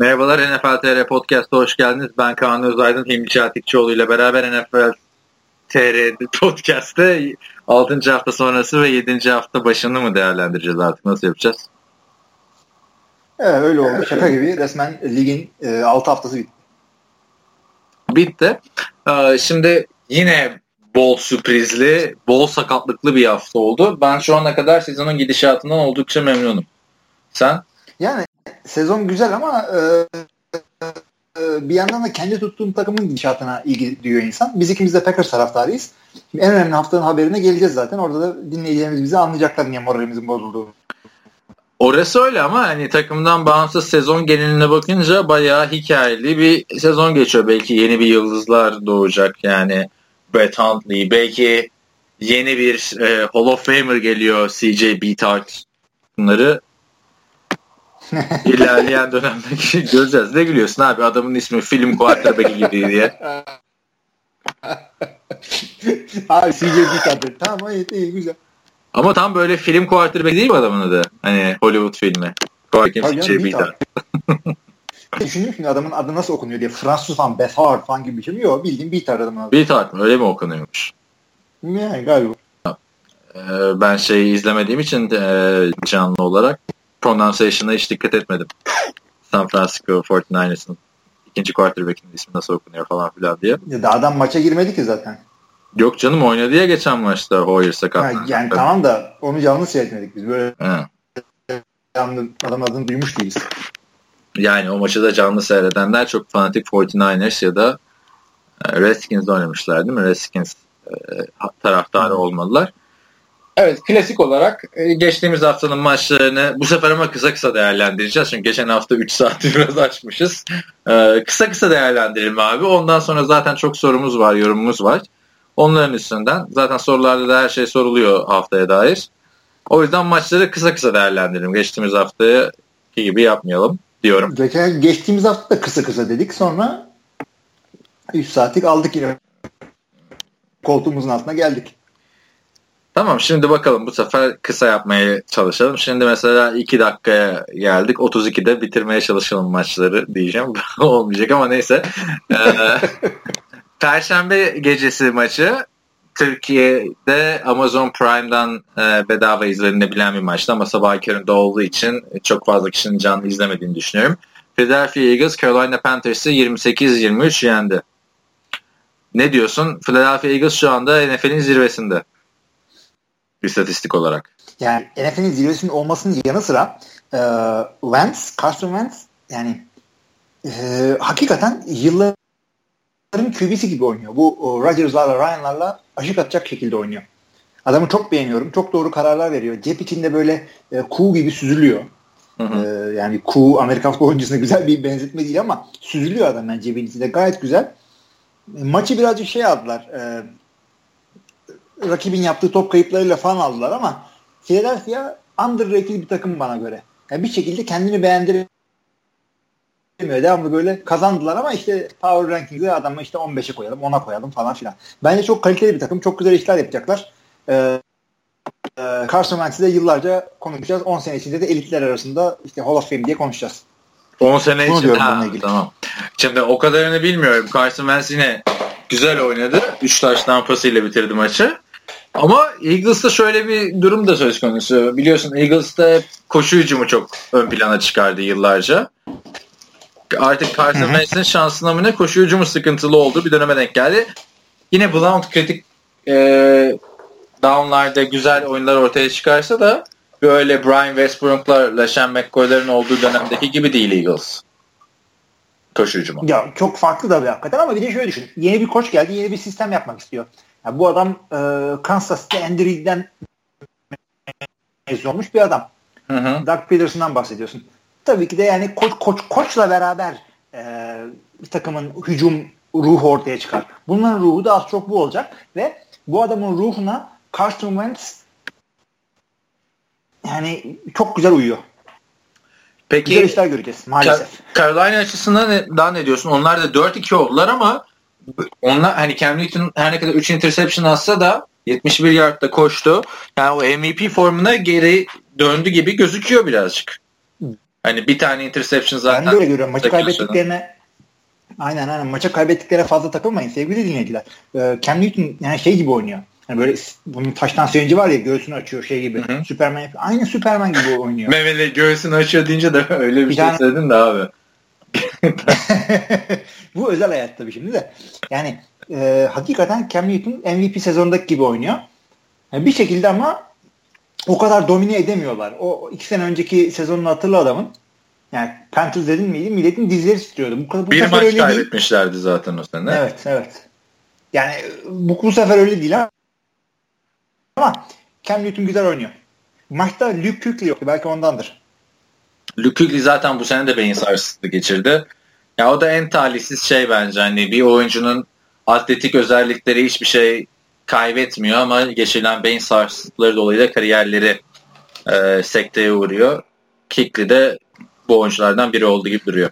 Merhabalar NFL TR Podcast'a hoş geldiniz. Ben Kaan Özaydın, Hilmi Çeltikçioğlu ile beraber NFL TR Podcast'te 6. hafta sonrası ve 7. hafta başını mı değerlendireceğiz artık? Nasıl yapacağız? Evet öyle oldu. Şaka gibi. Resmen ligin e, 6 haftası bitti. Bitti. Ee, şimdi yine bol sürprizli, bol sakatlıklı bir hafta oldu. Ben şu ana kadar sezonun gidişatından oldukça memnunum. Sen? Yani sezon güzel ama e, e, bir yandan da kendi tuttuğum takımın gidişatına ilgi duyuyor insan. Biz ikimiz de Packers taraftarıyız. En önemli haftanın haberine geleceğiz zaten. Orada da dinleyicilerimiz bize anlayacaklar niye moralimizin bozulduğunu. Orası öyle ama hani takımdan bağımsız sezon geneline bakınca bayağı hikayeli bir sezon geçiyor. Belki yeni bir yıldızlar doğacak yani Brett Huntley. Belki yeni bir e, Hall of Famer geliyor CJ Beathard. Bunları ilerleyen dönemde göreceğiz. Ne gülüyorsun abi adamın ismi film quarterback'i gibi diye. abi CJ Beathard. Tamam iyi, iyi güzel. Ama tam böyle film quarterback değil mi adamın adı? Hani Hollywood filmi. Quarterback CJ Beathard. Düşündüm şimdi adamın adı nasıl okunuyor diye. Fransız falan, Bethard falan gibi bir şey mi? Yok bildiğin Beathard adamın adı. Beathard mı? Öyle mi okunuyormuş? Yani galiba. Ee, ben şeyi izlemediğim için e, canlı olarak pronunciation'a hiç dikkat etmedim. San Francisco 49ers'ın ikinci quarterback'in ismi nasıl okunuyor falan filan diye. Ya da adam maça girmedi ki zaten. Yok canım oynadı ya geçen maçta Hoyer sakat. Yani, yani tamam da onu canlı seyretmedik biz. Böyle He. adam adını duymuş değiliz. Yani o maçı da canlı seyredenler çok fanatik 49ers ya da e, Redskins oynamışlar değil mi? Redskins e, taraftarı olmalılar. Evet klasik olarak e, geçtiğimiz haftanın maçlarını bu sefer ama kısa kısa değerlendireceğiz. Çünkü geçen hafta 3 saati biraz açmışız. Ee, kısa kısa değerlendirelim abi. Ondan sonra zaten çok sorumuz var, yorumumuz var. Onların üstünden. Zaten sorularda da her şey soruluyor haftaya dair. O yüzden maçları kısa kısa değerlendirelim. Geçtiğimiz haftaya gibi yapmayalım diyorum. Geçen, geçtiğimiz hafta da kısa kısa dedik. Sonra 3 saatlik aldık yine. Koltuğumuzun altına geldik. Tamam şimdi bakalım bu sefer kısa yapmaya çalışalım. Şimdi mesela 2 dakikaya geldik. 32'de bitirmeye çalışalım maçları diyeceğim. Olmayacak ama neyse. Ee, Perşembe gecesi maçı Türkiye'de Amazon Prime'dan e, bedava izlenebilen bir maçtı ama sabah köründe olduğu için çok fazla kişinin canlı izlemediğini düşünüyorum. Philadelphia Eagles Carolina Panthers'ı 28-23 yendi. Ne diyorsun? Philadelphia Eagles şu anda NFL'in zirvesinde. İstatistik olarak. Yani NFL'in zirvesinin olmasının yanı sıra e, Wentz, Carson Wentz yani e, hakikaten yılların QB'si gibi oynuyor. Bu Rodgers'larla Ryan'larla aşık atacak şekilde oynuyor. Adamı çok beğeniyorum. Çok doğru kararlar veriyor. Cep içinde böyle e, kuğu gibi süzülüyor. Hı hı. E, yani kuğu Amerikan futbol oyuncusuna güzel bir benzetme değil ama süzülüyor adam yani cebin içinde. Gayet güzel. E, maçı birazcık şey aldılar. E, rakibin yaptığı top kayıplarıyla falan aldılar ama Philadelphia underrated bir takım bana göre. Yani bir şekilde kendini beğendiremiyor. Devamlı böyle kazandılar ama işte power ranking'de adamı işte 15'e koyalım 10'a koyalım falan filan. Bence çok kaliteli bir takım. Çok güzel işler yapacaklar. Ee, e, Carson Wentz'i de yıllarca konuşacağız. 10 sene içinde de elitler arasında işte Hall of Fame diye konuşacağız. 10 sene için ha, tamam. Şimdi o kadarını bilmiyorum. Carson Wentz yine güzel oynadı. 3 taş tampasıyla bitirdi maçı. Ama Eagles'ta şöyle bir durum da söz konusu. Biliyorsun Eagles'ta koşu hücumu çok ön plana çıkardı yıllarca. Artık Carson Wentz'in şansına mı ne koşu hücumu sıkıntılı oldu bir döneme denk geldi. Yine Blount kritik e, downlarda güzel oyunlar ortaya çıkarsa da böyle Brian Westbrook'larla Sean McCoy'ların olduğu dönemdeki gibi değil Eagles. Koşu hücumu. Ya çok farklı da bir hakikaten ama bir de şöyle düşün. Yeni bir koç geldi, yeni bir sistem yapmak istiyor. Yani bu adam e, Kansas City Andy Reid'den mezun olmuş bir adam. Hı hı. Doug Peterson'dan bahsediyorsun. Tabii ki de yani koç koç koçla beraber e, bir takımın hücum ruhu ortaya çıkar. Bunların ruhu da az çok bu olacak ve bu adamın ruhuna Carson Wentz yani çok güzel uyuyor. Peki güzel işler göreceğiz maalesef. Carolina açısından ne, daha ne diyorsun? Onlar da 4-2 oldular ama onlar hani Cam Newton her ne kadar 3 interception atsa da 71 yardta koştu. Yani o MVP formuna geri döndü gibi gözüküyor birazcık. Hani bir tane interception zaten. Ben de öyle görüyorum. Maçı kaybettiklerine aynen aynen maça kaybettiklerine fazla takılmayın sevgili dinleyiciler. Ee, Cam Newton yani şey gibi oynuyor. Yani böyle bunun taştan sevinci var ya göğsünü açıyor şey gibi. Hı hı. Superman aynı Superman gibi oynuyor. Memeli göğsünü açıyor deyince de öyle bir, bir şey tane... söyledin de abi. Bu özel hayat tabii şimdi de. Yani e, hakikaten Cam Newton MVP sezondaki gibi oynuyor. Yani bir şekilde ama o kadar domine edemiyorlar. O iki sene önceki sezonunu hatırla adamın. Yani Panthers dedin miydi? Milletin dizleri titriyordu. Bu, bu bir maç öyle kaybetmişlerdi değil. zaten o sene. Evet, evet. Yani bu, bu sefer öyle değil ama Cam Newton güzel oynuyor. Maçta Luke Kuechly yoktu. Belki ondandır. Kuechly zaten bu sene de beyin sarsıntısı geçirdi. Ya o da en talihsiz şey bence. Hani bir oyuncunun atletik özellikleri hiçbir şey kaybetmiyor ama geçirilen beyin sarsıntıları dolayısıyla kariyerleri e, sekteye uğruyor. Kikli de bu oyunculardan biri olduğu gibi duruyor.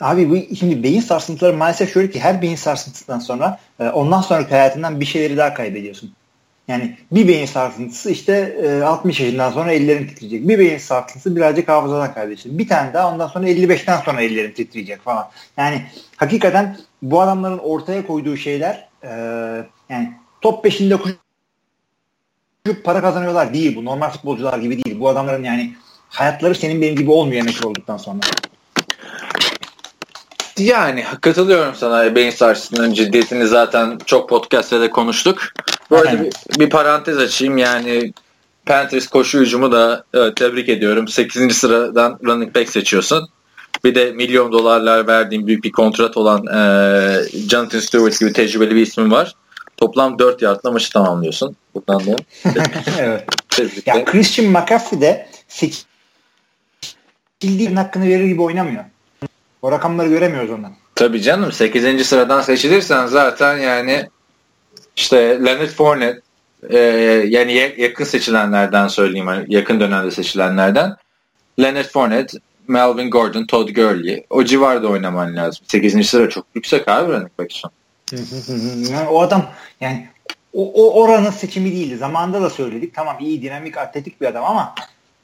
Abi bu şimdi beyin sarsıntıları maalesef şöyle ki her beyin sarsıntısından sonra e, ondan sonraki hayatından bir şeyleri daha kaybediyorsun. Yani bir beyin sarsıntısı işte e, 60 yaşından sonra ellerin titreyecek. Bir beyin sarsıntısı birazcık hafızadan kaybedeceksin. Bir tane daha ondan sonra 55'ten sonra ellerin titreyecek falan. Yani hakikaten bu adamların ortaya koyduğu şeyler e, yani top peşinde koşup para kazanıyorlar değil bu. Normal futbolcular gibi değil. Bu adamların yani hayatları senin benim gibi olmuyor emekli olduktan sonra. Yani katılıyorum sana beyin sarsıntının ciddiyetini zaten çok podcast'te de konuştuk. Bu arada bir, bir parantez açayım yani Panthers koşu hücumu da evet, tebrik ediyorum. 8. sıradan running back seçiyorsun. Bir de milyon dolarlar verdiğim büyük bir kontrat olan e, Jonathan Stewart gibi tecrübeli bir ismin var. Toplam 4 yardla maçı tamamlıyorsun. Buradan da. evet. ya Christian McCaffrey de seçildiği hakkını verir gibi oynamıyor. O rakamları göremiyoruz ondan. Tabii canım 8. sıradan seçilirsen zaten yani işte Leonard Fournette e, yani yakın seçilenlerden söyleyeyim hani yakın dönemde seçilenlerden Leonard Fournette, Melvin Gordon, Todd Gurley o civarda oynaman lazım. 8. sıra çok yüksek abi running back için. yani o adam yani o, o oranın seçimi değildi. Zamanında da söyledik. Tamam iyi dinamik atletik bir adam ama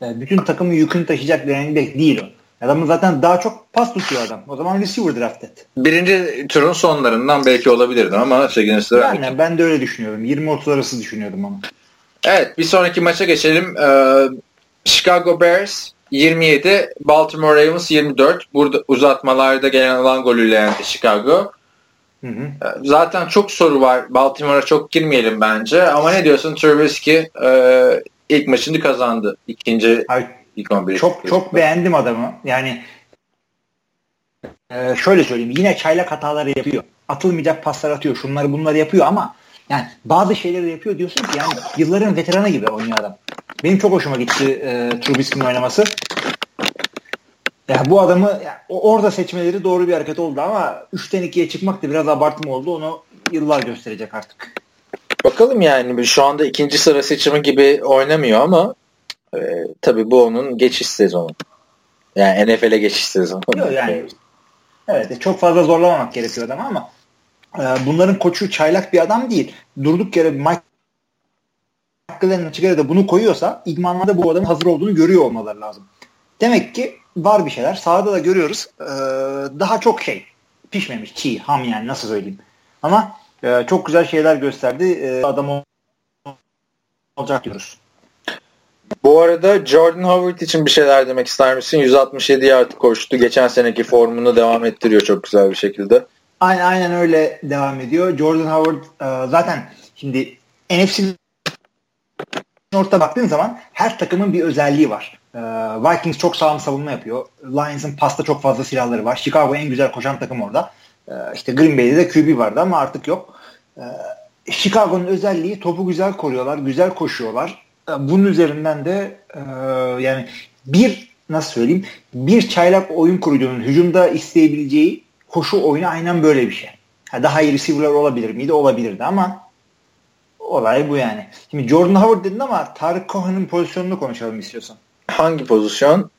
e, bütün takımı yükünü taşıyacak bir running back değil o. Adamın zaten daha çok pas tutuyor adam. O zaman receiver draft et. Birinci turun sonlarından belki olabilirdi ama 8. sıra. Yani ben de öyle düşünüyorum. 20-30 arası düşünüyordum ama. Evet bir sonraki maça geçelim. Ee, Chicago Bears 27, Baltimore Ravens 24. Burada uzatmalarda gelen alan golüyle yendi Chicago. Hı hı. Ee, zaten çok soru var. Baltimore'a çok girmeyelim bence. Ama ne diyorsun? Trubisky e, ilk maçını kazandı. İkinci Ay, İlk 11 çok çok beğendim adamı. Yani e, şöyle söyleyeyim. Yine çaylak hataları yapıyor. Atılmayacak paslar atıyor. Şunları bunları yapıyor ama yani bazı şeyleri yapıyor diyorsun ki yani yılların veteranı gibi oynuyor adam. Benim çok hoşuma gitti e, Trubisky'nin oynaması. Yani bu adamı yani, orada seçmeleri doğru bir hareket oldu ama 3'ten 2'ye çıkmak da biraz abartma oldu. Onu yıllar gösterecek artık. Bakalım yani şu anda ikinci sıra seçimi gibi oynamıyor ama ee, tabii bu onun geçiş sezonu. Yani NFL'e geçiş sezonu. Yok yani. Evet çok fazla zorlamamak gerekiyor adam ama e, bunların koçu çaylak bir adam değil. Durduk yere Mike Glenn açık da bunu koyuyorsa idmanlarda bu adamın hazır olduğunu görüyor olmaları lazım. Demek ki var bir şeyler. Sahada da görüyoruz. Ee, daha çok şey. Pişmemiş. Çiğ. Ham yani nasıl söyleyeyim. Ama e, çok güzel şeyler gösterdi. E, adam olacak diyoruz. Bu arada Jordan Howard için bir şeyler demek ister misin? 167 yard koştu. Geçen seneki formunu devam ettiriyor çok güzel bir şekilde. Aynen, aynen öyle devam ediyor. Jordan Howard e, zaten şimdi NFC orta baktığın zaman her takımın bir özelliği var. E, Vikings çok sağlam savunma yapıyor. Lions'ın pasta çok fazla silahları var. Chicago en güzel koşan takım orada. E, işte Green Bay'de de QB vardı ama artık yok. Chicago'nun özelliği topu güzel koruyorlar, güzel koşuyorlar bunun üzerinden de e, yani bir nasıl söyleyeyim bir çaylak oyun kurucunun hücumda isteyebileceği koşu oyunu aynen böyle bir şey. Ha, daha iyi receiver'lar olabilir miydi? Olabilirdi ama olay bu yani. Şimdi Jordan Howard dedin ama Tarık Cohen'ın pozisyonunu konuşalım istiyorsan. Hangi pozisyon?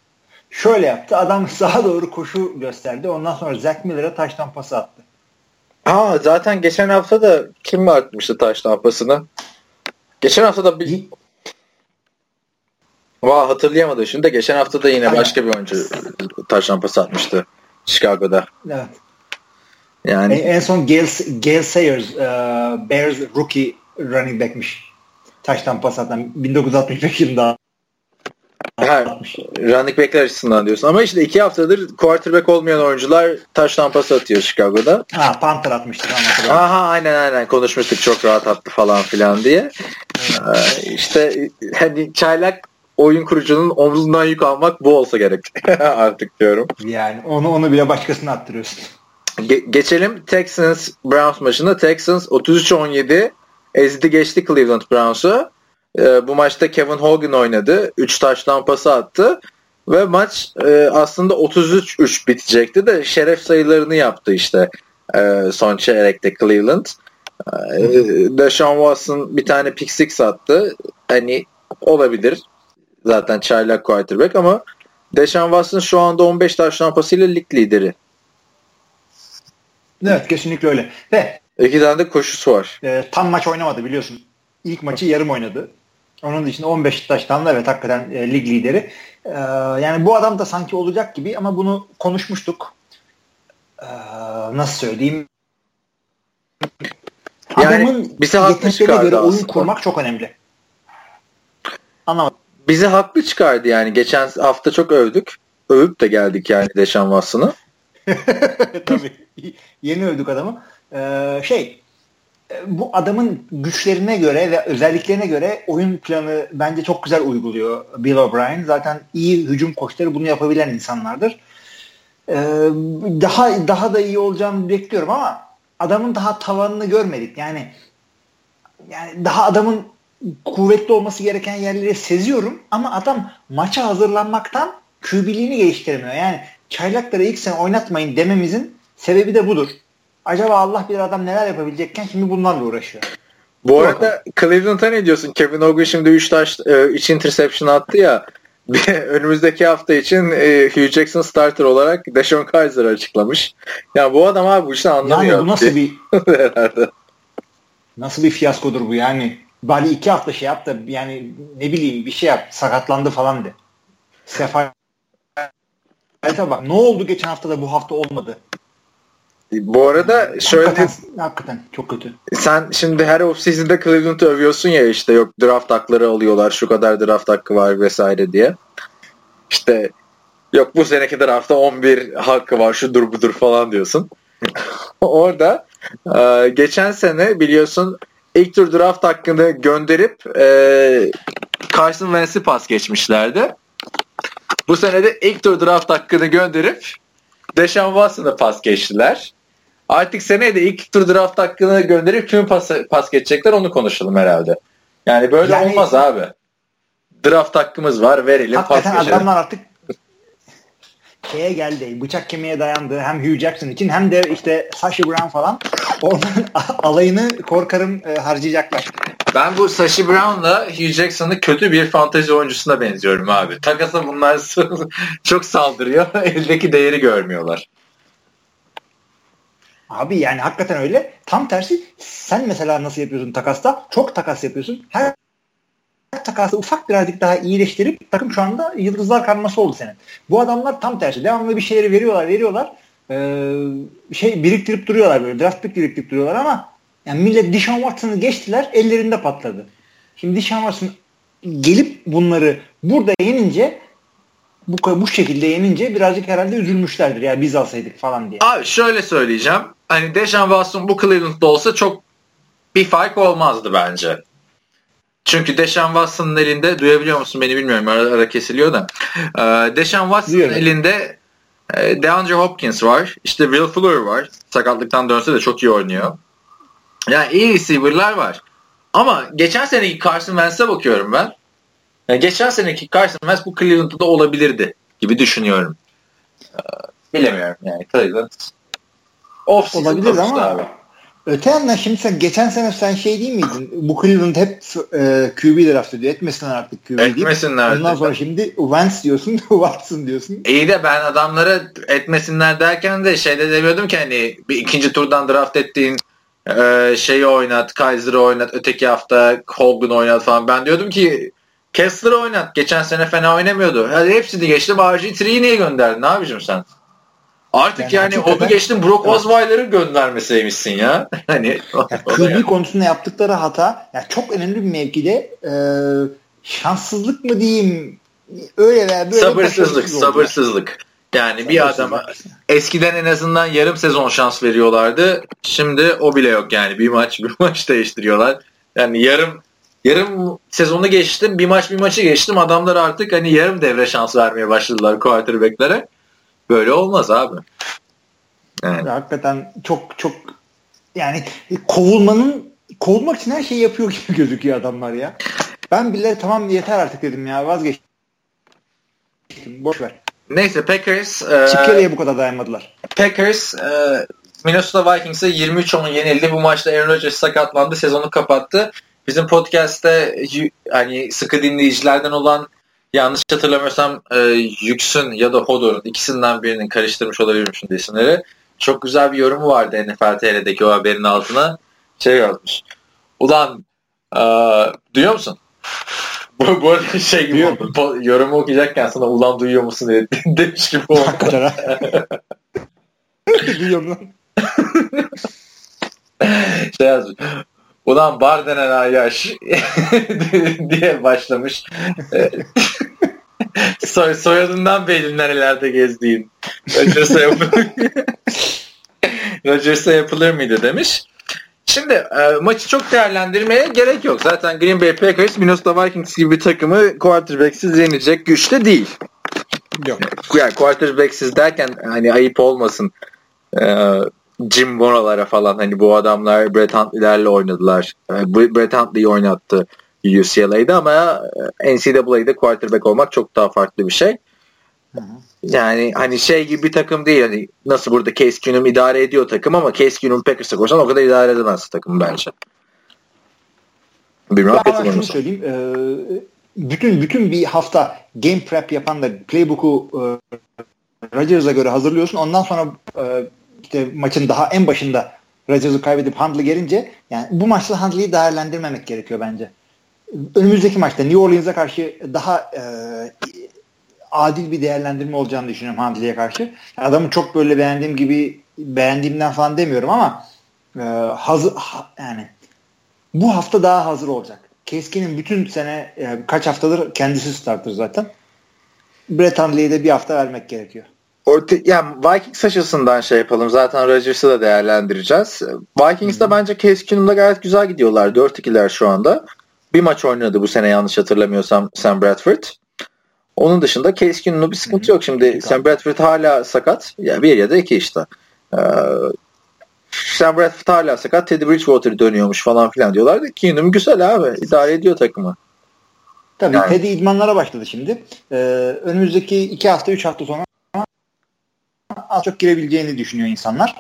Şöyle yaptı. Adam sağa doğru koşu gösterdi. Ondan sonra Zach Miller'a taştan pası attı. Aa zaten geçen hafta da kim mi atmıştı taştan pasını? Geçen hafta da bir Valla hatırlayamadım şimdi de geçen hafta da yine Aynen. başka bir oyuncu taştan pas atmıştı Chicago'da. Evet. Yani en, en son Gale, Gale Sayers uh, Bears rookie running back'miş. Taştan pas atan 1965 yılında Ha, running backler açısından diyorsun. Ama işte iki haftadır quarterback olmayan oyuncular taş tampası atıyor Chicago'da. Ha Panther atmıştık ama. Aha aynen aynen konuşmuştuk çok rahat attı falan filan diye. Ee, işte hani çaylak oyun kurucunun omzundan yük almak bu olsa gerek artık diyorum. Yani onu onu bile başkasına attırıyorsun. Ge- geçelim Texans Browns maçında. Texans 33-17 ezdi geçti Cleveland Browns'u. E, bu maçta Kevin Hogan oynadı. 3 taş lampası attı. Ve maç e, aslında 33-3 bitecekti de şeref sayılarını yaptı işte e, son çeyrekte Cleveland. E, Deshaun Watson bir tane pick six attı. Hani olabilir. Zaten çaylak quarterback ama Deshaun Watson şu anda 15 taş lampasıyla lig lideri. Evet kesinlikle öyle. Ve İki tane de koşusu var. E, tam maç oynamadı biliyorsun. İlk maçı yarım oynadı. Onun dışında 15 taştan da evet hakikaten e, lig lideri. E, yani bu adam da sanki olacak gibi ama bunu konuşmuştuk. E, nasıl söyleyeyim? Yani Adamın bize yeteneklerine göre oyun kurmak çok önemli. Anlamadım. Bizi haklı çıkardı yani. Geçen hafta çok övdük. Övüp de geldik yani Deşan Watson'ı. Tabii. Yeni övdük adamı. Ee, şey bu adamın güçlerine göre ve özelliklerine göre oyun planı bence çok güzel uyguluyor Bill O'Brien. Zaten iyi hücum koçları bunu yapabilen insanlardır. Ee, daha daha da iyi olacağını bekliyorum ama adamın daha tavanını görmedik. Yani yani daha adamın kuvvetli olması gereken yerleri seziyorum ama adam maça hazırlanmaktan kübiliğini geliştiremiyor. Yani çaylakları ilk sene oynatmayın dememizin sebebi de budur acaba Allah bir adam neler yapabilecekken şimdi bunlarla uğraşıyor. Bu arada Cleveland'a ne diyorsun? Kevin Hogan şimdi 3 taş 3 e, interception attı ya. önümüzdeki hafta için e, Hugh Jackson starter olarak Deshaun Kaiser açıklamış. Ya yani bu adam abi bu işten anlamıyor. Yani bu nasıl bir nasıl bir fiyaskodur bu yani? Bari iki hafta şey yaptı yani ne bileyim bir şey yap sakatlandı falan de. Sefa bak ne oldu geçen hafta da bu hafta olmadı. Bu arada şöyle hakikaten, hakikaten çok kötü. Sen şimdi her offseason'da Cleveland'ı övüyorsun ya işte yok draft hakları alıyorlar şu kadar draft hakkı var vesaire diye. İşte yok bu seneki draftta 11 hakkı var şudur budur falan diyorsun. Orada e, geçen sene biliyorsun ilk tur draft hakkını gönderip e, Carson Wentz'i pas geçmişlerdi. Bu sene de ilk tur draft hakkını gönderip Deshaun Watson'ı pas geçtiler. Artık seneye de ilk tur draft hakkını gönderip kimi pas, pas geçecekler onu konuşalım herhalde. Yani böyle yani, olmaz abi. Draft hakkımız var verelim pas geçelim. adamlar artık şeye geldi. Bıçak kemiğe dayandı. Hem Hugh Jackson için hem de işte Sashi Brown falan. Onların alayını korkarım e, harcayacaklar. Ben bu Sashi Brown'la Hugh Jackson'ı kötü bir fantezi oyuncusuna benziyorum abi. Takasa bunlar çok saldırıyor. Eldeki değeri görmüyorlar. Abi yani hakikaten öyle. Tam tersi sen mesela nasıl yapıyorsun takasta? Çok takas yapıyorsun. Her takası ufak birazcık daha iyileştirip takım şu anda yıldızlar karması oldu senin. Bu adamlar tam tersi. Devamlı bir şeyleri veriyorlar, veriyorlar. Ee, şey biriktirip duruyorlar böyle. Draft pick biriktirip duruyorlar ama yani millet Dishon Watson'ı geçtiler, ellerinde patladı. Şimdi Dishon Watson gelip bunları burada yenince bu bu şekilde yenince birazcık herhalde üzülmüşlerdir ya biz alsaydık falan diye. Abi şöyle söyleyeceğim. Hani Deshaun Watson bu Cleveland'da olsa çok bir fark olmazdı bence. Çünkü Deshaun Watson'ın elinde duyabiliyor musun beni bilmiyorum ara, ara kesiliyor da. Ee, Deshaun Watson'ın elinde e, DeAndre Hopkins var. İşte Will Fuller var. Sakatlıktan dönse de çok iyi oynuyor. Yani iyi receiver'lar var. Ama geçen seneki Carson Wentz'e bakıyorum ben. Yani geçen seneki Carson Wentz bu Cleveland'da da olabilirdi gibi düşünüyorum. Ee, bilemiyorum yani Cleveland. Off olabilir ama abi. Öte yandan şimdi sen geçen sene sen şey değil miydin? Bu Cleveland hep e, QB draft ediyor. Etmesinler artık QB Etmesinler. Deyip. Ondan sonra şimdi Wentz diyorsun, Watson diyorsun. İyi de ben adamlara etmesinler derken de şeyde demiyordum ki hani bir ikinci turdan draft ettiğin e, şeyi oynat, Kaiser'ı oynat, öteki hafta Hogan oynat falan. Ben diyordum ki Kessler oynat. Geçen sene fena oynamıyordu. Hadi hepsini geçtim. RG3'yi niye gönderdin abicim sen? Artık yani, yani onu geçtim Brock. Osweiler'ı göndermeseymişsin ya. hani ya, QB konusunda yaptıkları hata yani çok önemli bir mevkide e, şanssızlık mı diyeyim öyle veya böyle sabırsızlık sabırsızlık. Yani bir adama eskiden en azından yarım sezon şans veriyorlardı. Şimdi o bile yok yani. Bir maç bir maç değiştiriyorlar. Yani yarım yarım sezonu geçtim. Bir maç bir maçı geçtim. Adamlar artık hani yarım devre şans vermeye başladılar quarterback'lere. Böyle olmaz abi. Yani. Hakikaten çok çok yani kovulmanın kovulmak için her şeyi yapıyor gibi gözüküyor adamlar ya. Ben bile tamam yeter artık dedim ya vazgeç. Boş ver. Neyse Packers e, bu kadar dayanmadılar. Packers e, Minnesota Vikings'e 23-10 yenildi. Bu maçta Aaron Rodgers sakatlandı. Sezonu kapattı. Bizim podcast'te hani sıkı dinleyicilerden olan yanlış hatırlamıyorsam e, Yüksün ya da Hodor'un ikisinden birinin karıştırmış olabilirim şimdi isimleri. Çok güzel bir yorumu vardı NFL TR'deki o haberin altına. Şey yazmış. Ulan e, duyuyor musun? bu, bu arada şey gibi oldu. Yorumu okuyacakken sana ulan duyuyor musun diye demiş gibi oldu. Duyuyorum lan. şey yazmış. Ulan bar denen ayaş diye başlamış. Soy, soyadından belli nerelerde gezdiğin. Rodgers'a yapılır, Rodgers'a yapılır mıydı demiş. Şimdi e, maçı çok değerlendirmeye gerek yok. Zaten Green Bay Packers Minnesota Vikings gibi bir takımı quarterback'siz yenecek güçte değil. Yok. Yani quarterback'siz derken hani ayıp olmasın. E, Jim Mora'lara falan hani bu adamlar Brett Huntley'lerle oynadılar. E, Brett Huntley'i oynattı UCLA'da ama e, NCAA'de quarterback olmak çok daha farklı bir şey. Yani hani şey gibi bir takım değil. Hani nasıl burada Case Keenum idare ediyor takım ama Case Keenum Packers'a koşan o kadar idare edemez takım bence. Bilmiyorum ya şunu söyleyeyim. E, bütün bütün bir hafta game prep yapan da playbook'u e, Rodgers'a göre hazırlıyorsun. Ondan sonra e, işte maçın daha en başında Rodgers'ı kaybedip Hundley gelince yani bu maçta Hundley'i değerlendirmemek gerekiyor bence. Önümüzdeki maçta New Orleans'a karşı daha e, adil bir değerlendirme olacağını düşünüyorum Handley'e karşı. Adamı çok böyle beğendiğim gibi beğendiğimden falan demiyorum ama e, hazır ha, yani bu hafta daha hazır olacak. Keskin'in bütün sene yani kaç haftadır kendisi starter zaten. Brett Hundley'e de bir hafta vermek gerekiyor. Orta, yani Vikings açısından şey yapalım. Zaten Rodgers'ı da değerlendireceğiz. Vikings'te bence Case Keenum'da gayet güzel gidiyorlar. 4-2'ler şu anda. Bir maç oynadı bu sene yanlış hatırlamıyorsam Sam Bradford. Onun dışında Case Keenum'da bir sıkıntı yok. Şimdi Sam Bradford hala sakat. Ya bir ya da iki işte. Ee, Sam Bradford hala sakat. Teddy Bridgewater dönüyormuş falan filan diyorlar da Keenum güzel abi. İdare ediyor takımı. Tabii yani. Teddy idmanlara başladı şimdi. Ee, önümüzdeki iki hafta, üç hafta sonra az çok girebileceğini düşünüyor insanlar.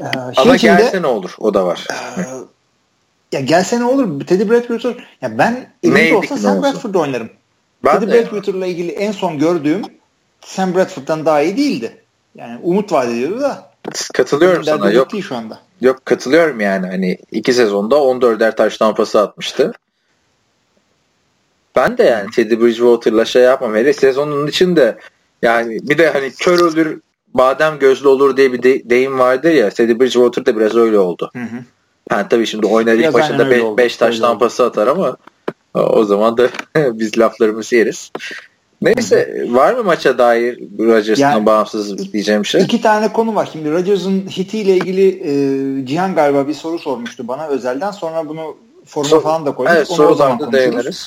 Ee, Ama içinde, gelse ne olur? O da var. E, ya gelse ne olur? Teddy Bradford ya ben elimde olsa Sam Bradford oynarım. Ben Teddy Bradford'la ilgili en son gördüğüm Sam Bradford'dan daha iyi değildi. Yani umut vaat ediyordu da. Katılıyorum sana. Yok, şu anda. yok katılıyorum yani. Hani iki sezonda 14'er taş tampası atmıştı. Ben de yani Teddy Bridgewater'la şey yapmam. Hele sezonun içinde yani bir de hani kör ölür badem gözlü olur diye bir de, deyim vardır ya. Teddy Bridgewater da biraz öyle oldu. Hı hı. Yani tabii şimdi oynar ilk başında 5 taş tampası atar ama o zaman da biz laflarımızı yeriz. Neyse var mı maça dair Rodgers'tan yani, bağımsız diyeceğim şey? İki tane konu var. Şimdi Rodgers'ın hitiyle ilgili e, Cihan galiba bir soru sormuştu bana özelden. Sonra bunu forma so, falan da koyduk. Evet Onu sorularda değiniriz.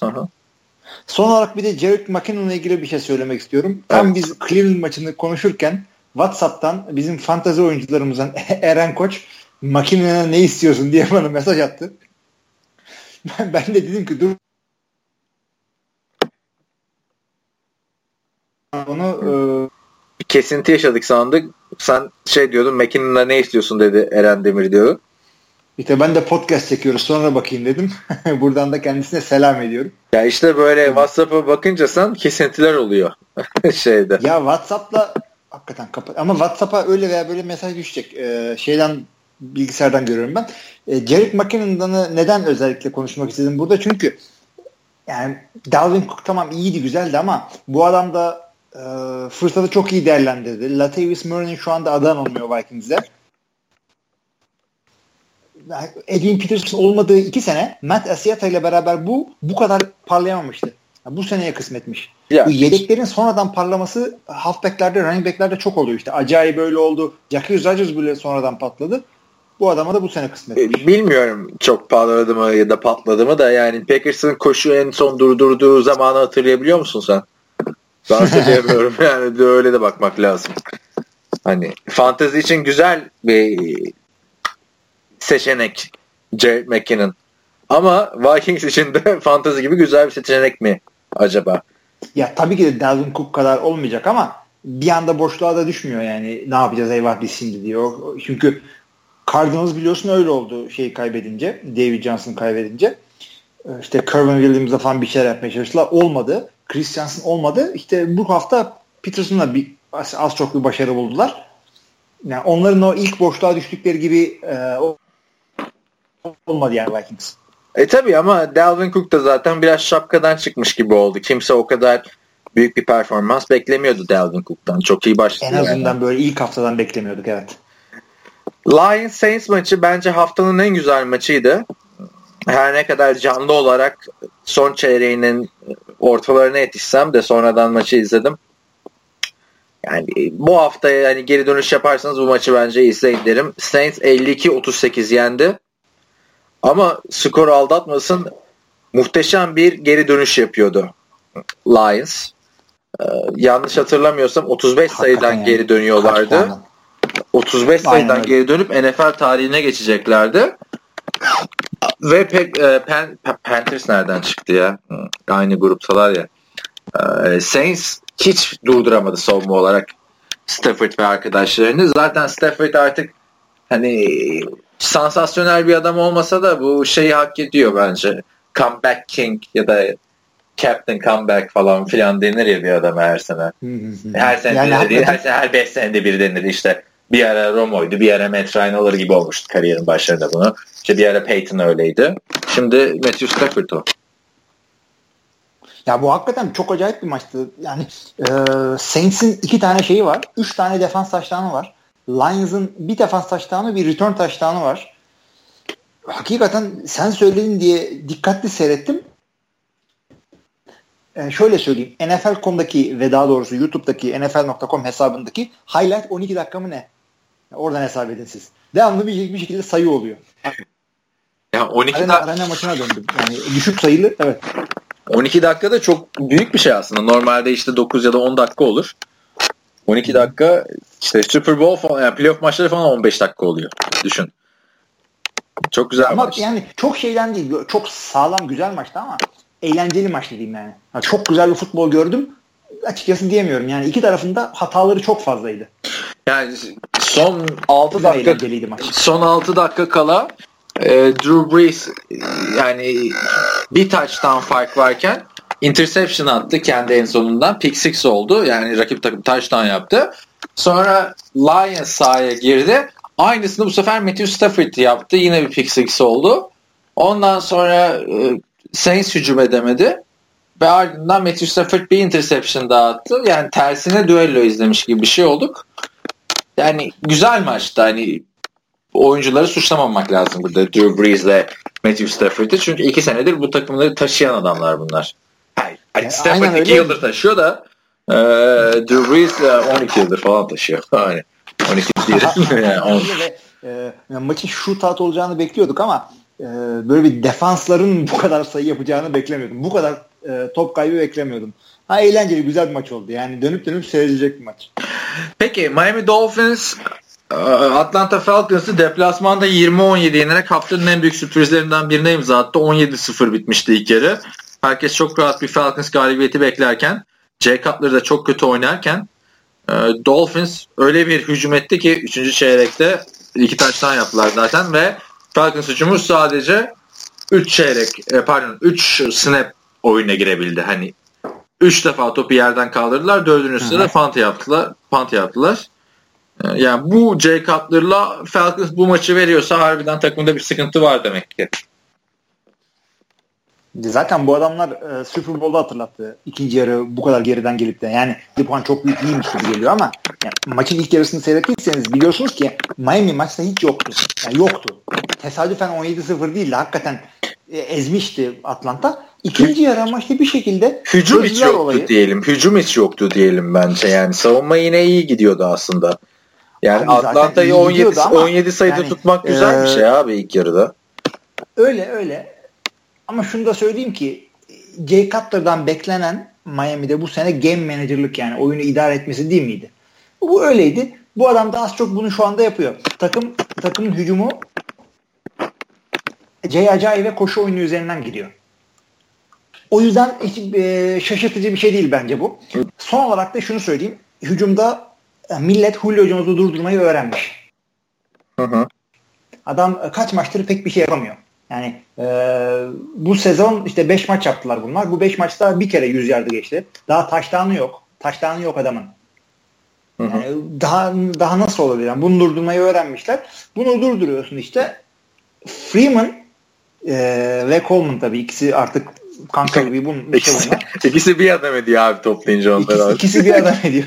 Son olarak bir de Jared McKinnon'la ilgili bir şey söylemek istiyorum. Tam evet. biz Cleveland maçını konuşurken WhatsApp'tan bizim fantazi oyuncularımızdan Eren Koç McKinnon'a ne istiyorsun diye bana mesaj attı. Ben, ben de dedim ki dur onu e, bir kesinti yaşadık sandık. Sen şey diyordun McKinnon'a ne istiyorsun dedi Eren Demir diyor. İşte ben de podcast çekiyoruz sonra bakayım dedim. Buradan da kendisine selam ediyorum. Ya işte böyle WhatsApp'a bakınca sen kesintiler oluyor şeyde. Ya WhatsApp'la hakikaten kapat. Ama WhatsApp'a öyle veya böyle mesaj düşecek. Ee, şeyden bilgisayardan görüyorum ben. Ee, Jared McKinnon'dan neden özellikle konuşmak istedim burada? Çünkü yani Dalvin Cook tamam iyiydi güzeldi ama bu adam da e, fırsatı çok iyi değerlendirdi. Latavius Murray'nin şu anda adı anılmıyor Vikings'de. Edwin Peterson olmadığı iki sene Matt Asiata ile beraber bu bu kadar parlayamamıştı. Bu seneye kısmetmiş. Ya. Bu yedeklerin sonradan parlaması halfbacklerde, running backlerde çok oluyor işte. Acayip böyle oldu. Jackie Rodgers bile sonradan patladı. Bu adama da bu sene kısmetmiş. E, bilmiyorum çok patladı mı ya da patladı mı da yani Packers'ın koşu en son durdurduğu zamanı hatırlayabiliyor musun sen? Ben hatırlayamıyorum yani de öyle de bakmak lazım. Hani fantezi için güzel bir seçenek Jared McKinnon. Ama Vikings için de fantezi gibi güzel bir seçenek mi acaba? Ya tabii ki de Dalvin Cook kadar olmayacak ama bir anda boşluğa da düşmüyor yani ne yapacağız eyvah biz şimdi diyor. Çünkü Cardinals biliyorsun öyle oldu şeyi kaybedince. David Johnson kaybedince. İşte Kervin Williams'a falan bir şeyler yapmaya çalıştılar. Olmadı. Chris Johnson olmadı. İşte bu hafta Peterson'la bir az, az çok bir başarı buldular. Yani onların o ilk boşluğa düştükleri gibi e, olmadı yani Vikings. E tabi ama Dalvin Cook da zaten biraz şapkadan çıkmış gibi oldu. Kimse o kadar büyük bir performans beklemiyordu Dalvin Cook'tan. Çok iyi başladı. En azından yani. böyle ilk haftadan beklemiyorduk evet. Lions Saints maçı bence haftanın en güzel maçıydı. Her ne kadar canlı olarak son çeyreğinin ortalarına yetişsem de sonradan maçı izledim. Yani bu hafta yani geri dönüş yaparsanız bu maçı bence izleyin derim. Saints 52-38 yendi. Ama skor aldatmasın muhteşem bir geri dönüş yapıyordu Lions. Ee, yanlış hatırlamıyorsam 35 sayıdan yani. geri dönüyorlardı. 35 sayıdan Aynen. geri dönüp NFL tarihine geçeceklerdi. Ve pek e, Pan, Panthers nereden çıktı ya? Aynı gruptalar ya. E, Saints hiç durduramadı savunma olarak Stafford ve arkadaşlarını. Zaten Stafford artık hani sansasyonel bir adam olmasa da bu şeyi hak ediyor bence. Comeback King ya da Captain Comeback falan filan denir ya bir adam her sene. her sene yani değil, her, sene, her beş senede bir denir işte. Bir ara Romo'ydu, bir ara Matt Ryan alır gibi olmuştu kariyerin başlarında bunu. İşte bir ara Peyton öyleydi. Şimdi Matthew Stafford o. Ya bu hakikaten çok acayip bir maçtı. Yani e, Saints'in iki tane şeyi var. Üç tane defans taştanı var. Lions'ın bir defans taştanı bir return taştanı var. Hakikaten sen söyledin diye dikkatli seyrettim. Ee, şöyle söyleyeyim. NFL.com'daki ve daha doğrusu YouTube'daki NFL.com hesabındaki highlight 12 dakika mı ne? Oradan hesap edin siz. Devamlı bir, bir şekilde sayı oluyor. Ya 12 arena, da... arena maçına döndüm. Yani düşük sayılı evet. 12 dakika da çok büyük bir şey aslında. Normalde işte 9 ya da 10 dakika olur. 12 dakika işte Super Bowl falan yani playoff maçları falan 15 dakika oluyor. Düşün. Çok güzel ama maç. yani çok şeyden değil. Çok sağlam güzel maçtı ama eğlenceli maç diyeyim yani. yani. Çok güzel bir futbol gördüm. Açıkçası diyemiyorum. Yani iki tarafında hataları çok fazlaydı. Yani son 6 dakika maç. son 6 dakika kala e, Drew Brees yani bir touchdown fark varken interception attı kendi en sonundan. Pick six oldu. Yani rakip takım touchdown yaptı. Sonra Lions sahaya girdi. Aynısını bu sefer Matthew Stafford yaptı. Yine bir pick six oldu. Ondan sonra e, Saints hücum edemedi. Ve ardından Matthew Stafford bir interception dağıttı. Yani tersine düello izlemiş gibi bir şey olduk. Yani güzel maçtı. Hani oyuncuları suçlamamak lazım burada. Drew Brees ile Matthew Stafford'ı. Çünkü iki senedir bu takımları taşıyan adamlar bunlar. Hayır. Hani Stafford iki yıldır taşıyor da e, Drew Brees 12 yıldır falan taşıyor. Hani 12 değil. yani ve, e, maçın shootout olacağını bekliyorduk ama e, böyle bir defansların bu kadar sayı yapacağını beklemiyordum. Bu kadar e, top kaybı beklemiyordum. Ha eğlenceli güzel bir maç oldu. Yani dönüp dönüp seyredilecek bir maç. Peki Miami Dolphins e, Atlanta Falcons'ı deplasmanda 20-17 yenerek haftanın en büyük sürprizlerinden birine imza attı. 17-0 bitmişti ilk yarı. Herkes çok rahat bir Falcons galibiyeti beklerken Jay Cutler da çok kötü oynarken e, Dolphins öyle bir hücum etti ki 3. çeyrekte iki taştan yaptılar zaten ve Falcons hücumu sadece 3 çeyrek e, pardon 3 snap oyuna girebildi. Hani 3 defa topu yerden kaldırdılar. Dördüncüsü de punt yaptılar. Punt yaptılar. E, yani bu Jay Cutler'la Falcons bu maçı veriyorsa harbiden takımda bir sıkıntı var demek ki. Zaten bu adamlar e, Super Bowl'da hatırlattı. İkinci yarı bu kadar geriden gelip de. Yani bir puan çok büyük değilmiş gibi geliyor ama yani maçın ilk yarısını seyrettiyseniz biliyorsunuz ki Miami maçta hiç yoktu. Yani yoktu. Tesadüfen 17-0 değil de hakikaten e, ezmişti Atlanta. İkinci yarı maçta bir şekilde hücum hiç yoktu olayı. diyelim. Hücum hiç yoktu diyelim bence. Yani savunma yine iyi gidiyordu aslında. Yani Atlanta'yı 17 ama, 17 sayıda yani, tutmak güzel e, bir şey abi ilk yarıda. Öyle öyle. Ama şunu da söyleyeyim ki Jay Cutler'dan beklenen Miami'de bu sene game manager'lık yani oyunu idare etmesi değil miydi? Bu öyleydi. Bu adam da az çok bunu şu anda yapıyor. Takım takımın hücumu Jay Ajayi ve koşu oyunu üzerinden gidiyor. O yüzden hiç e, şaşırtıcı bir şey değil bence bu. Son olarak da şunu söyleyeyim. Hücumda e, millet Julio Jones'u durdurmayı öğrenmiş. Hı hı. Adam e, kaç maçtır pek bir şey yapamıyor. Yani e, bu sezon işte 5 maç yaptılar bunlar. Bu 5 maçta bir kere 100 yardı geçti. Daha taştanı yok. Taştanı yok adamın. Yani daha daha nasıl olabilir? Yani bunu durdurmayı öğrenmişler. Bunu durduruyorsun işte. Freeman e, ve Coleman tabii ikisi artık kanka gibi bunun ikisi, ikisi bir adam ediyor abi toplayınca onları. İkisi, ikisi bir adam ediyor.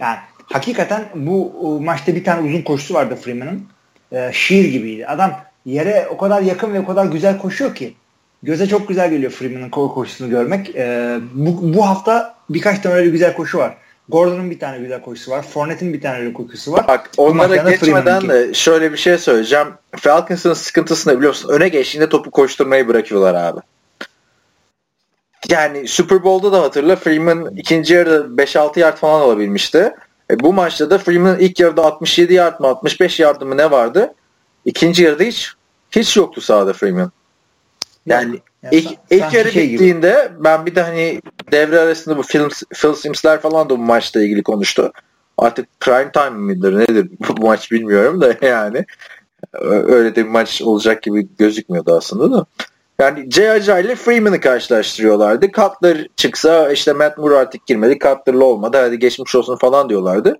Yani hakikaten bu maçta bir tane uzun koşusu vardı Freeman'ın. E, şiir gibiydi. Adam yere o kadar yakın ve o kadar güzel koşuyor ki göze çok güzel geliyor Freeman'ın koşusunu görmek. E, bu, bu hafta birkaç tane öyle güzel koşu var. Gordon'un bir tane güzel koşusu var. Fournette'in bir tane öyle koşusu var. Bak onlara geçmeden de şöyle bir şey söyleyeceğim. Falcons'ın sıkıntısını biliyorsun. Öne geçtiğinde topu koşturmayı bırakıyorlar abi. Yani Super Bowl'da da hatırla Freeman ikinci yarıda 5-6 yard falan alabilmişti. E, bu maçta da Freeman ilk yarıda 67 yard mı 65 yard mı ne vardı? İkinci yarıda hiç hiç yoktu sahada Freeman. Yani ya, ilk, ilk yarı şey bittiğinde gibi. ben bir de hani devre arasında bu film, Phil Sims'ler falan da bu maçla ilgili konuştu. Artık prime time midir nedir bu maç bilmiyorum da yani öyle de bir maç olacak gibi gözükmüyordu aslında da. Yani J.J. ile Freeman'ı karşılaştırıyorlardı. Cutler çıksa işte Matt Moore artık girmedi. Cutler'la olmadı. Hadi geçmiş olsun falan diyorlardı.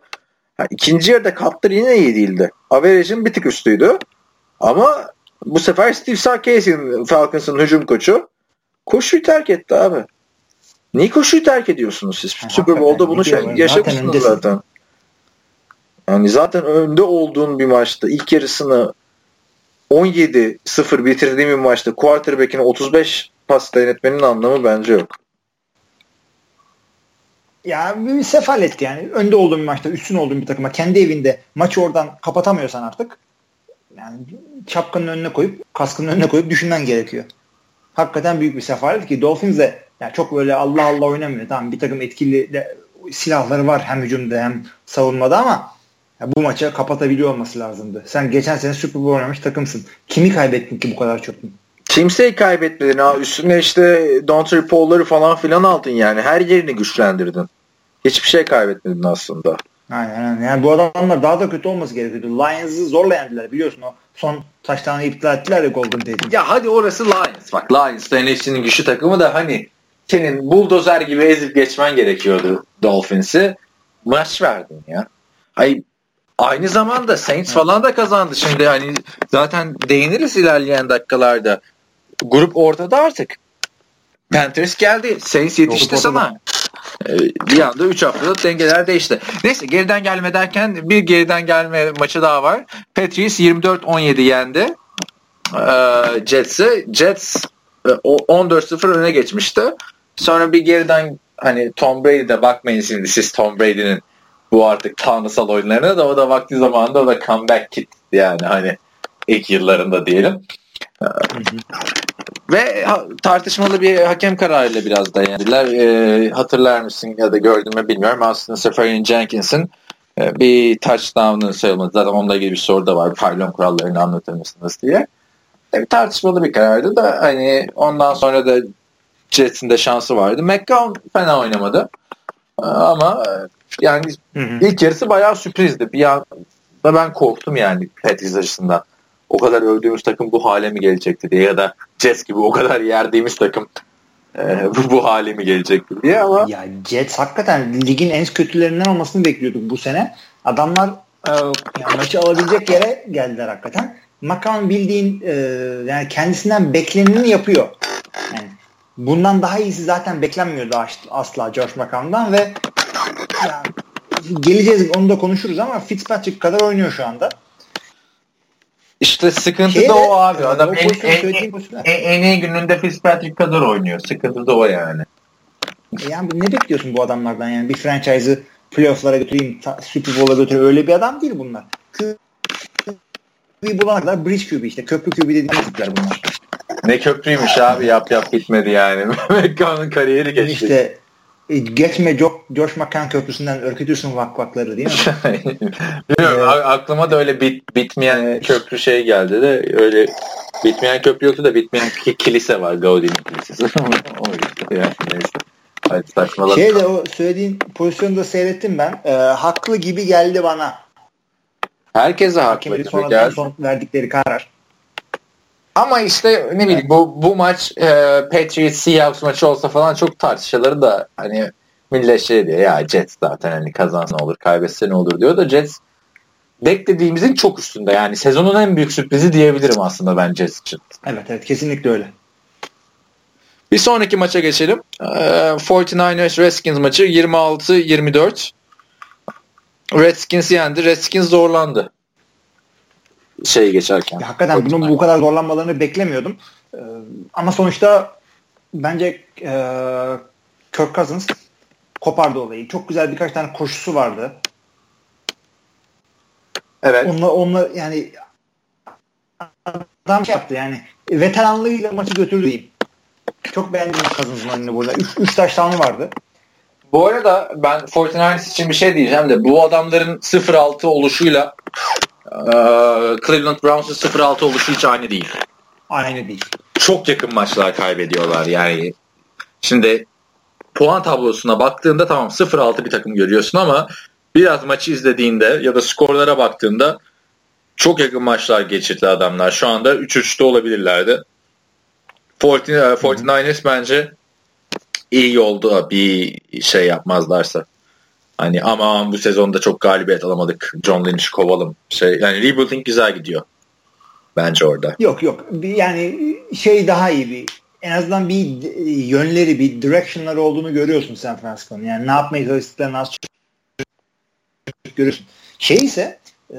Yani ikinci yarıda Cutler yine iyi değildi. Average'in bir tık üstüydü. Ama bu sefer Steve Sarkisian Falcons'ın hücum koçu koşuyu terk etti abi. Niye koşuyu terk ediyorsunuz siz? Ha, Super Bowl'da bunu şey, yaşamışsınız zaten, zaten. Yani zaten önde olduğun bir maçta ilk yarısını 17-0 bitirdiğim bir maçta quarterback'ine 35 pas denetmenin anlamı bence yok. Ya bir sefalet yani. Önde olduğum bir maçta, üstün olduğum bir takıma kendi evinde maçı oradan kapatamıyorsan artık yani çapkanın önüne koyup kaskının önüne koyup düşünmen gerekiyor. Hakikaten büyük bir sefalet ki Dolphins de yani çok böyle Allah Allah oynamıyor. Tamam bir takım etkili de, silahları var hem hücumda hem savunmada ama ya bu maçı kapatabiliyor olması lazımdı. Sen geçen sene Super Bowl oynamış takımsın. Kimi kaybettin ki bu kadar çok? Kimseyi kaybetmedin ha. Üstüne işte Dontre Paul'ları falan filan aldın yani. Her yerini güçlendirdin. Hiçbir şey kaybetmedin aslında. Aynen. Yani bu adamlar daha da kötü olması gerekiyordu. Lions'ı zorla yendiler biliyorsun o son taştanı iptal ettiler ya Golden Tate'in. Ya hadi orası Lions. Bak Lions da NFC'nin güçlü takımı da hani senin buldozer gibi ezip geçmen gerekiyordu Dolphins'i. Maç verdin ya. Ay aynı zamanda Saints falan da kazandı şimdi hani zaten değiniriz ilerleyen dakikalarda. Grup ortada artık. Panthers geldi. Saints yetişti sana. Ee, bir anda 3 haftada dengeler değişti. Neyse geriden gelme derken bir geriden gelme maçı daha var. Patriots 24-17 yendi. Ee, Jets'i. Jets 14-0 e, öne geçmişti. Sonra bir geriden hani Tom Brady'de bakmayın şimdi siz Tom Brady'nin bu artık tanrısal oyunlarına da o da vakti zamanında o da comeback kit yani hani ilk yıllarında diyelim. Hı hı. Ve tartışmalı bir hakem kararıyla biraz da yendiler. E, hatırlar mısın ya da gördün mü bilmiyorum. Aslında Seferian Jenkins'in e, bir touchdown'ın sayılmadı. Zaten onunla ilgili bir soru da var. Paylon kurallarını anlatır mısınız diye. E, tartışmalı bir karardı da hani ondan sonra da Jets'in de şansı vardı. McCown fena oynamadı. E, ama e, yani hı hı. ilk yarısı bayağı sürprizdi. Bir anda ben korktum yani Patriots açısından o kadar övdüğümüz takım bu hale mi gelecekti diye ya da Jets gibi o kadar yerdiğimiz takım e, bu, bu hale mi gelecekti diye ama ya Jets hakikaten ligin en kötülerinden olmasını bekliyorduk bu sene. Adamlar e, yani maçı alabilecek yere geldiler hakikaten. McCown bildiğin e, yani kendisinden bekleneni yapıyor. Yani bundan daha iyisi zaten beklenmiyordu asla Josh McCown'dan ve yani, geleceğiz onu da konuşuruz ama Fitzpatrick kadar oynuyor şu anda. İşte sıkıntı Şeyde, da o abi. Adam o en, en, en, en iyi gününde Fitzpatrick kadar oynuyor. Sıkıntı da o yani. E yani ne bekliyorsun bu adamlardan yani? Bir franchise'ı playoff'lara götüreyim, Super Bowl'a götüreyim. Öyle bir adam değil bunlar. QB bulana kadar bridge QB işte. Köprü QB dediğimiz tipler bunlar. Ne köprüymüş abi yap yap bitmedi yani. Mekkan'ın kariyeri geçti. İşte geçme Josh McCann köprüsünden ürkütürsün vakvakları değil mi? Bilmiyorum evet. aklıma da öyle bit, bitmeyen köprü şey geldi de öyle bitmeyen köprü yoktu da bitmeyen kilise var Gaudi'nin kilisesi. o yani neyse. Hadi saçmalama. Şey de o söylediğin pozisyonu da seyrettim ben. E, haklı gibi geldi bana. Herkese haklı gibi geldi. Son verdikleri karar. Ama işte ne bileyim bu bu maç e, Patriots Seahawks maçı olsa falan çok tartışılır da hani millet şey diyor ya Jets zaten hani kazansa ne olur kaybetse ne olur diyor da Jets beklediğimizin çok üstünde yani sezonun en büyük sürprizi diyebilirim aslında ben Jets için. Evet evet kesinlikle öyle. Bir sonraki maça geçelim. Ee, 49ers Redskins maçı 26-24. Redskins yendi. Redskins zorlandı. Şey geçerken. Ya, hakikaten bunun bu kadar zorlanmalarını beklemiyordum. Ee, ama sonuçta bence e, Kirk Cousins kopardı olayı. Çok güzel birkaç tane koşusu vardı. Evet. Onunla, onunla yani adam şey yaptı yani veteranlığıyla maçı götürdü diyeyim. Çok beğendim Cousins'ın oyunu burada. 3 taş tane vardı. Bu arada ben 49ers için bir şey diyeceğim de bu adamların 0-6 oluşuyla Cleveland Browns'un 0-6 oluşu hiç aynı değil. Aynı değil. Çok yakın maçlar kaybediyorlar yani. Şimdi puan tablosuna baktığında tamam 0-6 bir takım görüyorsun ama biraz maçı izlediğinde ya da skorlara baktığında çok yakın maçlar geçirdi adamlar. Şu anda 3-3'te olabilirlerdi. 49ers e, bence iyi yolda bir şey yapmazlarsa. Hani ama bu sezonda çok galibiyet alamadık. John Lynch kovalım. Şey, yani rebuilding güzel gidiyor. Bence orada. Yok yok. Yani şey daha iyi bir en azından bir yönleri, bir directionları olduğunu görüyorsun San Francisco'nun. Yani ne yapmayı çalıştıklarını az çok görüyorsun. Şey ise e,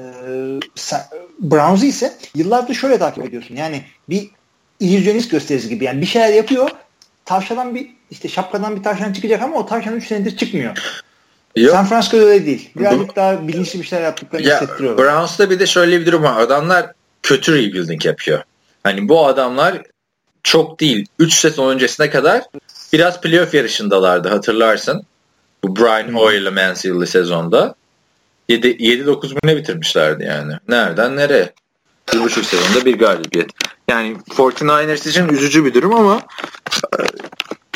Browns'u ise yıllardır şöyle takip ediyorsun. Yani bir illüzyonist gösterisi gibi. Yani bir şeyler yapıyor. Tavşadan bir işte şapkadan bir tavşan çıkacak ama o tavşan 3 senedir çıkmıyor. Yok. San Francisco öyle değil. Birazcık daha bilinçli bir şeyler yaptıklarını ya, hissettiriyor. Browns'ta bir de şöyle bir durum var. Adamlar kötü rebuilding yapıyor. Hani bu adamlar çok değil. 3 sezon öncesine kadar biraz playoff yarışındalardı hatırlarsın. Bu Brian Hoyer'lı Mansell'lı sezonda. 7-9 ne bitirmişlerdi yani. Nereden nereye? Bir buçuk sezonda bir galibiyet. Yani 49ers için üzücü bir durum ama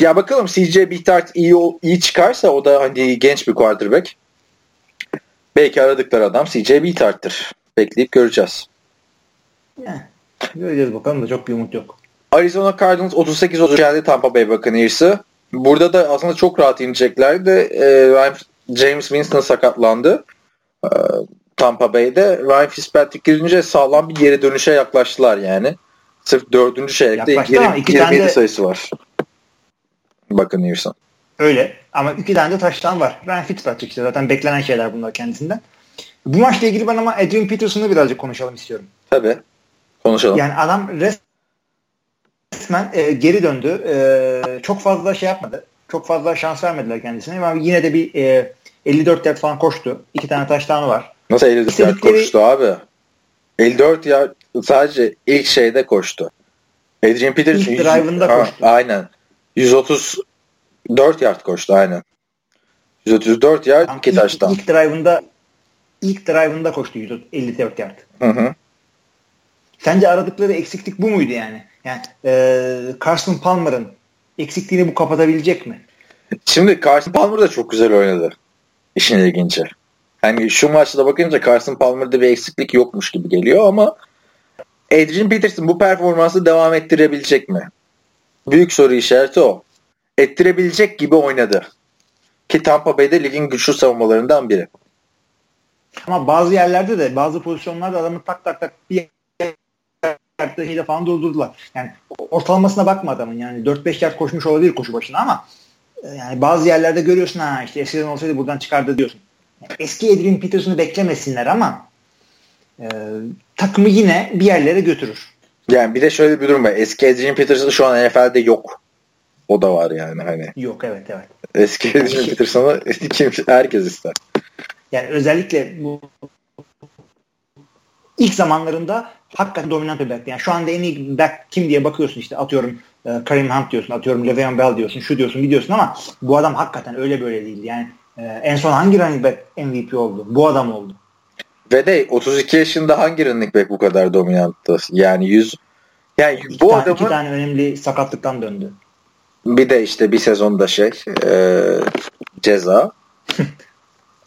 ya bakalım CJ Beathard iyi, iyi çıkarsa o da hani genç bir quarterback. Belki aradıkları adam CJ Beathard'tır. Bekleyip göreceğiz. Yani, göreceğiz bakalım da çok bir umut yok. Arizona Cardinals 38-30 geldi Tampa Bay Buccaneers'ı. Burada da aslında çok rahat ineceklerdi. Ee, James Winston sakatlandı. Ee, Tampa Bay'de Ryan Fitzpatrick girince sağlam bir geri dönüşe yaklaştılar yani. Sırf dördüncü çeyrekte 20, 27 de... sayısı var. Bakın Yirsan. Öyle ama iki tane de taştan var. Ryan Fitzpatrick işte zaten beklenen şeyler bunlar kendisinden. Bu maçla ilgili ben ama Adrian Peterson'la birazcık konuşalım istiyorum. Tabii. Konuşalım. Yani adam resmen e, geri döndü. E, çok fazla şey yapmadı. Çok fazla şans vermediler kendisine. Ama yine de bir e, 54 yard falan koştu. İki tane taştanı var. Nasıl 54 İstedikleri... yard koştu abi? 54 yard sadece ilk şeyde koştu. Adrian Peterson ilk drive'ında koştu. Aynen. 134 yard koştu aynen. 134 yard yani iki taştan. İlk drive'ında ilk drive'ında koştu 154 yard. Hı hı. Sence aradıkları eksiklik bu muydu yani? Yani e, Carson Palmer'ın eksikliğini bu kapatabilecek mi? Şimdi Carson Palmer da çok güzel oynadı. İşin ilginci. Hani şu maçta bakınca Carson Palmer'da bir eksiklik yokmuş gibi geliyor ama Adrian Peterson bu performansı devam ettirebilecek mi? Büyük soru işareti o. Ettirebilecek gibi oynadı. Ki Tampa Bay'de ligin güçlü savunmalarından biri. Ama bazı yerlerde de bazı pozisyonlarda adamı tak tak tak bir yardta şeyde falan durdurdular. Yani ortalamasına bakma adamın yani 4-5 yard koşmuş olabilir koşu başına ama e, yani bazı yerlerde görüyorsun ha işte eskiden olsaydı buradan çıkardı diyorsun. Eski Adrian Peterson'ı beklemesinler ama e, takımı yine bir yerlere götürür. Yani bir de şöyle bir durum var. Eski Adrian Peterson şu an NFL'de yok. O da var yani hani. Yok evet evet. Eski Adrian Peterson'ı kim herkes ister. Yani özellikle bu ilk zamanlarında hakikaten dominant bir back. Yani şu anda en iyi back kim diye bakıyorsun işte atıyorum e, Kareem Hunt diyorsun, atıyorum Le'Veon Bell diyorsun, şu diyorsun, biliyorsun ama bu adam hakikaten öyle böyle değil. Yani e, en son hangi running back MVP oldu? Bu adam oldu. Ve de 32 yaşında hangi running back bu kadar dominanttı? Yani 100 yani iki bu tane, adamın iki tane önemli sakatlıktan döndü. Bir de işte bir sezonda şey e, ceza.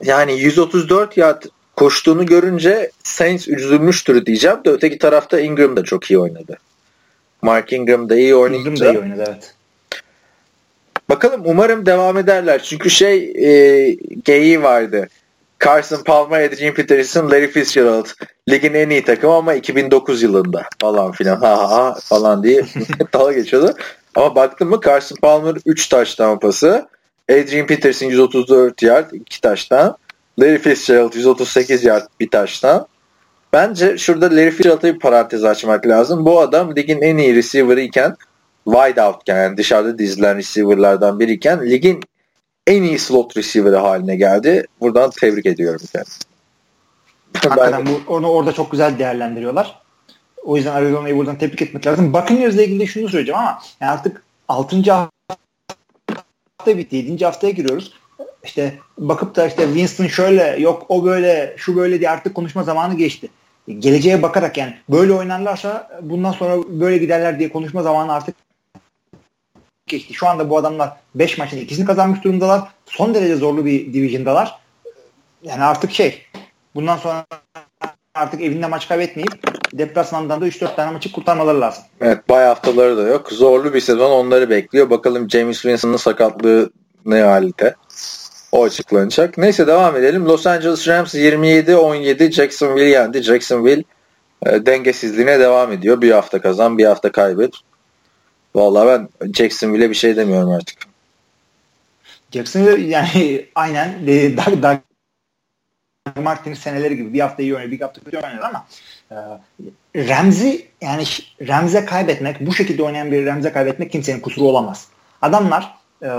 yani 134 yard koştuğunu görünce Saints üzülmüştür diyeceğim de öteki tarafta Ingram da çok iyi oynadı. Mark Ingram da iyi oynayınca. Ingram da iyi oynadı evet. Bakalım umarım devam ederler. Çünkü şey e, geyiği vardı. Carson Palmer, Adrian Peterson, Larry Fitzgerald. Ligin en iyi takımı ama 2009 yılında falan filan ha ha, ha falan diye dalga geçiyordu. Ama baktım mı Carson Palmer 3 taş pası. Adrian Peterson 134 yard 2 taştan. Larry Fitzgerald 138 yard bir taştan. Bence şurada Larry Fitzgerald'a bir parantez açmak lazım. Bu adam ligin en iyi receiver'ı iken wide out yani dışarıda dizilen receiver'lardan biriyken ligin en iyi slot receiver'ı haline geldi. Buradan tebrik ediyorum kendisini. Hakikaten bu, onu orada çok güzel değerlendiriyorlar. O yüzden Arizona'yı buradan tebrik etmek lazım. Buccaneers'la ilgili şunu söyleyeceğim ama yani artık 6. hafta bitti. 7. haftaya giriyoruz. İşte bakıp da işte Winston şöyle yok o böyle şu böyle diye artık konuşma zamanı geçti. Geleceğe bakarak yani böyle oynarlarsa bundan sonra böyle giderler diye konuşma zamanı artık geçti. Şu anda bu adamlar 5 maçın ikisini kazanmış durumdalar. Son derece zorlu bir division'dalar. Yani artık şey bundan sonra artık evinde maç kaybetmeyip deplasmandan da 3-4 tane maçı kurtarmaları lazım. Evet bay haftaları da yok. Zorlu bir sezon onları bekliyor. Bakalım James Winston'ın sakatlığı ne halde? O açıklanacak. Neyse devam edelim. Los Angeles Rams 27-17 Jacksonville yendi. Jacksonville e, dengesizliğine devam ediyor. Bir hafta kazan, bir hafta kaybet. Vallahi ben Jacksonville'e bir şey demiyorum artık. Jacksonville yani aynen e, Doug, Doug Martin'in seneleri gibi bir hafta iyi oynuyor, bir hafta kötü oynuyor ama e, Ramsey yani Rams'e kaybetmek, bu şekilde oynayan bir Rams'e kaybetmek kimsenin kusuru olamaz. Adamlar e,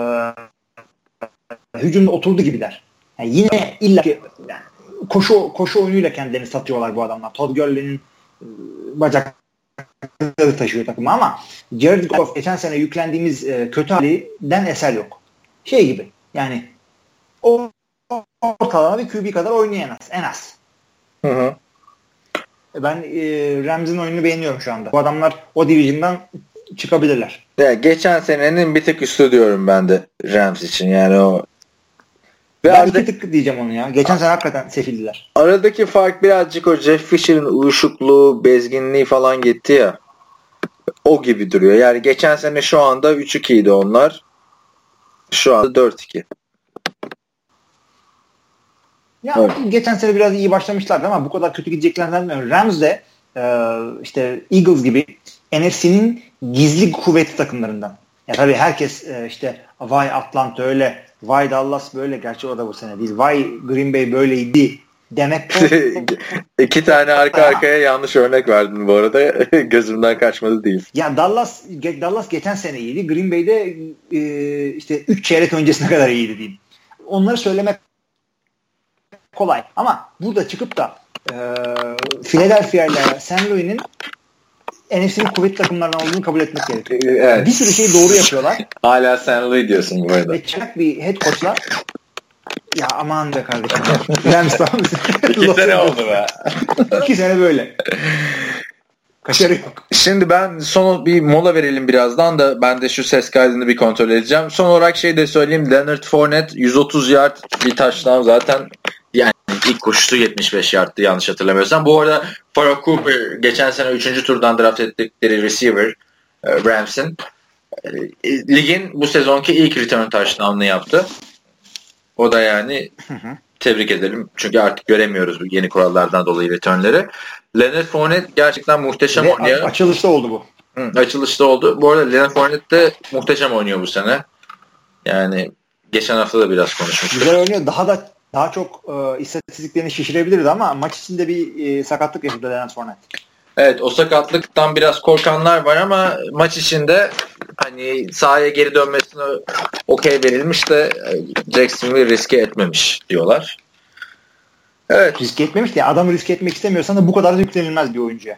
hücumda oturdu gibiler. Yani yine illa ki yani koşu koşu oyunuyla kendilerini satıyorlar bu adamlar. Todd Gurley'nin e, taşıyor takımı ama Jared Goff geçen sene yüklendiğimiz e, kötü halinden eser yok. Şey gibi yani o ortalama bir QB kadar oynuyor en az. En az. Hı hı. Ben e, Rams'in oyununu beğeniyorum şu anda. Bu adamlar o division'dan çıkabilirler. Ya, geçen senenin bir tık üstü diyorum ben de Rams için. Yani o ve ben arada, tık diyeceğim onu ya. Geçen sene hakikaten sefildiler. Aradaki fark birazcık o Jeff Fisher'ın uyuşukluğu, bezginliği falan gitti ya. O gibi duruyor. Yani geçen sene şu anda 3-2 idi onlar. Şu anda 4-2. Ya evet. geçen sene biraz iyi başlamışlardı ama bu kadar kötü gideceklerini zannetmiyorum. Rams de e, işte Eagles gibi NFC'nin gizli kuvveti takımlarından. Ya tabii herkes e, işte vay Atlanta öyle, vay Dallas böyle. Gerçi o da bu sene değil. Vay Green Bay böyleydi demek. İki tane arka arkaya yanlış örnek verdin bu arada. Gözümden kaçmadı değil. Ya Dallas Dallas geçen sene iyiydi. Green Bay'de e, işte 3 çeyrek öncesine kadar iyiydi diyeyim. Onları söylemek kolay. Ama burada çıkıp da e, Philadelphia ile St. Louis'nin NFC'nin kuvvetli takımlarından olduğunu kabul etmek gerekiyor. Evet. Bir sürü şeyi doğru yapıyorlar. Hala St. Louis diyorsun bu arada. Ve çıkak bir head coach'la ya aman be kardeşim. Rams İki sene oldu be. İki sene böyle. Kaşarı yok. Şimdi ben son bir mola verelim birazdan da ben de şu ses kaydını bir kontrol edeceğim. Son olarak şey de söyleyeyim. Leonard Fournette 130 yard bir taştan zaten ilk koşusu 75 yardtı yanlış hatırlamıyorsam. Bu arada Farrah Cooper geçen sene 3. turdan draft ettikleri receiver e, Rams'in e, ligin bu sezonki ilk return touchdown'ını yaptı. O da yani tebrik edelim. Çünkü artık göremiyoruz bu yeni kurallardan dolayı returnleri. Leonard Fournette gerçekten muhteşem Ve oynuyor. Açılışta oldu bu. Hı, açılışta oldu. Bu arada Leonard Fournette de muhteşem oynuyor bu sene. Yani geçen hafta da biraz konuşmuştuk. Güzel oynuyor. Daha da daha çok e, istatistiklerini şişirebilirdi ama maç içinde bir e, sakatlık yaşadı Leonard Fournette. Evet o sakatlıktan biraz korkanlar var ama maç içinde hani sahaya geri dönmesine okey verilmiş de Jacksonville riske etmemiş diyorlar. Evet. Riske etmemiş diye adam riske etmek istemiyorsan da bu kadar yüklenilmez bir oyuncuya.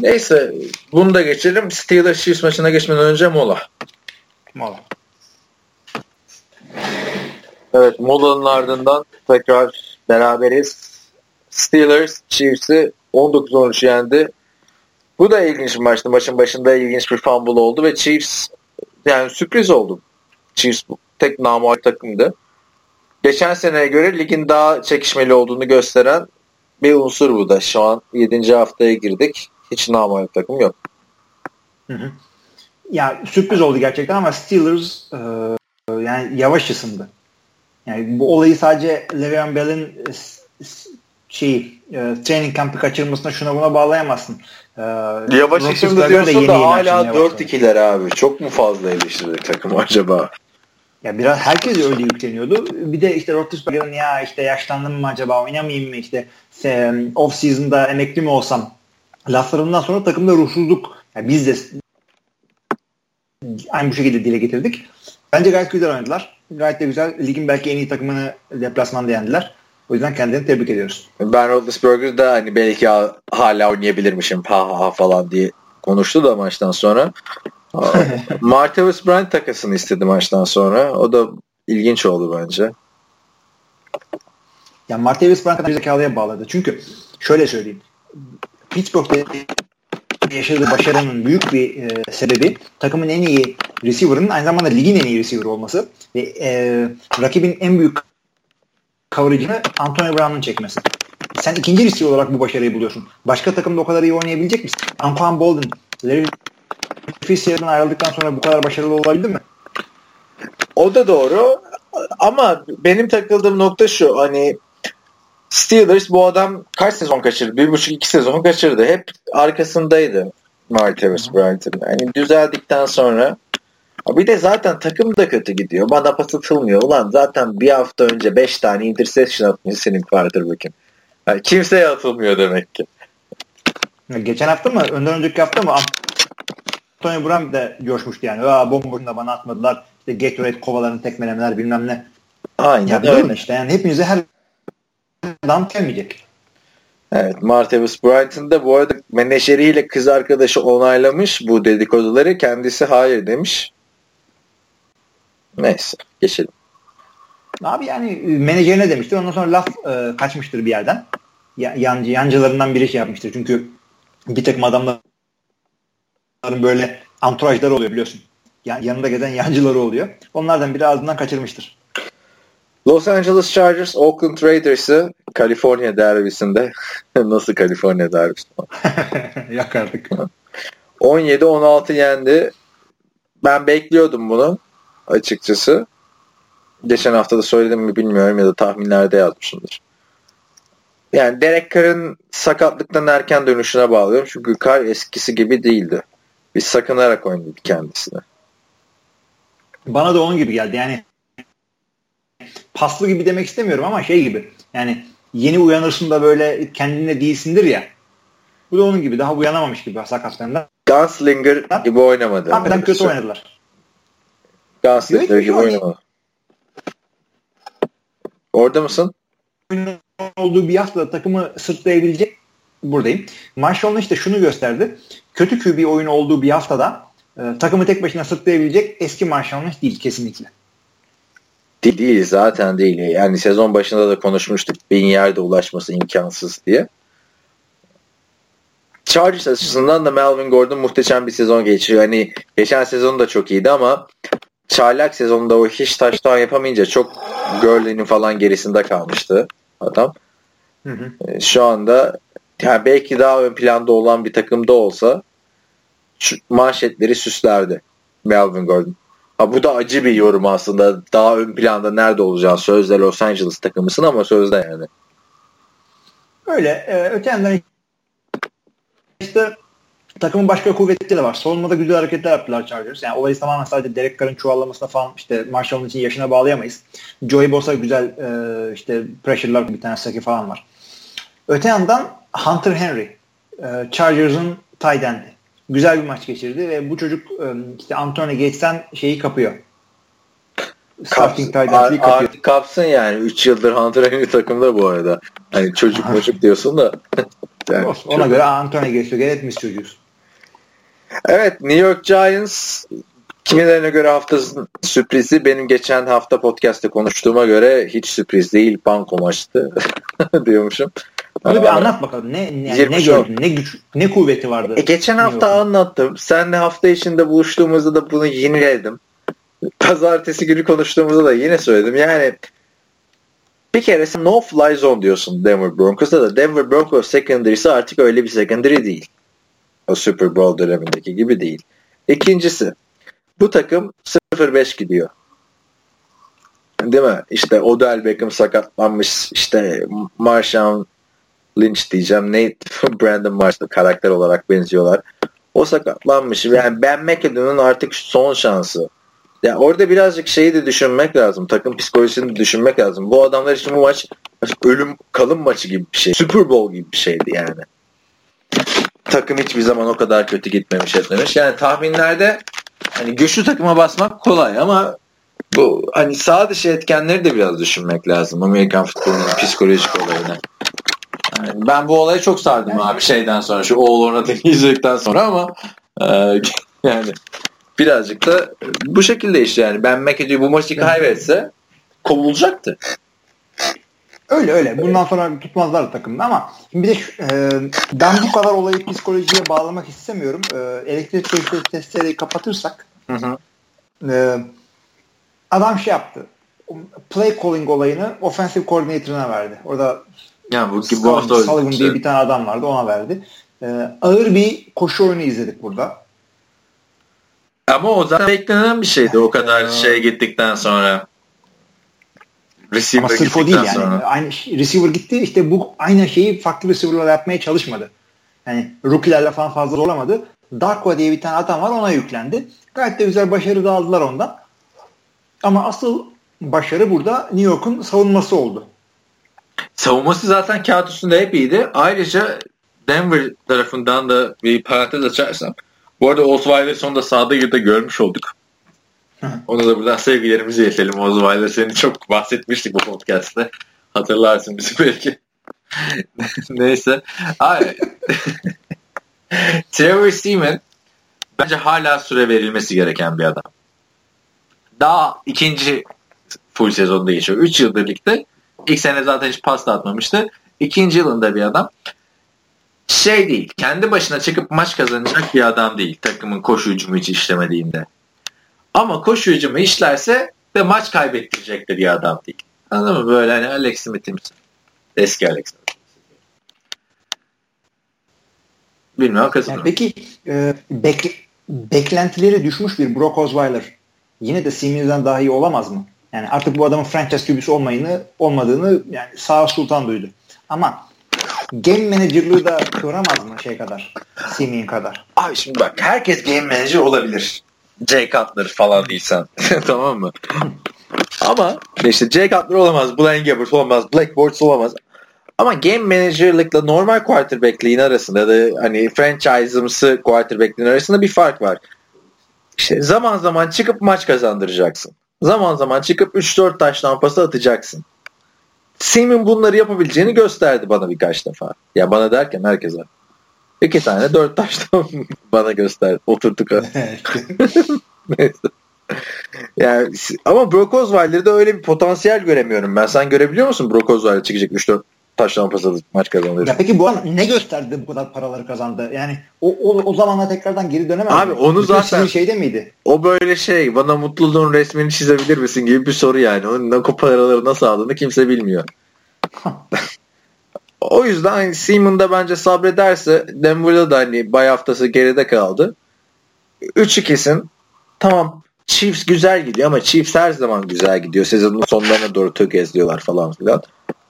Neyse bunu da geçelim. Steelers Chiefs maçına geçmeden önce mola. Mola. Evet molanın ardından tekrar beraberiz. Steelers Chiefs'i 19-13 yendi. Bu da ilginç bir maçtı. Maçın başında ilginç bir fumble oldu ve Chiefs yani sürpriz oldu. Chiefs tek namuhal takımdı. Geçen seneye göre ligin daha çekişmeli olduğunu gösteren bir unsur bu da. Şu an 7. haftaya girdik. Hiç namuhal takım yok. Hı hı. Ya sürpriz oldu gerçekten ama Steelers e, yani yavaş ısındı. Yani bu olayı sadece Le'Veon Bell'in şeyi e, training kampı kaçırmasına şuna buna bağlayamazsın. E, Yavaş ısındı diyorsun da hala 4-2'ler abi. Çok mu fazla eleştirdik takımı acaba? Ya biraz herkes öyle yükleniyordu. Bir de işte Roethlisberger'ın ya işte yaşlandım mı acaba oynamayayım mı işte off season'da emekli mi olsam laflarından sonra takımda ruhsuzluk yani biz de aynı bu şekilde dile getirdik. Bence gayet güzel oynadılar. Gayet de güzel. Ligin belki en iyi takımını deplasmanda yendiler. O yüzden kendilerini tebrik ediyoruz. Ben Roethlisberger da hani belki hala oynayabilirmişim ha ha ha falan diye konuştu da maçtan sonra. Martavis Bryant takasını istedi maçtan sonra. O da ilginç oldu bence. Ya Martavis Bryant kadar zekalıya bağladı. Çünkü şöyle söyleyeyim. Pittsburgh'te yaşadığı başarının büyük bir e, sebebi takımın en iyi receiver'ının aynı zamanda ligin en iyi receiver olması ve e, rakibin en büyük coverage'ını Antonio Brown'un çekmesi. Sen ikinci receiver olarak bu başarıyı buluyorsun. Başka takımda o kadar iyi oynayabilecek misin? Antoine Bolden, Larry Fitzgerald'dan ayrıldıktan sonra bu kadar başarılı olabildi mi? O da doğru. Ama benim takıldığım nokta şu. Hani Steelers bu adam kaç sezon kaçırdı? Bir buçuk iki sezon kaçırdı. Hep arkasındaydı Martavis Bryant'ın. Yani düzeldikten sonra bir de zaten takım da kötü gidiyor. Bana pas atılmıyor. Ulan zaten bir hafta önce 5 tane interception atmış senin quarterback'in. Yani kimseye atılmıyor demek ki. Geçen hafta mı? Önden önceki hafta mı? Antonio Brown de coşmuştu yani. Aa bomboşuna bana atmadılar. İşte Gatorade kovalarını tekmelemeler bilmem ne. Aynen ya, öyle. işte yani hepinize her dam gelmeyecek. Evet Martavis Bryant'ın da bu arada menajeriyle kız arkadaşı onaylamış bu dedikoduları. Kendisi hayır demiş. Neyse geçelim. Abi yani e, menajerine demiştir. Ondan sonra laf e, kaçmıştır bir yerden. Ya, yancı, yancılarından biri şey yapmıştır. Çünkü bir takım adamların böyle anturajları oluyor biliyorsun. Ya, yanında gezen yancıları oluyor. Onlardan biri ağzından kaçırmıştır. Los Angeles Chargers Oakland Raiders'ı Kaliforniya derbisinde nasıl Kaliforniya derbisi? Yakardık. 17-16 yendi. Ben bekliyordum bunu açıkçası. Geçen hafta da söyledim mi bilmiyorum ya da tahminlerde yazmışımdır. Yani Derek Carr'ın sakatlıktan erken dönüşüne bağlıyorum. Çünkü Carr eskisi gibi değildi. Bir sakınarak oynadı kendisine. Bana da onun gibi geldi. Yani paslı gibi demek istemiyorum ama şey gibi. Yani yeni uyanırsın da böyle kendine değilsindir ya. Bu da onun gibi. Daha uyanamamış gibi sakatlarından. Gunslinger gibi oynamadı. Hakikaten kötü oynadılar. Gunslinger gibi oynamadı. Orada mısın? olduğu bir haftada takımı sırtlayabilecek buradayım. Marshall'ın işte şunu gösterdi. Kötü QB oyunu olduğu bir haftada e, takımı tek başına sırtlayabilecek eski Marshall'ın değil kesinlikle. Değil, değil zaten değil. Yani sezon başında da konuşmuştuk. Bin yerde ulaşması imkansız diye. Chargers açısından da Melvin Gordon muhteşem bir sezon geçiriyor. Hani geçen sezon da çok iyiydi ama çaylak sezonunda o hiç taştan yapamayınca çok Gurley'nin falan gerisinde kalmıştı adam. Hı hı. E, şu anda yani belki daha ön planda olan bir takımda olsa manşetleri süslerdi Melvin Gordon. Ha, bu da acı bir yorum aslında. Daha ön planda nerede olacağı sözde Los Angeles takımısın ama sözde yani. Öyle. E, öte yandan işte takımın başka kuvvetleri de var. Savunmada güzel hareketler yaptılar Chargers. Yani olayı tamamen sadece Derek Carr'ın çuvallamasına falan işte Marshall'ın için yaşına bağlayamayız. Joey Bosa güzel e, işte pressure'lar bir tane saki falan var. Öte yandan Hunter Henry e, Chargers'ın tight end'i. Güzel bir maç geçirdi ve bu çocuk e, işte Antonio Gates'ten şeyi kapıyor. Starting tight kapıyor. Kapsın yani. 3 yıldır Hunter Henry takımda bu arada. Hani çocuk çocuk diyorsun da. yani Ona çok... göre Antonio Gates'e hepimiz çocuğuz. Evet New York Giants kimilerine göre haftasının sürprizi benim geçen hafta podcast'te konuştuğuma göre hiç sürpriz değil banko maçtı diyormuşum. Onu bir anlat bakalım. Ne yani ne gördün? Ne güç ne kuvveti vardı? E, geçen hafta anlattım. Senle hafta içinde buluştuğumuzda da bunu yeniledim. Pazartesi günü konuştuğumuzda da yine söyledim. Yani bir kere sen no fly zone diyorsun Denver Broncos'ta da Denver Broncos secondary'si artık öyle bir secondary değil. O Super Bowl dönemindeki gibi değil. İkincisi bu takım 0-5 gidiyor. Değil mi? İşte Odell Beckham sakatlanmış. İşte Marshawn Lynch diyeceğim. Nate Brandon Marshall karakter olarak benziyorlar. O sakatlanmış. Yani Ben McAdoo'nun artık son şansı. Yani orada birazcık şeyi de düşünmek lazım. Takım psikolojisini de düşünmek lazım. Bu adamlar için bu maç ölüm kalım maçı gibi bir şey. Super Bowl gibi bir şeydi yani. Takım hiçbir zaman o kadar kötü gitmemiş etmemiş. Yani tahminlerde hani güçlü takıma basmak kolay ama bu hani sağ dışı etkenleri de biraz düşünmek lazım. Amerikan futbolunun psikolojik olayını. Yani ben bu olaya çok sardım abi şeyden sonra şu All or Nothing izledikten sonra ama e, yani birazcık da bu şekilde işte yani ben McAdoo bu maçı kaybetse kovulacaktı. Öyle öyle. Bundan sonra tutmazlar takımda ama şimdi bir de e, ben bu kadar olayı psikolojiye bağlamak istemiyorum. E, elektrik testleri kapatırsak hı hı. E, adam şey yaptı. Play calling olayını offensive coordinator'ına verdi. Orada yani bu, bu hafta Sullivan diye bir tane adam vardı ona verdi. Ee, ağır bir koşu oyunu izledik burada. Ama o zaten beklenen bir şeydi o kadar şey gittikten sonra. Receiver Ama sırf o değil yani. Sonra. Aynı receiver gitti işte bu aynı şeyi farklı receiver'lar yapmaya çalışmadı. Yani rookie'lerle falan fazla zorlamadı. Darko diye bir tane adam var ona yüklendi. Gayet de güzel başarı da aldılar ondan. Ama asıl başarı burada New York'un savunması oldu. Savunması zaten kağıt üstünde hep iyiydi. Ayrıca Denver tarafından da bir parantez açarsam. Bu arada Osweiler sonunda sahada girdi görmüş olduk. Ona da buradan sevgilerimizi iletelim. Osweiler seni çok bahsetmiştik bu podcast'te. Hatırlarsın bizi belki. Neyse. Trevor Seaman bence hala süre verilmesi gereken bir adam. Daha ikinci full sezonda geçiyor. 3 yıldır birlikte İlk sene zaten hiç pas atmamıştı. İkinci yılında bir adam. Şey değil. Kendi başına çıkıp maç kazanacak bir adam değil. Takımın koşu hücumu hiç işlemediğinde. Ama koşu hücumu işlerse ve maç kaybettirecek de bir adam değil. Anladın mı? Böyle hani Alex Smith'imsin. Eski Alex Smith. Bilmiyorum kazanır. Yani peki e, bek, beklentileri düşmüş bir Brock Osweiler yine de Simmons'den daha iyi olamaz mı? Yani artık bu adamın franchise QB'si olmayını, olmadığını yani sağ sultan duydu. Ama game manager'lığı da kıvıramaz mı şey kadar? Simeon kadar. Abi şimdi bak herkes game manager olabilir. Jay Cutler falan değilsen. tamam mı? Ama işte Jay Cutler olamaz, Blaine Gabbert olamaz, Black Bortles olamaz. Ama game manager'lıkla normal quarterback'liğin arasında da hani franchise'ımsı quarterback'liğin arasında bir fark var. İşte zaman zaman çıkıp maç kazandıracaksın zaman zaman çıkıp 3-4 taş lampası atacaksın. Sim'in bunları yapabileceğini gösterdi bana birkaç defa. Ya bana derken herkese. İki tane dört taştan bana gösterdi. Oturduk. Neyse. Yani, ama Brock Osweiler'de öyle bir potansiyel göremiyorum ben. Sen görebiliyor musun Brock Osweiler çıkacak 3-4 taştan pas atıp maç kazanır. Ya peki bu an ne gösterdi bu kadar paraları kazandı? Yani o, o, o zamana tekrardan geri dönemez Abi mi? onu Bütün zaten şeyde miydi? O böyle şey bana mutluluğun resmini çizebilir misin gibi bir soru yani. Onun ne paraları nasıl aldığını kimse bilmiyor. o yüzden hani Seaman da bence sabrederse Denver'da da hani bay haftası geride kaldı. 3-2'sin tamam Chiefs güzel gidiyor ama Chiefs her zaman güzel gidiyor. Sezonun sonlarına doğru tökezliyorlar falan filan.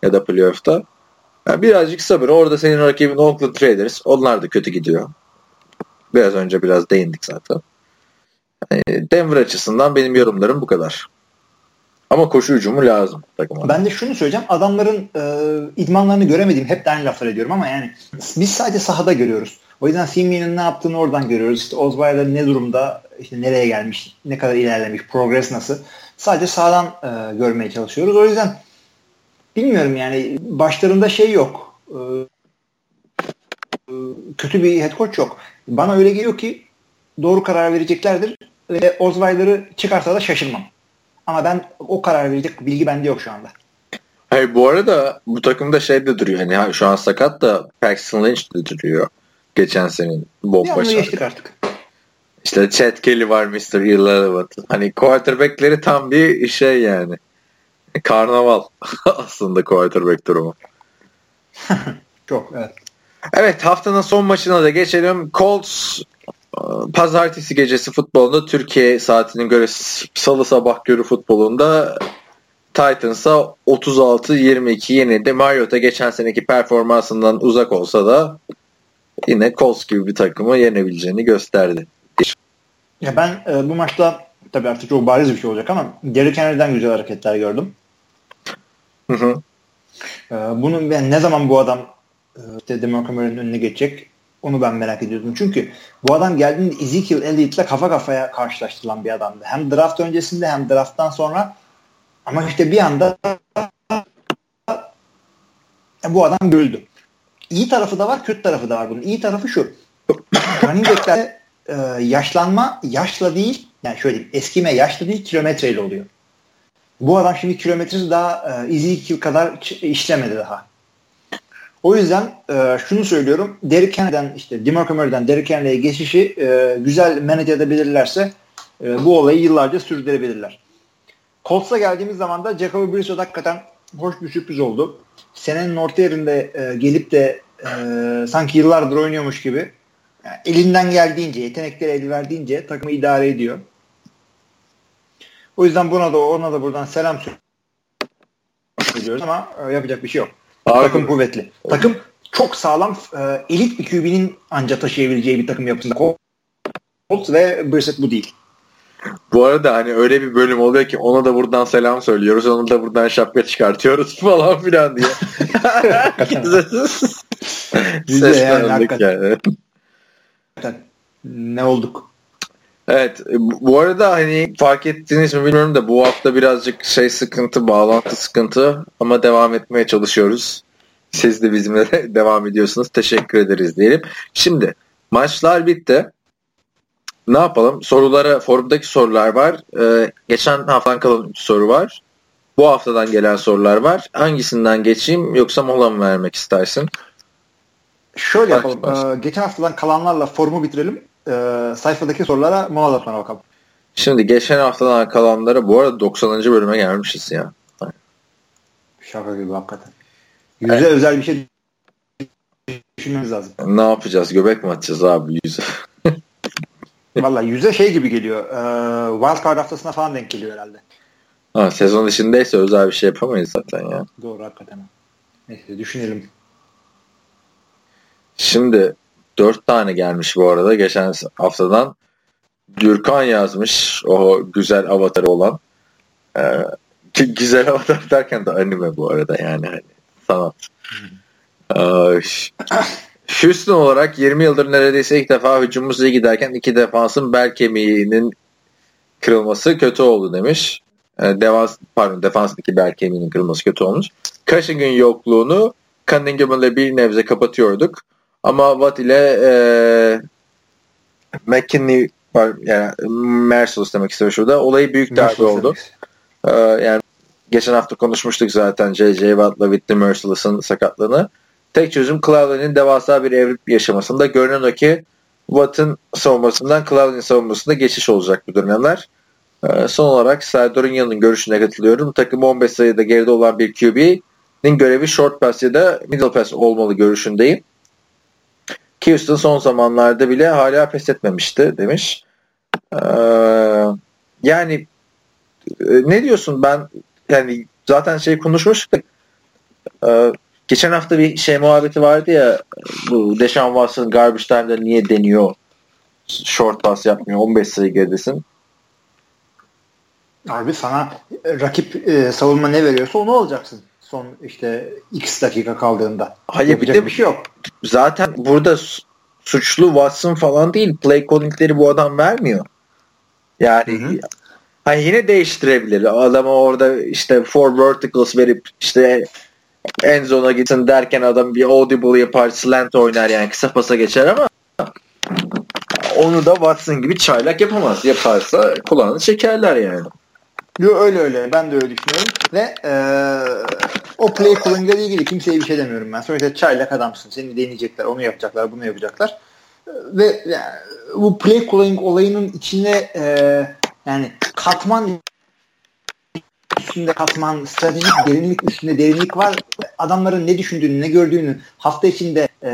Ya da playoff'ta. Yani birazcık sabır. Orada senin rakibin Oakland Raiders. Onlar da kötü gidiyor. Biraz önce biraz değindik zaten. Yani Denver açısından benim yorumlarım bu kadar. Ama koşu hücumu lazım takıma. Ben de şunu söyleyeceğim. Adamların e, idmanlarını göremediğim hep de aynı laflar ediyorum ama yani biz sadece sahada görüyoruz. O yüzden Simeon'un ne yaptığını oradan görüyoruz. İşte Osweiler ne durumda, işte nereye gelmiş, ne kadar ilerlemiş, progres nasıl. Sadece sağdan e, görmeye çalışıyoruz. O yüzden bilmiyorum yani başlarında şey yok. E, e, kötü bir head coach yok. Bana öyle geliyor ki doğru karar vereceklerdir ve Osweiler'ı çıkarsa da şaşırmam. Ama ben o karar verecek bilgi bende yok şu anda. Hayır bu arada bu takımda şey de duruyor. Hani şu an sakat da Paxton Lynch de duruyor. Geçen senin bomba şarkı. geçtik artık. İşte Chad Kelly var Mr. Irrelevant. Hani quarterback'leri tam bir şey yani. Karnaval aslında quarterback durumu. Çok evet. Evet haftanın son maçına da geçelim. Colts pazartesi gecesi futbolunda Türkiye saatinin göre salı sabah görü futbolunda Titans'a 36-22 yenildi. Mariota geçen seneki performansından uzak olsa da yine Colts gibi bir takımı yenebileceğini gösterdi. Ya ben e, bu maçta tabii artık çok bariz bir şey olacak ama Derrick Henry'den güzel hareketler gördüm. Hı hı. E, bunun ben ne zaman bu adam e, işte Demar önüne geçecek onu ben merak ediyordum. Çünkü bu adam geldiğinde Ezekiel Elliott'la kafa kafaya karşılaştırılan bir adamdı. Hem draft öncesinde hem drafttan sonra ama işte bir anda bu adam gördü. İyi tarafı da var, kötü tarafı da var bunun. İyi tarafı şu. Running back'lerde e, yaşlanma yaşla değil, yani şöyle diyeyim, eskime yaşla değil kilometreyle oluyor. Bu adam şimdi kilometresi daha e, Ezekiel kadar işlemedi daha. O yüzden e, şunu söylüyorum. Derrick Henry'den işte DeMarco Murray'den Derrick Henry'e geçişi e, güzel manage edebilirlerse e, bu olayı yıllarca sürdürebilirler. Colts'a geldiğimiz zaman da Jacoby Brissett hakikaten hoş bir sürpriz oldu. Senenin orta yerinde e, gelip de e, sanki yıllardır oynuyormuş gibi yani elinden geldiğince, yetenekleri el verdiğince takımı idare ediyor. O yüzden buna da ona da buradan selam söylüyoruz ama e, yapacak bir şey yok. Abi, takım kuvvetli. Takım çok sağlam e, elit bir QB'nin anca taşıyabileceği bir takım yapısında. Colts ve Brissett bu değil. Bu arada hani öyle bir bölüm oluyor ki ona da buradan selam söylüyoruz. Onu da buradan şapka çıkartıyoruz falan filan diye. Seslendik yani. yani. Ne olduk? Evet bu arada hani fark ettiniz mi bilmiyorum da bu hafta birazcık şey sıkıntı bağlantı sıkıntı ama devam etmeye çalışıyoruz. Siz de bizimle devam ediyorsunuz. Teşekkür ederiz diyelim. Şimdi maçlar bitti. Ne yapalım? Sorulara, forumdaki sorular var. Ee, geçen haftadan kalan 3 soru var. Bu haftadan gelen sorular var. Hangisinden geçeyim yoksa mola mı vermek istersin? Şöyle yapalım. Ee, geçen haftadan kalanlarla forumu bitirelim e, sayfadaki sorulara mola bakalım. Şimdi geçen haftadan kalanlara bu arada 90. bölüme gelmişiz ya. Şaka gibi hakikaten. Yüze evet. özel bir şey düşünmemiz lazım. Ne yapacağız? Göbek mi atacağız abi yüze? Valla yüze şey gibi geliyor. E, wild card haftasına falan denk geliyor herhalde. Ha, sezon içindeyse özel bir şey yapamayız zaten ya. Doğru hakikaten. Neyse düşünelim. Şimdi Dört tane gelmiş bu arada geçen haftadan. Dürkan yazmış o güzel avatarı olan. Ee, güzel avatar derken de anime bu arada yani hani sanat. Ee, Houston olarak 20 yıldır neredeyse ilk defa hücumumuz iyi giderken iki defansın bel kemiğinin kırılması kötü oldu demiş. Ee, defans, pardon defansındaki bel kemiğinin kırılması kötü olmuş. Cushing'in yokluğunu Cunningham'la bir nebze kapatıyorduk. Ama Watt ile e, McKinney var yani Merciless demek istiyorum şurada. Olayı büyük derbi oldu. Ee, yani geçen hafta konuşmuştuk zaten J.J. Watt'la Whitney Merciless'ın sakatlığını. Tek çözüm Clowney'nin devasa bir evrim yaşamasında. Görünen o ki Watt'ın savunmasından Clowney'nin savunmasında geçiş olacak bu dönemler. Ee, son olarak Serdar'ın yanının görüşüne katılıyorum. Takım 15 sayıda geride olan bir QB'nin görevi short pass ya da middle pass olmalı görüşündeyim. Houston son zamanlarda bile hala pes etmemişti demiş. Ee, yani e, ne diyorsun ben yani zaten şey konuşmuştuk e, geçen hafta bir şey muhabbeti vardı ya bu Deshaun Watson garbage time'da niye deniyor short pass yapmıyor 15 sayı geridesin Abi sana rakip e, savunma ne veriyorsa onu alacaksın. Son işte x dakika kaldığında. Hayır bir de bir şey yok. Zaten burada suçlu Watson falan değil. Play calling'leri bu adam vermiyor. Yani hı hı. Hani yine değiştirebilir. Adama orada işte four verticals verip işte en zona gitsin derken adam bir audible yapar, slant oynar yani kısa pasa geçer ama onu da Watson gibi çaylak yapamaz. Yaparsa kulağını çekerler yani. Yo, öyle öyle. Ben de öyle düşünüyorum. Ve e, o play calling ile ilgili kimseye bir şey demiyorum ben. Sonuçta çaylak adamsın. Seni deneyecekler. Onu yapacaklar. Bunu yapacaklar. Ve yani, bu play calling olayının içine e, yani katman üstünde katman, stratejik derinlik üstünde derinlik var. Adamların ne düşündüğünü, ne gördüğünü, hafta içinde e,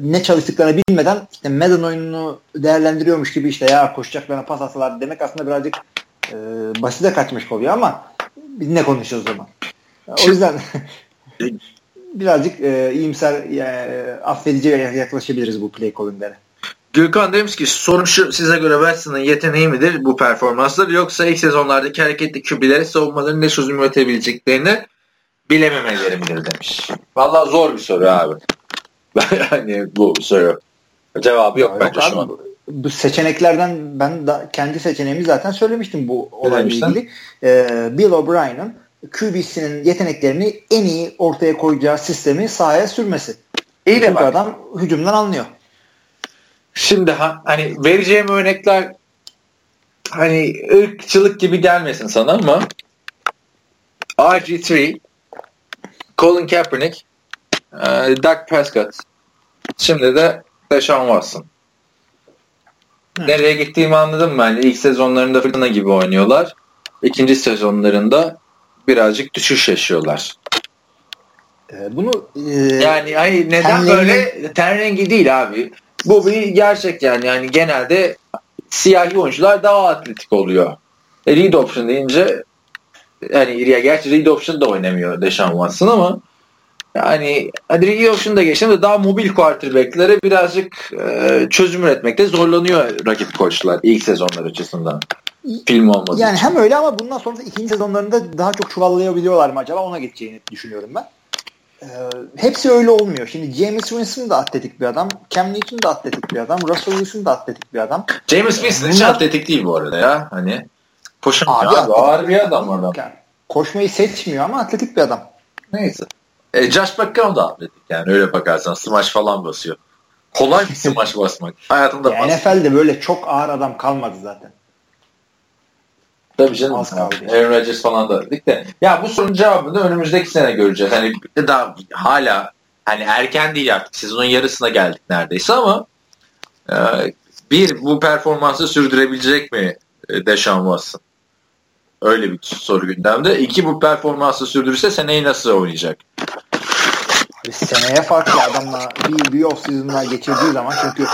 ne çalıştıklarını bilmeden işte Madden oyununu değerlendiriyormuş gibi işte ya koşacaklarına pas atsalar demek aslında birazcık e, basite kaçmış oluyor ama biz ne konuşuyoruz o zaman? O yüzden birazcık e, iyimser e, affedici yaklaşabiliriz bu play calling'lere. Gürkan demiş ki sorun şu size göre Watson'ın yeteneği midir bu performanslar yoksa ilk sezonlardaki hareketli kübilere savunmaların ne çözüm üretebileceklerini bilememeleri midir demiş. Valla zor bir soru abi. yani bu soru. Cevabı yok ya bence yok şu an. Bu seçeneklerden ben da kendi seçeneğimi zaten söylemiştim bu olayla ilgili. Ee, Bill O'Brien'ın QB'sinin yeteneklerini en iyi ortaya koyacağı sistemi sahaya sürmesi. İyi de Çünkü bak. adam hücumdan anlıyor. Şimdi ha, hani vereceğim örnekler hani ırkçılık gibi gelmesin sana ama RG3 Colin Kaepernick e, Dak Prescott şimdi de Deshaun Watson. Hı. Nereye gittiğimi anladım ben. İlk sezonlarında fırtına gibi oynuyorlar. İkinci sezonlarında birazcık düşüş yaşıyorlar. Ee, bunu e, yani ay neden ten böyle ten rengi değil abi. Bu bir gerçek yani. Yani genelde siyahi oyuncular daha atletik oluyor. E, read option deyince yani ya gerçi read option da oynamıyor Deshaun Watson ama yani hadi option da geçtim de daha mobil quarterback'lere birazcık e, çözüm üretmekte zorlanıyor rakip koçlar ilk sezonlar açısından. Film olmadığı Yani için. hem öyle ama bundan sonra ikinci sezonlarında daha çok çuvallayabiliyorlar mı acaba ona geçeceğini düşünüyorum ben. Ee, hepsi öyle olmuyor. Şimdi James Winston da atletik bir adam. Cam Newton da atletik bir adam. Russell Wilson da atletik bir adam. James Winston hiç atletik değil bu arada ya. Hani koşamıyor abi, abi ağır bir adam adam. Yani, koşmayı seçmiyor ama atletik bir adam. Neyse. E, Josh McCown da atletik yani öyle bakarsan smash falan basıyor. Kolay bir smash basmak. Hayatımda ya NFL'de böyle çok ağır adam kalmadı zaten. Tabii canım. Az kaldı. Aaron Rodgers falan da dedik de. Ya bu sorunun cevabını önümüzdeki sene göreceğiz. Hani daha hala hani erken değil artık. Sezonun yarısına geldik neredeyse ama e, bir bu performansı sürdürebilecek mi e, Deshaun Watson? Öyle bir soru gündemde. İki bu performansı sürdürürse seneyi nasıl oynayacak? seneye farklı adamla bir, bir off season'lar geçirdiği zaman çünkü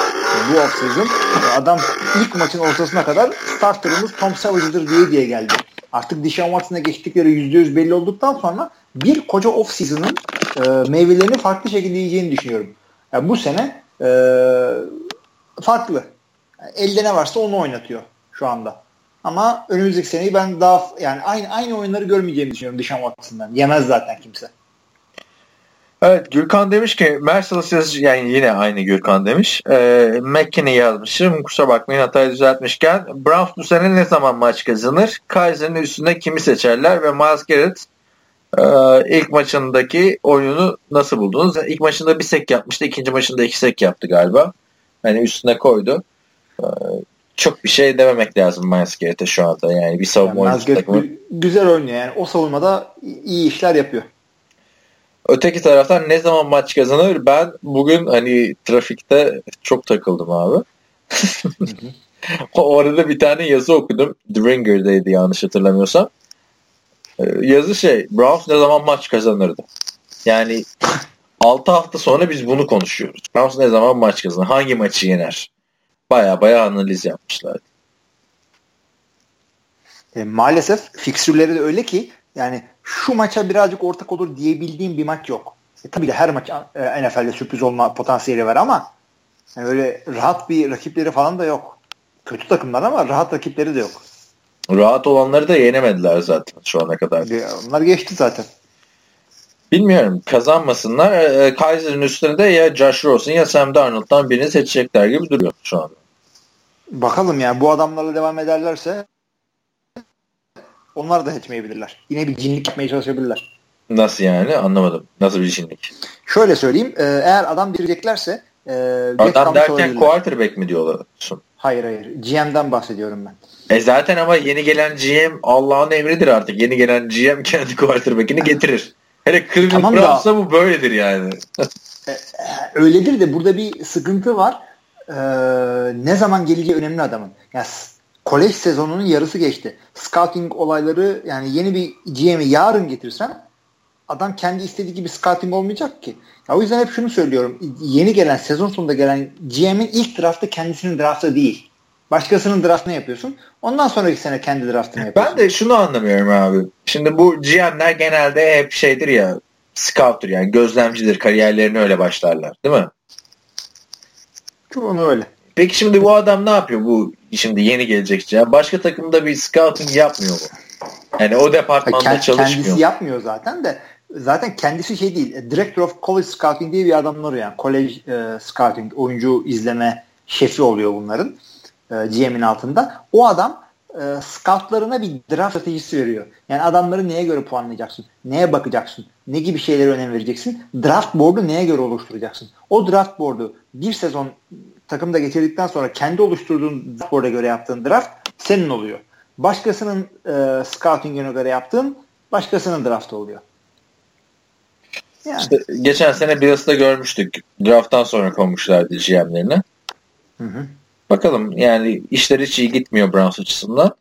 bu off season adam ilk maçın ortasına kadar starterımız Tom Savage'dır diye diye geldi. Artık Deshaun Watson'a geçtikleri %100 belli olduktan sonra bir koca off season'ın e, meyvelerini farklı şekilde yiyeceğini düşünüyorum. Yani bu sene e, farklı. Yani elde ne varsa onu oynatıyor şu anda. Ama önümüzdeki seneyi ben daha yani aynı aynı oyunları görmeyeceğimi düşünüyorum Deshaun Watson'dan. Yemez zaten kimse. Evet Gürkan demiş ki Mercedes yazıcı yani yine aynı Gürkan demiş. E, McKinney yazmışım. Kusura bakmayın hatayı düzeltmişken. Browns bu sene ne zaman maç kazanır? Kaiser'ın üstünde kimi seçerler ve Miles Garrett e, ilk maçındaki oyunu nasıl buldunuz? İlk maçında bir sek yapmıştı. ikinci maçında iki sek yaptı galiba. Yani üstüne koydu. E, çok bir şey dememek lazım Miles Garrett'e şu anda. Yani bir savunma yani oyuncusu Güzel oynuyor yani. O savunmada iyi işler yapıyor. Öteki taraftan ne zaman maç kazanır? Ben bugün hani trafikte çok takıldım abi. o arada bir tane yazı okudum. The Ringer'deydi yanlış hatırlamıyorsam. Ee, yazı şey, Browns ne zaman maç kazanırdı? Yani 6 hafta sonra biz bunu konuşuyoruz. Browns ne zaman maç kazanır? Hangi maçı yener? Baya baya analiz yapmışlardı. E, maalesef fiksürleri de öyle ki yani şu maça birazcık ortak olur diyebildiğim bir maç yok. E, tabii ki her maç e, NFL'de sürpriz olma potansiyeli var ama yani öyle rahat bir rakipleri falan da yok. Kötü takımlar ama rahat rakipleri de yok. Rahat olanları da yenemediler zaten şu ana kadar. E, onlar geçti zaten. Bilmiyorum. Kazanmasınlar. E, Kaiser'ın üstünde ya Josh Rosen ya Sam Darnold'dan birini seçecekler gibi duruyor şu anda. Bakalım yani bu adamlarla devam ederlerse onlar da etmeyebilirler. Yine bir cinlik yapmaya çalışabilirler. Nasıl yani? Anlamadım. Nasıl bir cinlik? Şöyle söyleyeyim. E, eğer adam bitireceklerse e, adam derken quarterback mi diyorsun? Hayır hayır. GM'den bahsediyorum ben. E zaten ama yeni gelen GM Allah'ın emridir artık. Yeni gelen GM kendi quarterback'ini getirir. Hele Cleveland tamam Browns'da bu böyledir yani. E, e, öyledir de burada bir sıkıntı var. Ee, ne zaman geleceği önemli adamın. Yani kolej sezonunun yarısı geçti. Scouting olayları yani yeni bir GM'i yarın getirsen adam kendi istediği gibi scouting olmayacak ki. Ya o yüzden hep şunu söylüyorum. Yeni gelen sezon sonunda gelen GM'in ilk draftı kendisinin draftı değil. Başkasının draftını yapıyorsun. Ondan sonraki sene kendi draftını yapıyorsun. Ben de şunu anlamıyorum abi. Şimdi bu GM'ler genelde hep şeydir ya scout'tur yani gözlemcidir. Kariyerlerini öyle başlarlar. Değil mi? Onu öyle. Peki şimdi bu adam ne yapıyor bu şimdi yeni gelecek ya? Başka takımda bir scouting yapmıyor mu? Yani o departmanda Kend, çalışmıyor. Kendisi yapmıyor zaten de zaten kendisi şey değil. Director of College Scouting diye bir adam var yani. College e, Scouting oyuncu izleme şefi oluyor bunların. E, GM'in altında. O adam e, scoutlarına bir draft stratejisi veriyor. Yani adamları neye göre puanlayacaksın? Neye bakacaksın? Ne gibi şeylere önem vereceksin? Draft board'u neye göre oluşturacaksın? O draft board'u bir sezon takımda geçirdikten sonra kendi oluşturduğun draft board'a göre yaptığın draft senin oluyor. Başkasının e, scouting'ine göre yaptığın başkasının draftı oluyor. Yani. İşte geçen sene Bills'ta görmüştük. Draft'tan sonra konmuşlardı GM'lerini. Hı hı. Bakalım yani işler hiç iyi gitmiyor Browns açısından.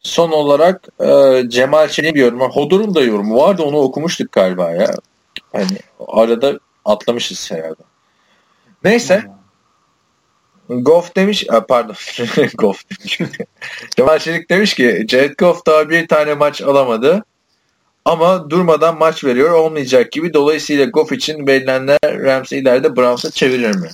Son olarak e, Cemal Çelik'in bir yorumu var. Hodor'un da yorumu vardı onu okumuştuk galiba ya. Hani arada atlamışız herhalde. Neyse. Goff demiş, pardon Goff demiş. Cemal Çelik demiş ki Jared Goff daha bir tane maç alamadı. Ama durmadan maç veriyor olmayacak gibi. Dolayısıyla Goff için verilenler Ramsey ileride Browns'a çevirir mi?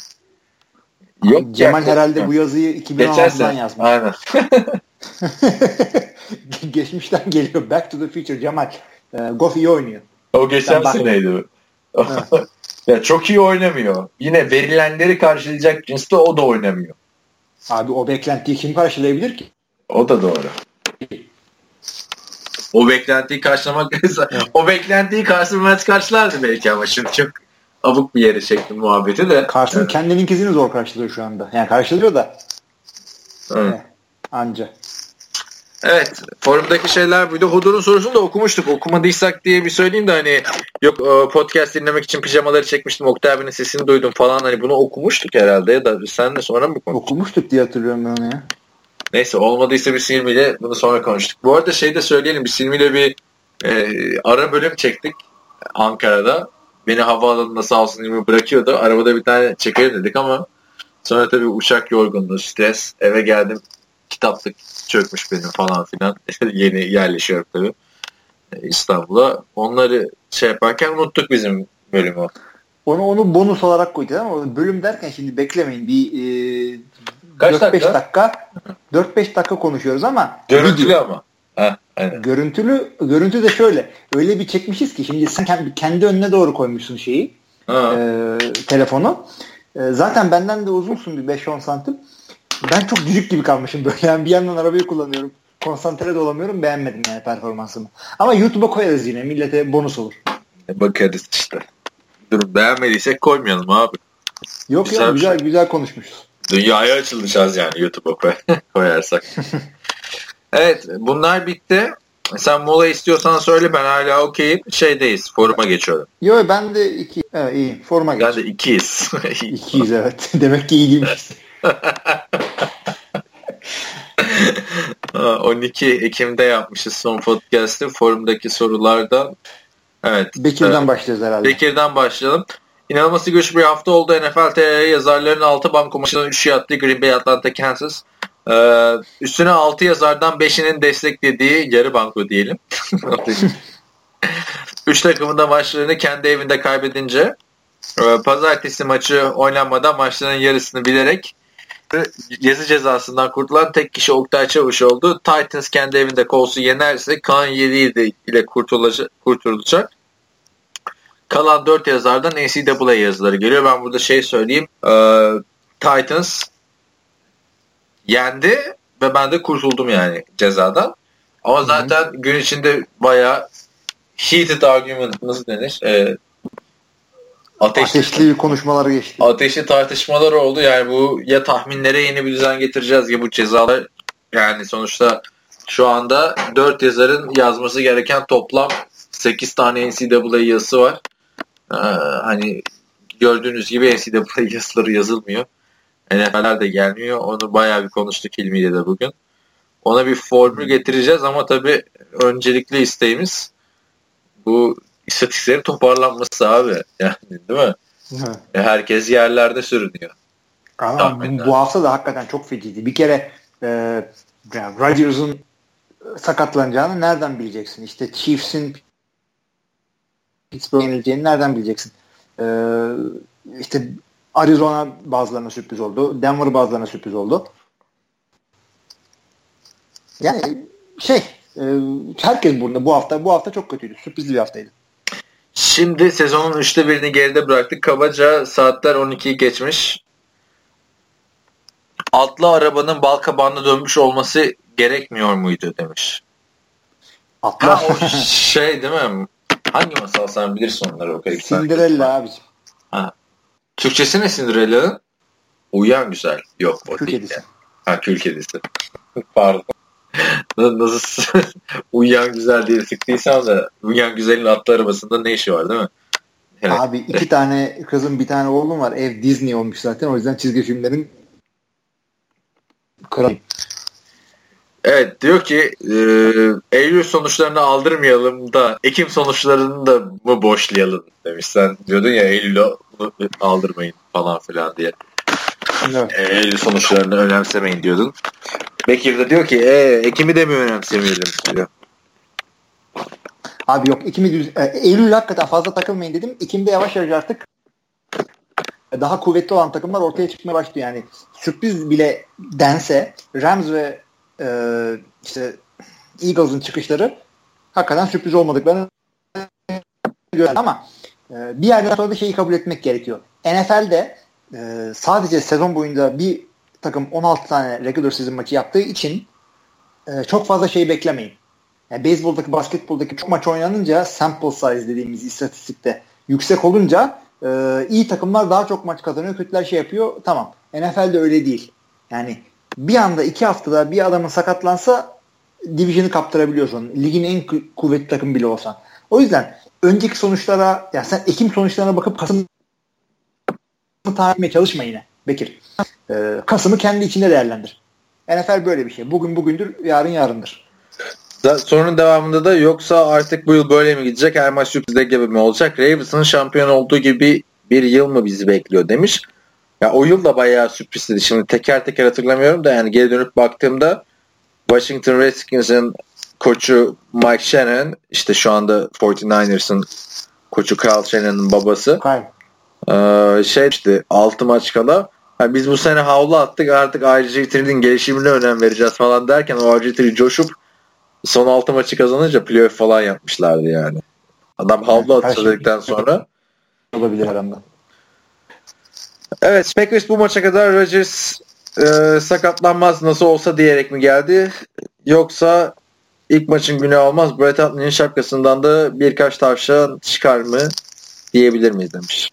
Yok Cemal herhalde bu yazıyı 2016'dan yazmış. Aynen. Geçmişten geliyor. Back to the future Cemal. E, Goff iyi oynuyor. O geçen seneydi. ya çok iyi oynamıyor. Yine verilenleri karşılayacak cinste o da oynamıyor. Abi o beklentiyi kim karşılayabilir ki? O da doğru. O beklentiyi karşılamak o beklentiyi Carson karşılardı belki ama şimdi çok abuk bir yere çektim muhabbeti de. Carson evet. kendininkisini zor karşılıyor şu anda. Yani karşılıyor da. Evet. evet. Anca. Evet. Forumdaki şeyler buydu. Hudur'un sorusunu da okumuştuk. Okumadıysak diye bir söyleyeyim de hani yok e, podcast dinlemek için pijamaları çekmiştim. Oktay abinin sesini duydum falan. Hani bunu okumuştuk herhalde ya da sen de sonra mı konuştuk? Okumuştuk diye hatırlıyorum ben onu ya. Neyse olmadıysa bir Silmi'yle bunu sonra konuştuk. Bu arada şey de söyleyelim. Bir Silmi'yle bir e, ara bölüm çektik Ankara'da. Beni havaalanında sağ olsun İlmi bırakıyordu. Arabada bir tane çekelim dedik ama sonra tabii uçak yorgunluğu, stres. Eve geldim kitaplık çökmüş benim falan filan. Yeni yerleşiyorum tabii e, İstanbul'a. Onları şey yaparken unuttuk bizim bölümü. Onu onu bonus olarak koyduk ama bölüm derken şimdi beklemeyin bir e, Kaç 4-5 dakika? dakika 4-5 dakika konuşuyoruz ama görüntülü ama. Aynen. Görüntülü görüntü de şöyle. Öyle bir çekmişiz ki şimdi sen kendi, kendi önüne doğru koymuşsun şeyi. E, telefonu. E, zaten benden de uzunsun bir 5-10 santim. Ben çok düdük gibi kalmışım böyle. Yani bir yandan arabayı kullanıyorum. Konsantre de olamıyorum. Beğenmedim yani performansımı. Ama YouTube'a koyarız yine. Millete bonus olur. E, bakarız işte. Dur beğenmediysek koymayalım abi. Yok güzel ya güzel şey. güzel konuşmuşuz. Dünyaya açılacağız yani YouTube'a koy koyarsak. evet bunlar bitti. Sen mola istiyorsan söyle ben hala okeyim. Şeydeyiz foruma geçiyorum. Yo ben de iki. Evet iyi foruma geçiyorum. Ben de ikiyiz. ikiyiz evet. Demek ki iyi değilmişiz. 12 Ekim'de yapmışız son podcast'ı. Forumdaki sorulardan. Evet. Bekir'den başlayacağız herhalde. Bekir'den başlayalım. İnanılması güçlü bir hafta oldu. NFL TR yazarların 6 banko maçından 3 yattı. Green Bay, Atlanta, Kansas. Ee, üstüne 6 yazardan 5'inin desteklediği yarı banko diyelim. 3 takımın da maçlarını kendi evinde kaybedince e, pazartesi maçı oynanmadan maçların yarısını bilerek yazı cezasından kurtulan tek kişi Oktay Çavuş oldu. Titans kendi evinde Colts'u yenerse Kaan 7 ile kurtulacak. Kalan 4 yazardan NCAA yazıları geliyor. Ben burada şey söyleyeyim. Ee, Titans yendi ve ben de kurtuldum yani cezadan. Ama zaten Hı-hı. gün içinde bayağı heated argument nasıl denir? Ee, ateşli, ateşli konuşmalar geçti. Ateşli tartışmalar oldu. Yani bu ya tahminlere yeni bir düzen getireceğiz ya bu cezalar yani sonuçta şu anda 4 yazarın yazması gereken toplam 8 tane NCAA yazısı var. Ee, hani gördüğünüz gibi NCAA yazıları yazılmıyor. NFL'ler de gelmiyor. Onu bayağı bir konuştuk ilmiyle de bugün. Ona bir formül getireceğiz ama tabii öncelikli isteğimiz bu istatistiklerin toparlanması abi. Yani değil mi? Hı. Herkes yerlerde sürünüyor. Ama bu hafta da hakikaten çok feciydi. Bir kere e, yani Rodgers'ın sakatlanacağını nereden bileceksin? İşte Chiefs'in Pittsburgh'ın nereden bileceksin? Ee, işte Arizona bazılarına sürpriz oldu. Denver bazılarına sürpriz oldu. Yani şey e, herkes burada bu hafta bu hafta çok kötüydü. Sürprizli bir haftaydı. Şimdi sezonun üçte birini geride bıraktık. Kabaca saatler 12'yi geçmiş. Atlı arabanın bal kabağına dönmüş olması gerekmiyor muydu demiş. Atlı. Ha, o şey değil mi? Hangi masal sen bilirsin onları o kadar. Cinderella abiciğim. Türkçesi ne Cinderella'nın? Uyan güzel. Yok o kül değil. Kedisi. Ha kül kedisi. Pardon. Nasıl uyuyan güzel diye sıktıysam da uyuyan güzelin atlı arabasında ne işi var değil mi? Evet. Abi iki tane kızım bir tane oğlum var. Ev Disney olmuş zaten. O yüzden çizgi filmlerin kralı. Evet diyor ki e, Eylül sonuçlarını aldırmayalım da Ekim sonuçlarını da mı boşlayalım demiş. Sen diyordun ya Eylül'ü aldırmayın falan filan diye. Evet. E, Eylül sonuçlarını önemsemeyin diyordun. Bekir de diyor ki e, Ekim'i de mi önemsemeyelim diyor. Abi yok Ekim'i düz, e, Eylül hakikaten fazla takılmayın dedim. Ekim'de yavaş yavaş artık daha kuvvetli olan takımlar ortaya çıkmaya başlıyor. Yani sürpriz bile dense Rams ve e, işte Eagles'ın çıkışları hakikaten sürpriz olmadıklarını görüyoruz. Ama e, bir yerden sonra da şeyi kabul etmek gerekiyor. NFL'de e, sadece sezon boyunca bir takım 16 tane regular season maçı yaptığı için e, çok fazla şey beklemeyin. Yani beyzboldaki, basketboldaki çok maç oynanınca sample size dediğimiz istatistikte yüksek olunca e, iyi takımlar daha çok maç kazanıyor, kötüler şey yapıyor. Tamam. NFL'de öyle değil. Yani bir anda iki haftada bir adamın sakatlansa division'ı kaptırabiliyorsun. Ligin en kuvvetli takım bile olsan. O yüzden önceki sonuçlara yani sen Ekim sonuçlarına bakıp Kasım tahmin etmeye çalışma yine Bekir. Ee, Kasım'ı kendi içinde değerlendir. NFL böyle bir şey. Bugün bugündür, yarın yarındır. Sorunun devamında da yoksa artık bu yıl böyle mi gidecek? Her maç sürprizde gibi mi olacak? Ravens'ın şampiyon olduğu gibi bir yıl mı bizi bekliyor demiş. Ya o yıl da bayağı sürprizdi. Şimdi teker teker hatırlamıyorum da yani geri dönüp baktığımda Washington Redskins'in koçu Mike Shannon işte şu anda 49ers'ın koçu Kyle Shannon'ın babası. Ee, şey işte 6 maç kala yani biz bu sene havlu attık artık RG3'nin gelişimine önem vereceğiz falan derken o RG3 coşup son 6 maçı kazanınca playoff falan yapmışlardı yani. Adam havlu attı şey dedikten sonra. Olabilir her anda. Evet Packers bu maça kadar Rodgers e, sakatlanmaz nasıl olsa diyerek mi geldi? Yoksa ilk maçın günü olmaz Brett Hundley'in şapkasından da birkaç tavşan çıkar mı diyebilir miyiz demiş.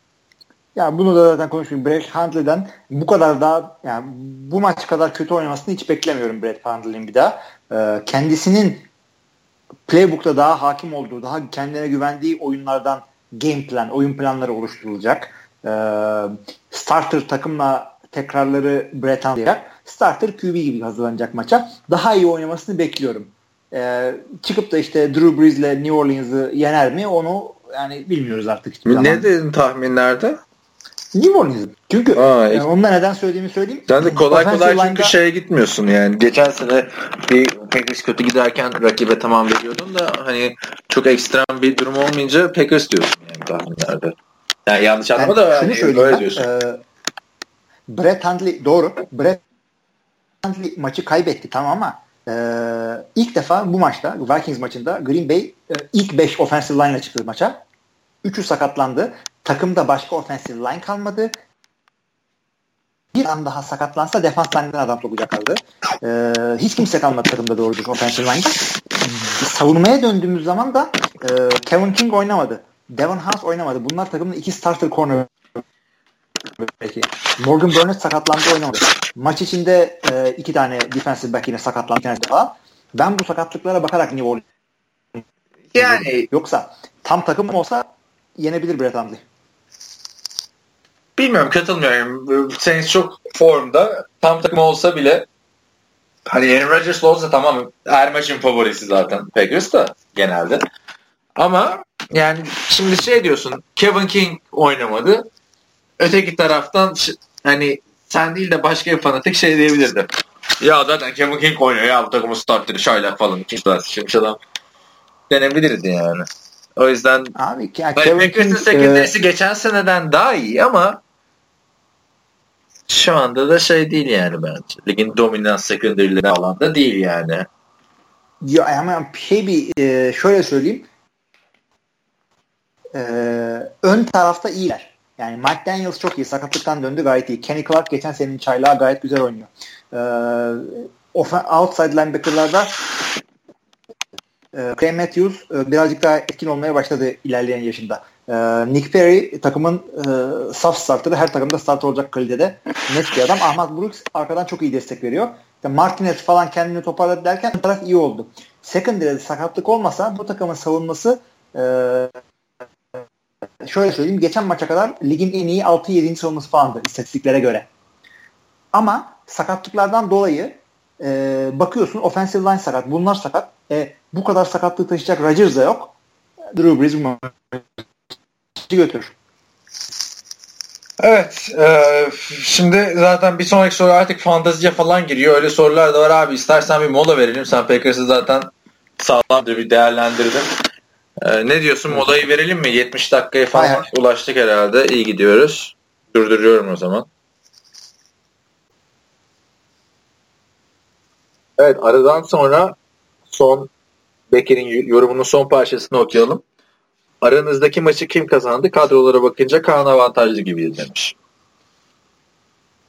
Ya bunu da zaten konuşmayayım. Brett Hundley'den bu kadar daha yani bu maç kadar kötü oynamasını hiç beklemiyorum Brett Hundley'in bir daha. Ee, kendisinin playbook'ta daha hakim olduğu, daha kendine güvendiği oyunlardan game plan, oyun planları oluşturulacak. Ee, starter takımla tekrarları Brett Hundley'e starter QB gibi hazırlanacak maça. Daha iyi oynamasını bekliyorum. Ee, çıkıp da işte Drew Brees'le New Orleans'ı yener mi onu yani bilmiyoruz artık hiçbir ne zaman. Ne dedin tahminlerde? New Orleans. Çünkü Aa, yani onunla neden söylediğimi söyleyeyim. Sen de kolay kolay çünkü şeye gitmiyorsun yani. Geçen sene bir Packers kötü giderken rakibe tamam veriyordun da hani çok ekstrem bir durum olmayınca Packers diyorsun yani tahminlerde. Yani yanlış anlama yani da şunu hani böyle diyorsun. E, Brett Hundley doğru. Brett Hundley maçı kaybetti tamam ama e, ilk defa bu maçta Vikings maçında Green Bay e, ilk 5 offensive line ile çıktı maça. Üçü sakatlandı. Takımda başka offensive line kalmadı. Bir an daha sakatlansa defans line'den adam sokacaklardı. Ee, hiç kimse kalmadı takımda doğru düzgün offensive line'da. Savunmaya döndüğümüz zaman da e, Kevin King oynamadı. Devon House oynamadı. Bunlar takımın iki starter corner Peki. Morgan Burnett sakatlandı oynamadı. Maç içinde e, iki tane defensive back yine sakatlandı. Falan. Ben bu sakatlıklara bakarak New Orleans yani yoksa tam takım olsa yenebilir Brett Hundley. Bilmiyorum katılmıyorum. Saints çok formda. Tam takım olsa bile hani Aaron Rodgers olsa tamam her maçın favorisi zaten Packers da genelde. Ama yani şimdi şey diyorsun Kevin King oynamadı. Öteki taraftan hani sen değil de başka bir fanatik şey diyebilirdi. Ya zaten Kevin King oynuyor ya bu takımın starteri şaylak falan. İkinci daha adam denebilirdi yani. O yüzden Abi, ya, Packers'ın secondary'si e... geçen seneden daha iyi ama şu anda da şey değil yani bence. Ligin dominant secondary'leri alanda değil yani. Ya ama şey bir e, şöyle söyleyeyim. E, ön tarafta iyiler. Yani Mike Daniels çok iyi. Sakatlıktan döndü gayet iyi. Kenny Clark geçen senenin çaylağı gayet güzel oynuyor. E, outside linebacker'larda e, Clay Matthews e, birazcık daha etkin olmaya başladı ilerleyen yaşında. E, Nick Perry takımın e, saf starterı her takımda starter olacak kalitede net bir adam. Ahmet Brooks arkadan çok iyi destek veriyor. İşte Martinez falan kendini toparladı derken taraf iyi oldu. Secondary'de sakatlık olmasa bu takımın savunması e, şöyle söyleyeyim geçen maça kadar ligin en iyi 6-7. savunması falandı istatistiklere göre. Ama sakatlıklardan dolayı e, bakıyorsun offensive line sakat, bunlar sakat. E, bu kadar sakatlığı taşıyacak Rodgers da yok. Drew Brees bu götür. Evet. E, şimdi zaten bir sonraki soru artık fantaziye falan giriyor. Öyle sorular da var abi. İstersen bir mola verelim. Sen Packers'ı zaten sağlamca bir değerlendirdin. E, ne diyorsun? Molayı verelim mi? 70 dakikaya falan Hayır. ulaştık herhalde. İyi gidiyoruz. Durduruyorum o zaman. Evet aradan sonra son Bekir'in yorumunun son parçasını okuyalım. Aranızdaki maçı kim kazandı? Kadrolara bakınca Kaan avantajlı gibi demiş.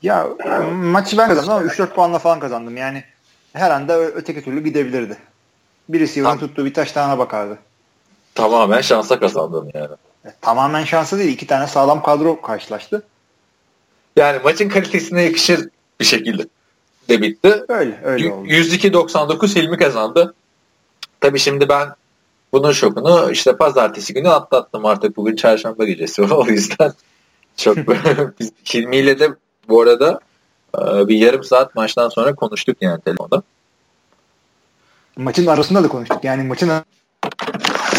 Ya maçı ben kazandım ama 3-4 puanla falan kazandım. Yani her anda öteki türlü gidebilirdi. Birisi yılın tuttuğu bir taş tane bakardı. Tamamen şansa kazandım yani. E, tamamen şansı değil. İki tane sağlam kadro karşılaştı. Yani maçın kalitesine yakışır bir şekilde de bitti. Öyle, öyle oldu. 102-99 Hilmi kazandı. Tabii şimdi ben bunun şokunu işte pazartesi günü atlattım artık bugün çarşamba gecesi o yüzden çok biz Hilmi ile de bu arada e, bir yarım saat maçtan sonra konuştuk yani telefonda. Maçın arasında da konuştuk. Yani maçın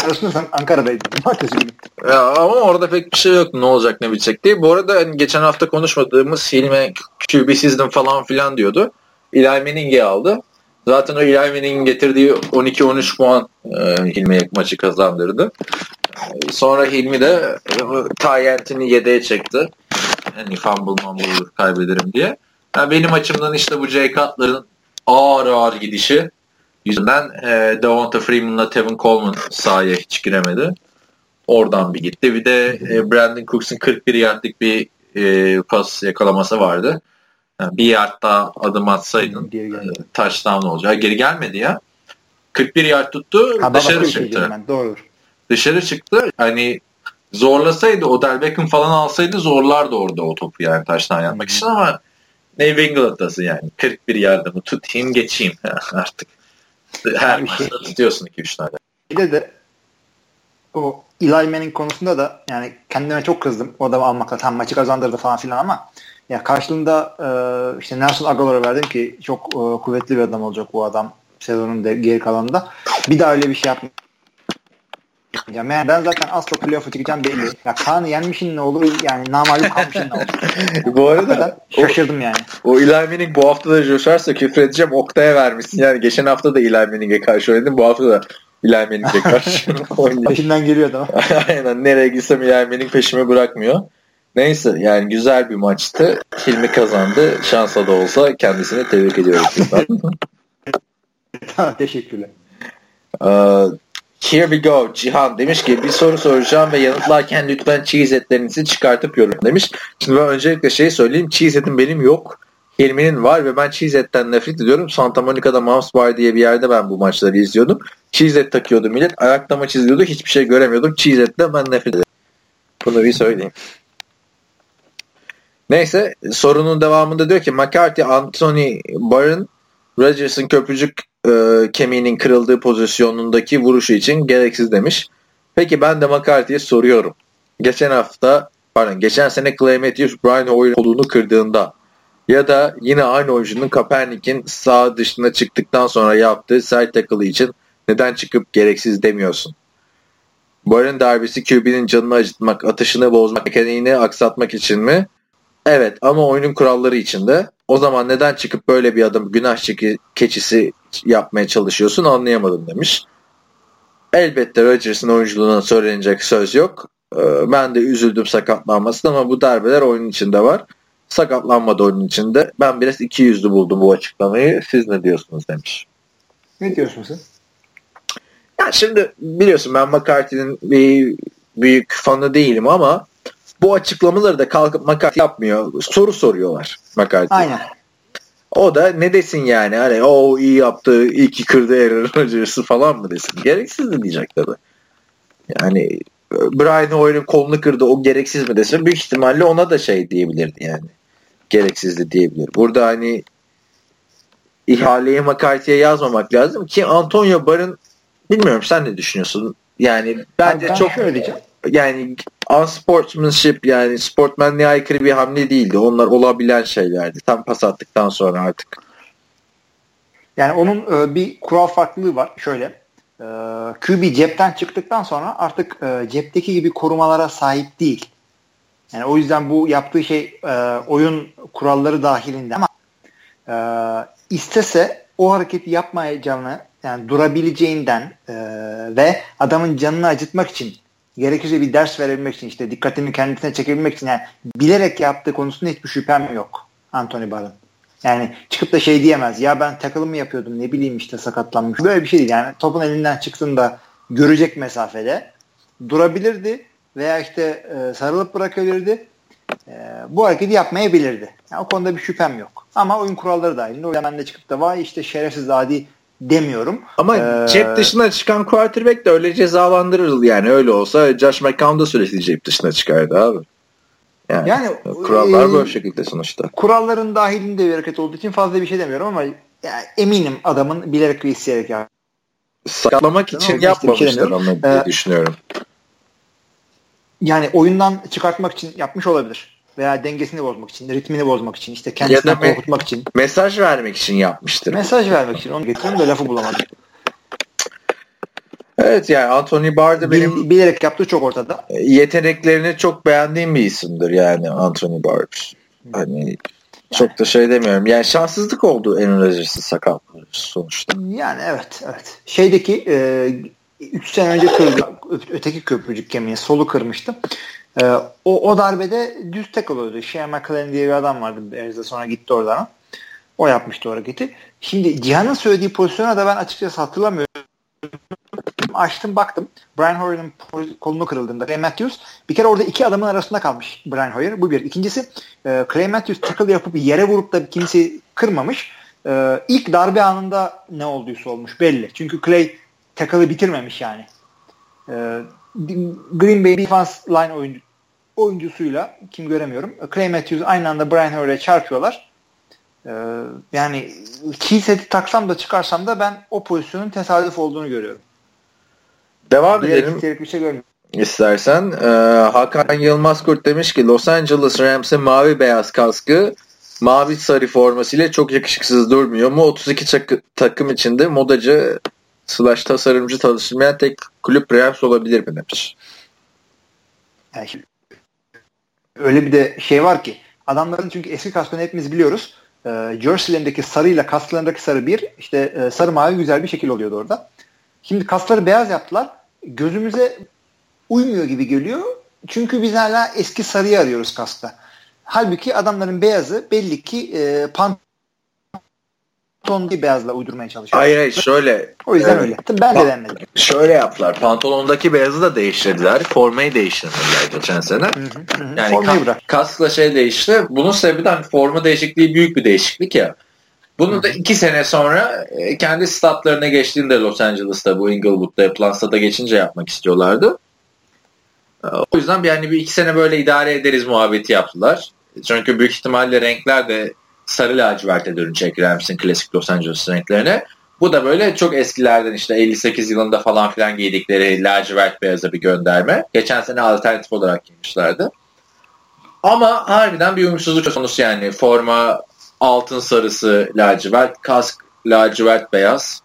arasında sen Ankara'daydın. Cumartesi günü. Ya, ama orada pek bir şey yok ne olacak ne bitecek diye. Bu arada hani geçen hafta konuşmadığımız Hilmi QB'sizdim falan filan diyordu. Eli Manning'i aldı. Zaten o Eli Manning'in getirdiği 12-13 puan e, Hilmi'ye maçı kazandırdı. Sonra Hilmi de e, Tyent'ini yedeğe çekti. Hani fumble mumble kaybederim diye. Yani benim açımdan işte bu Jay Cutler'ın ağır ağır gidişi yüzünden e, Devonta Freeman'la Tevin Coleman sahaya hiç giremedi. Oradan bir gitti. Bir de e, Brandon Cooks'un 41 yardlık bir e, pas yakalaması vardı. Yani bir yard daha adım atsaydın e, touchdown olacak. Geri gelmedi ya. 41 yard tuttu. Ha, dışarı çıktı. Ben, doğru. Dışarı çıktı. Hani zorlasaydı Odell Beckham falan alsaydı zorlardı orada o topu yani taştan yapmak için ama New England'dasın yani. 41 yardımı tutayım geçeyim artık. Her maçta şey, tutuyorsun 2-3 tane. Bir de de o Eli Manning konusunda da yani kendime çok kızdım. O adamı almakla tam maçı kazandırdı falan filan ama ya karşılığında e, işte Nelson Aguilar'a verdim ki çok e, kuvvetli bir adam olacak bu adam sezonun de, geri kalanında. Bir daha öyle bir şey yapmayacak Ya ben, zaten asla playoff'a çıkacağım belli. Ya Kaan'ı yenmişin ne olur yani namalip kalmışın ne olur. bu arada şaşırdım yani. O Eli Manning bu hafta da coşarsa küfür edeceğim Oktay'a vermişsin. Yani geçen hafta da Eli Manning'e karşı oynadın. Bu hafta da Eli Manning'e karşı oynuyor. Peşinden geliyor tamam. Aynen nereye gitsem Eli Manning peşimi bırakmıyor. Neyse yani güzel bir maçtı. Hilmi kazandı. Şansa da olsa kendisini tebrik ediyorum. Teşekkürler. Uh, here we go. Cihan demiş ki bir soru soracağım ve yanıtlarken lütfen cheese etlerinizi çıkartıp yorum demiş. Şimdi ben öncelikle şey söyleyeyim. Cheese etim benim yok. Hilmi'nin var ve ben cheese etten nefret ediyorum. Santa Monica'da Mouse Bar diye bir yerde ben bu maçları izliyordum. Cheese et takıyordu millet. Ayakta maç izliyordu. Hiçbir şey göremiyordum. Cheese etten ben nefret ediyorum. Bunu bir söyleyeyim. Neyse sorunun devamında diyor ki McCarthy, Anthony Barron, Rodgers'ın köprücük e, kemiğinin kırıldığı pozisyonundaki vuruşu için gereksiz demiş. Peki ben de McCarthy'ye soruyorum. Geçen hafta pardon geçen sene Clay Matthews Brian Hoyer kolunu kırdığında ya da yine aynı oyuncunun Kaepernick'in sağ dışına çıktıktan sonra yaptığı side tackle için neden çıkıp gereksiz demiyorsun? Barın darbesi QB'nin canını acıtmak, atışını bozmak, mekaniğini aksatmak için mi? Evet ama oyunun kuralları içinde. O zaman neden çıkıp böyle bir adım günah keçisi yapmaya çalışıyorsun anlayamadım demiş. Elbette Rodgers'ın oyunculuğuna söylenecek söz yok. Ee, ben de üzüldüm sakatlanmasına ama bu darbeler oyunun içinde var. Sakatlanmadı oyunun içinde. Ben biraz iki yüzlü buldum bu açıklamayı. Siz ne diyorsunuz demiş. Ne diyorsun sen? Ya şimdi biliyorsun ben McCarthy'nin bir büyük fanı değilim ama bu açıklamaları da kalkıp McCarthy yapmıyor. Soru soruyorlar McCarthy. Aynen. O da ne desin yani hani o iyi yaptı iyi ki kırdı Aaron Rodgers'ı falan mı desin. Gereksiz mi diyecek tabi. Yani Brian Hoyer'ın kolunu kırdı o gereksiz mi desin. Büyük ihtimalle ona da şey diyebilirdi yani. Gereksizdi diyebilir. Burada hani ihaleyi McCarthy'ye yazmamak lazım ki Antonio Barın bilmiyorum sen ne düşünüyorsun? Yani bence ben çok şöyle diyeceğim. yani unsportsmanship yani sportmenliğe aykırı bir hamle değildi. Onlar olabilen şeylerdi. Tam pas attıktan sonra artık. Yani onun e, bir kural farklılığı var. Şöyle e, QB cepten çıktıktan sonra artık e, cepteki gibi korumalara sahip değil. Yani o yüzden bu yaptığı şey e, oyun kuralları dahilinde ama e, istese o hareketi yapmayacağını yani durabileceğinden e, ve adamın canını acıtmak için gerekirse bir ders verebilmek için işte dikkatini kendisine çekebilmek için yani bilerek yaptığı konusunda hiçbir şüphem yok Anthony Barr'ın. Yani çıkıp da şey diyemez. Ya ben takılımı yapıyordum ne bileyim işte sakatlanmış. Böyle bir şey değil. Yani topun elinden çıksın da görecek mesafede durabilirdi veya işte e, sarılıp bırakabilirdi. E, bu hareketi yapmayabilirdi. Yani o konuda bir şüphem yok. Ama oyun kuralları dahilinde o ben de çıkıp da vay işte şerefsiz adi demiyorum. Ama ee, cep dışına çıkan quarterback de öyle cezalandırırız yani öyle olsa Josh McCown da sürekli cep dışına çıkardı abi. Yani, yani kurallar e, böyle şekilde sonuçta. Kuralların dahilinde bir hareket olduğu için fazla bir şey demiyorum ama yani eminim adamın bilerek ve isteyerek yaptı. Sakatlamak için şey yapmamışlar şey onu diye ee, düşünüyorum. Yani oyundan çıkartmak için yapmış olabilir veya dengesini bozmak için, ritmini bozmak için, işte kendisini korkutmak için. Mesaj vermek için yapmıştır. Mesaj vermek için. Onu getiriyorum da lafı bulamadım. Evet yani Anthony Barr da benim bilerek yaptığı çok ortada. Yeteneklerini çok beğendiğim bir isimdir yani Anthony Barr. Hani yani. çok da şey demiyorum. Yani şanssızlık oldu Aaron Rodgers'ın sakatlığı sonuçta. Yani evet evet. Şeydeki 3 e, sene önce kırıldı. Öteki köprücük kemiği solu kırmıştı. Ee, o, o darbede düz tek oluyordu. Shea McClellan diye bir adam vardı. Bears'da sonra gitti oradan. O yapmıştı o hareketi. Şimdi Cihan'ın söylediği pozisyona da ben açıkçası hatırlamıyorum. Açtım baktım. Brian Hoyer'ın kolunu kırıldığında Clay Matthews bir kere orada iki adamın arasında kalmış Brian Hoyer. Bu bir. İkincisi e, Clay Matthews tackle yapıp yere vurup da kimseyi kırmamış. E, ilk darbe anında ne olduysa olmuş belli. Çünkü Clay tackle'ı bitirmemiş yani. E, Green Bay defense line oyuncu, oyuncusuyla kim göremiyorum. Clay Matthews aynı anda Brian Hoyer'e çarpıyorlar. Ee, yani key seti taksam da çıkarsam da ben o pozisyonun tesadüf olduğunu görüyorum. Devam Diğer edelim. Bir şey görmüyorum. İstersen ee, Hakan Yılmaz Kurt demiş ki Los Angeles Rams'in mavi beyaz kaskı mavi sarı formasıyla çok yakışıksız durmuyor mu? 32 takım içinde modacı slash tasarımcı çalışmayan tek kulüp Rams olabilir mi demiş. Yani şimdi, öyle bir de şey var ki adamların çünkü eski kaskını hepimiz biliyoruz. E, jerseylerindeki sarıyla kasklarındaki sarı bir işte e, sarı mavi güzel bir şekil oluyordu orada. Şimdi kaskları beyaz yaptılar. Gözümüze uymuyor gibi geliyor. Çünkü biz hala eski sarıyı arıyoruz kaskta. Halbuki adamların beyazı belli ki e, pantolon bir beyazla uydurmaya çalışıyor. Hayır hayır şöyle. O yüzden öyle. Ben de denemedim. Şöyle yaptılar. Pantolondaki beyazı da değiştirdiler. Formayı değiştirdiler geçen sene. Hı hı, hı. Yani Formayı bırak. kaskla şey değişti. Bunun sebebi de hani forma değişikliği büyük bir değişiklik ya. Bunu da iki sene sonra e, kendi statlarına geçtiğinde Los Angeles'ta bu Inglewood'da yapılan stada geçince yapmak istiyorlardı. E, o yüzden bir, yani bir iki sene böyle idare ederiz muhabbeti yaptılar. Çünkü büyük ihtimalle renkler de sarı laciverte dönecek Rams'in klasik Los Angeles renklerine. Bu da böyle çok eskilerden işte 58 yılında falan filan giydikleri lacivert beyaza bir gönderme. Geçen sene alternatif olarak giymişlerdi. Ama harbiden bir uyumsuzluk konusu yani. Forma altın sarısı lacivert, kask lacivert beyaz.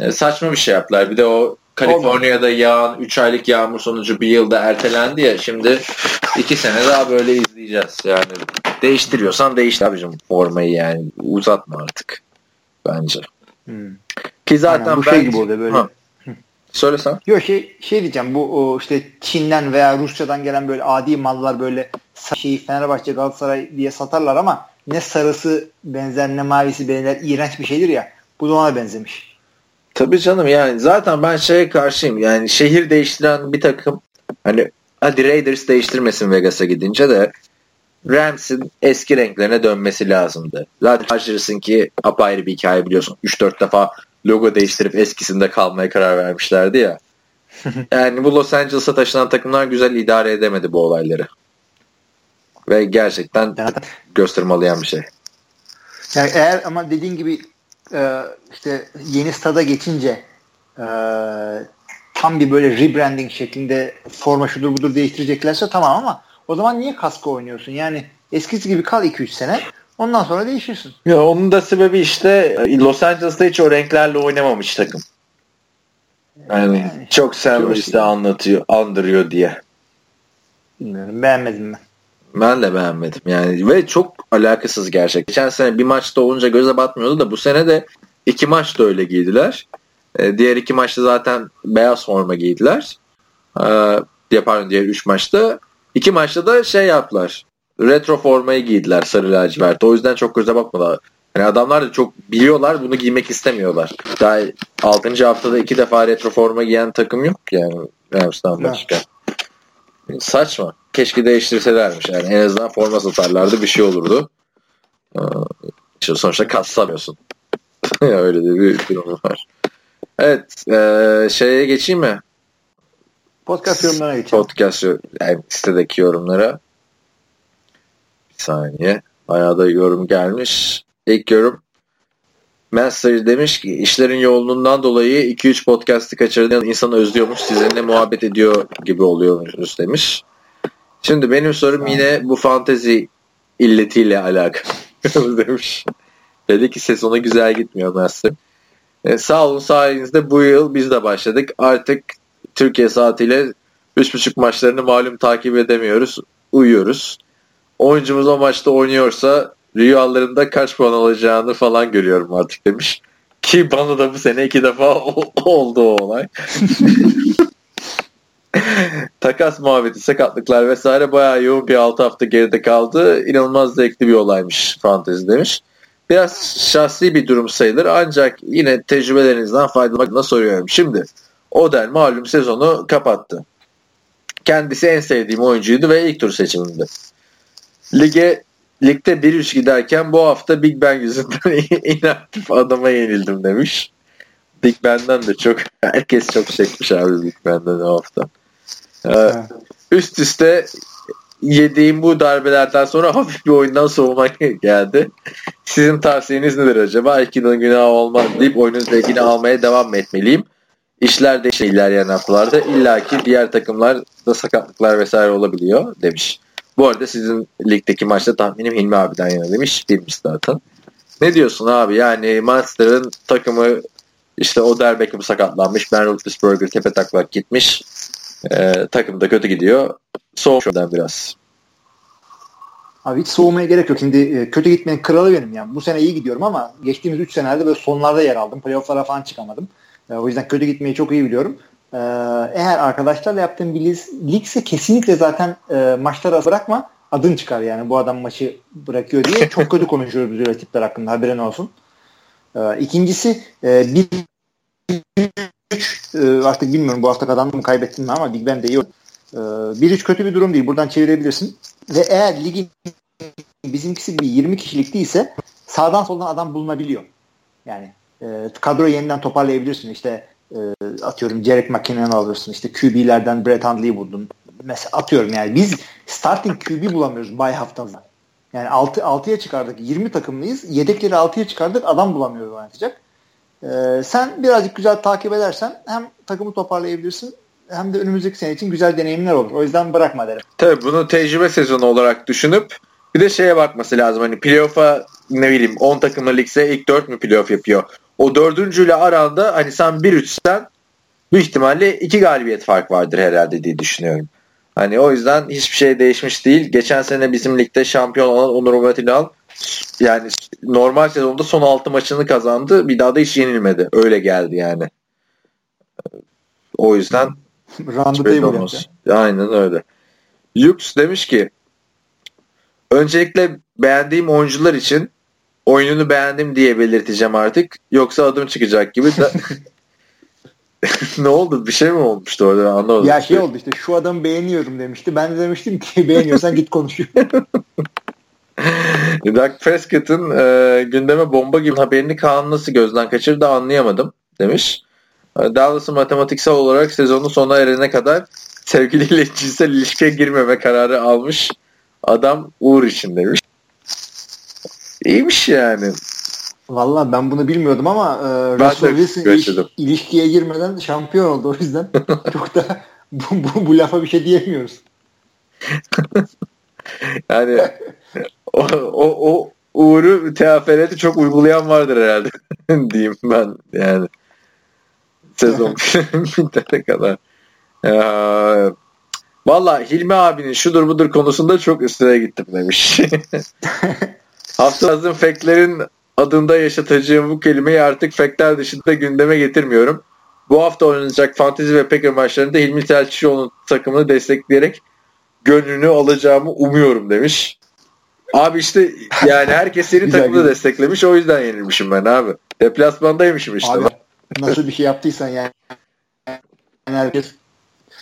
E, saçma bir şey yaptılar. Bir de o Kaliforniya'da yağan 3 aylık yağmur sonucu bir yılda ertelendi ya. Şimdi 2 sene daha böyle izleyeceğiz. Yani değiştiriyorsan değiştir abicim formayı yani. Uzatma artık. Bence. Hmm. Ki zaten Aynen, bu şey gibi oluyor böyle. Ha. Söylesen. Yok şey şey diyeceğim bu o işte Çin'den veya Rusya'dan gelen böyle adi mallar böyle şeyi Fenerbahçe Galatasaray diye satarlar ama ne sarısı benzer ne mavisi benzer iğrenç bir şeydir ya. Bu da ona benzemiş. Tabii canım yani zaten ben şeye karşıyım. Yani şehir değiştiren bir takım hani hadi Raiders değiştirmesin Vegas'a gidince de Rams'in eski renklerine dönmesi lazımdı. Zaten Chargers'ın ki apayrı bir hikaye biliyorsun. 3-4 defa logo değiştirip eskisinde kalmaya karar vermişlerdi ya. yani bu Los Angeles'a taşınan takımlar güzel idare edemedi bu olayları. Ve gerçekten göstermalayan bir şey. Yani eğer ama dediğin gibi e, işte yeni stada geçince e, tam bir böyle rebranding şeklinde forma şudur budur değiştireceklerse tamam ama o zaman niye kasko oynuyorsun? Yani eskisi gibi kal 2-3 sene ondan sonra değişirsin. Ya onun da sebebi işte Los Angeles'ta hiç o renklerle oynamamış takım. Yani, yani çok Sam anlatıyor, andırıyor diye. Bilmiyorum beğenmedim ben. Ben de beğenmedim yani ve çok alakasız gerçek. Geçen sene bir maçta olunca göze batmıyordu da bu sene de iki maçta öyle giydiler. Ee, diğer iki maçta zaten beyaz forma giydiler. Ee, pardon diğer üç maçta. iki maçta da şey yaptılar. Retro formayı giydiler sarı lacivert. O yüzden çok göze batmadılar. Yani adamlar da çok biliyorlar bunu giymek istemiyorlar. Daha 6. haftada iki defa retro forma giyen takım yok yani Rams'tan başka. Saçma. Keşke değiştirselermiş. Yani en azından forma satarlardı bir şey olurdu. İşte sonuçta kaslamıyorsun. Öyle de bir durum var. Evet. E, şeye geçeyim mi? Podcast yorumlarına geçelim. Podcast yani sitedeki yorumlara. Bir saniye. Bayağı da yorum gelmiş. İlk yorum Master demiş ki işlerin yoğunluğundan dolayı 2-3 podcast'ı kaçırdığın insanı özlüyormuş. Sizinle muhabbet ediyor gibi oluyormuş demiş. Şimdi benim sorum yine bu fantezi illetiyle alakalı demiş. Dedi ki sezona güzel gitmiyor Master. E, sağ olun sayenizde bu yıl biz de başladık. Artık Türkiye saatiyle 3.5 maçlarını malum takip edemiyoruz. Uyuyoruz. Oyuncumuz o maçta oynuyorsa rüyalarında kaç puan alacağını falan görüyorum artık demiş. Ki bana da bu sene iki defa oldu o olay. Takas muhabbeti, sakatlıklar vesaire bayağı yoğun bir 6 hafta geride kaldı. İnanılmaz zevkli bir olaymış fantezi demiş. Biraz şahsi bir durum sayılır ancak yine tecrübelerinizden faydalanmak soruyorum. Şimdi Odell malum sezonu kapattı. Kendisi en sevdiğim oyuncuydu ve ilk tur seçiminde. Lige ligde 1-3 giderken bu hafta Big Ben yüzünden inaktif adama yenildim demiş. Big Ben'den de çok herkes çok çekmiş abi Big Ben'den o hafta. Ee, üst üste yediğim bu darbelerden sonra hafif bir oyundan soğumak geldi. Sizin tavsiyeniz nedir acaba? Yılın günahı olmaz deyip oyunun zevkini almaya devam mı etmeliyim? İşler değişir ilerleyen haftalarda. İlla ki diğer takımlar da sakatlıklar vesaire olabiliyor demiş. Bu arada sizin ligdeki maçta tahminim Hilmi abiden yana demiş. Bilmiş zaten. Ne diyorsun abi? Yani Monster'ın takımı İşte o Beckham sakatlanmış. Ben Roethlisberger tepe taklak gitmiş. Ee, takım da kötü gidiyor. Soğuk biraz. Abi hiç soğumaya gerek yok. Şimdi e, kötü gitmenin kralı benim yani. Bu sene iyi gidiyorum ama geçtiğimiz 3 senelerde böyle sonlarda yer aldım. Playoff'lara falan çıkamadım. E, o yüzden kötü gitmeyi çok iyi biliyorum. E, eğer arkadaşlarla yaptığın bir ligse kesinlikle zaten e, maçları bırakma. Adın çıkar yani bu adam maçı bırakıyor diye. Çok kötü konuşuyoruz biz öyle tipler hakkında haberin olsun. E, ikincisi e, bir üç e, artık bilmiyorum bu hafta kazandım mı kaybettim mi ama Big Ben de iyi. E, bir üç kötü bir durum değil. Buradan çevirebilirsin. Ve eğer ligin bizimkisi gibi 20 kişilik değilse sağdan soldan adam bulunabiliyor. Yani e, kadroyu yeniden toparlayabilirsin. İşte e, atıyorum Jarek McKinnon alırsın. İşte QB'lerden Brett Hundley'i buldun. Mesela atıyorum yani biz starting QB bulamıyoruz bay haftada. Yani 6, 6'ya çıkardık. 20 takımlıyız. Yedekleri 6'ya çıkardık. Adam bulamıyoruz oynatacak. Ee, sen birazcık güzel takip edersen hem takımı toparlayabilirsin hem de önümüzdeki sene için güzel deneyimler olur. O yüzden bırakma derim. Tabii bunu tecrübe sezonu olarak düşünüp bir de şeye bakması lazım. Hani playoff'a ne bileyim 10 takımlı ligse ilk 4 mü playoff yapıyor? O dördüncüyle aranda hani sen 1-3'sen büyük ihtimalle iki galibiyet fark vardır herhalde diye düşünüyorum. Hani o yüzden hiçbir şey değişmiş değil. Geçen sene bizim ligde şampiyon olan Onur Umatinal yani normal sezonda son 6 maçını kazandı. Bir daha da hiç yenilmedi. Öyle geldi yani. O yüzden Round Aynen öyle. Yups demiş ki öncelikle beğendiğim oyuncular için oyununu beğendim diye belirteceğim artık. Yoksa adım çıkacak gibi. Ne oldu? Bir şey mi olmuştu orada? Anlamadım. Ya şey oldu işte şu adamı beğeniyorum demişti. Ben de demiştim ki beğeniyorsan git konuş. Dak Prescott'ın e, gündeme bomba gibi haberini Kaan nasıl gözden kaçırdı anlayamadım demiş. E, Dallas'ın matematiksel olarak sezonu sona erene kadar sevgiliyle cinsel ilişkiye girmeme kararı almış adam Uğur için demiş. İyiymiş yani. Valla ben bunu bilmiyordum ama e, Russell Wilson iliş, ilişkiye girmeden şampiyon oldu o yüzden çok da bu, bu, bu lafa bir şey diyemiyoruz. yani o, o, o Uğur'u teafereti çok uygulayan vardır herhalde diyeyim ben yani sezon bitene kadar. Ee, Valla Hilmi abinin şudur budur konusunda çok üstüne gittim demiş. Hafta azın feklerin adında yaşatacağım bu kelimeyi artık fekler dışında gündeme getirmiyorum. Bu hafta oynanacak fantezi ve Packer maçlarında Hilmi Telçişoğlu'nun takımını destekleyerek gönlünü alacağımı umuyorum demiş. Abi işte yani herkes senin takımını desteklemiş o yüzden yenilmişim ben abi. Deplasmandaymışım işte. Abi, nasıl bir şey yaptıysan yani. yani herkes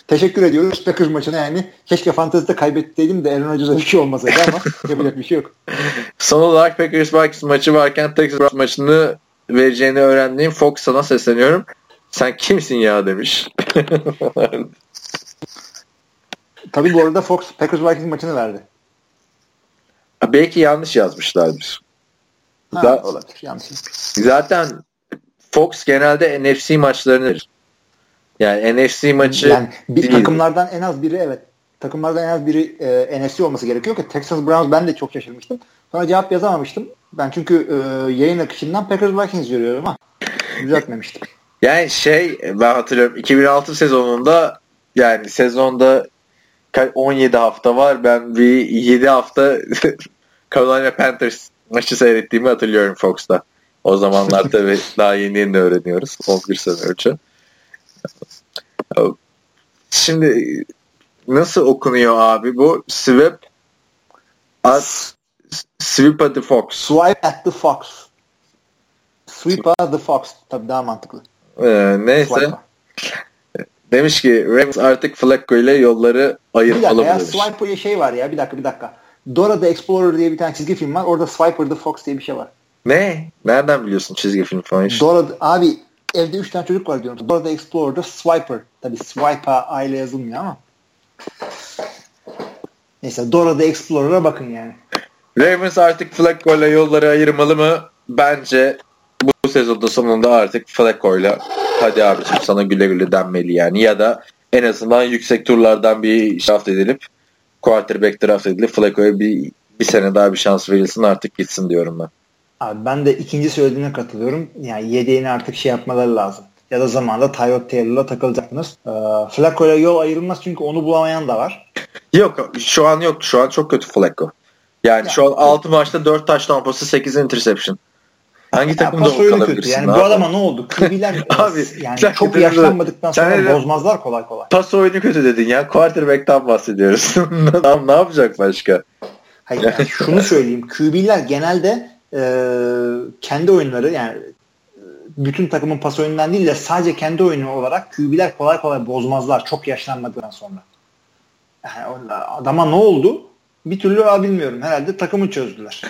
teşekkür ediyoruz Packers maçına yani. Keşke fantezide kaybetteydim de Aaron Rodgers'a bir şey olmasaydı ama yapacak bir şey yok. Son olarak Packers Vikings maçı varken Texas maçını vereceğini öğrendiğim Fox sana sesleniyorum. Sen kimsin ya demiş. Tabii bu arada Fox Packers Vikings maçını verdi. Belki yanlış yazmışlardır. Ha, da, olabilir. Yanlış. Zaten Fox genelde NFC maçlarını verir. Yani NFC maçı yani bir değil. takımlardan en az biri evet. Takımlardan en az biri e, NFC olması gerekiyor ki Texas Browns ben de çok şaşırmıştım. Sonra cevap yazamamıştım. Ben çünkü e, yayın akışından Packers Vikings görüyorum ama düzeltmemiştim. Yani şey ben hatırlıyorum 2006 sezonunda yani sezonda 17 hafta var. Ben bir 7 hafta Carolina Panthers maçı seyrettiğimi hatırlıyorum Fox'ta. O zamanlar tabii daha yeni yeni öğreniyoruz. 11 sene önce. Şimdi nasıl okunuyor abi bu? Swip at Sweep at the Fox. Swipe at the Fox. Sweep at the Fox. Tabii daha mantıklı. Ee, neyse. Swipe. Demiş ki Rams artık Flacco ile yolları ayırmalı Bir dakika ya şey var ya bir dakika bir dakika. Dora the Explorer diye bir tane çizgi film var. Orada Swiper the Fox diye bir şey var. Ne? Nereden biliyorsun çizgi film falan işte? Dora abi evde 3 tane çocuk var diyorum. Dora the Explorer'da Swiper. Tabi Swiper aile yazılmıyor ama. Neyse Dora the Explorer'a bakın yani. Ravens artık Flacco ile yolları ayırmalı mı? Bence bu sezonda sonunda artık Flacco ile hadi abiciğim sana güle güle denmeli yani. Ya da en azından yüksek turlardan bir draft edilip quarterback draft edilip Flacco'ya bir, bir sene daha bir şans verilsin artık gitsin diyorum ben. Abi ben de ikinci söylediğine katılıyorum. Yani yedeğini artık şey yapmaları lazım. Ya da zamanında Tyrod Taylor'la takılacaksınız. Ee, Flacco'ya yol ayrılmaz çünkü onu bulamayan da var. Yok şu an yok. Şu an çok kötü Flacco. Yani ya, şu an 6 maçta 4 taş tampası 8 interception. Hangi takımda o kalabilirsin? Yani abi? bu adama ne oldu? QB'ler abi, yani çok yaşlanmadıktan sonra sen bozmazlar kolay kolay. Pas oyunu kötü dedin ya. Quarterback'tan bahsediyoruz. ne yapacak başka? Hayır, yani şunu söyleyeyim. QB'ler genelde e, kendi oyunları yani bütün takımın pas oyunundan değil de sadece kendi oyunu olarak QB'ler kolay kolay bozmazlar çok yaşlanmadıktan sonra. Yani adama ne oldu? Bir türlü bilmiyorum. Herhalde takımı çözdüler.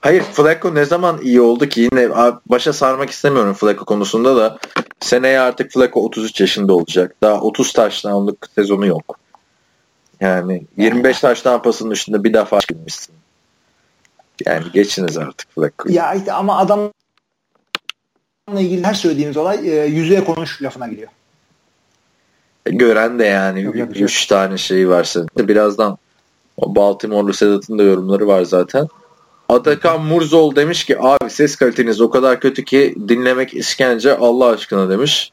Hayır Flacco ne zaman iyi oldu ki yine başa sarmak istemiyorum Flacco konusunda da seneye artık Flacco 33 yaşında olacak. Daha 30 taştanlık sezonu yok. Yani 25 taştan pasının üstünde bir defa girmişsin. Yani geçiniz artık Flacco'yu. Ya işte ama adamla ilgili her söylediğimiz olay e, yüzeye konuş lafına gidiyor. Gören de yani 3 tane şey varsa birazdan o Baltimore'lu Sedat'ın da yorumları var zaten. Atakan Murzol demiş ki abi ses kaliteniz o kadar kötü ki dinlemek iskence Allah aşkına demiş.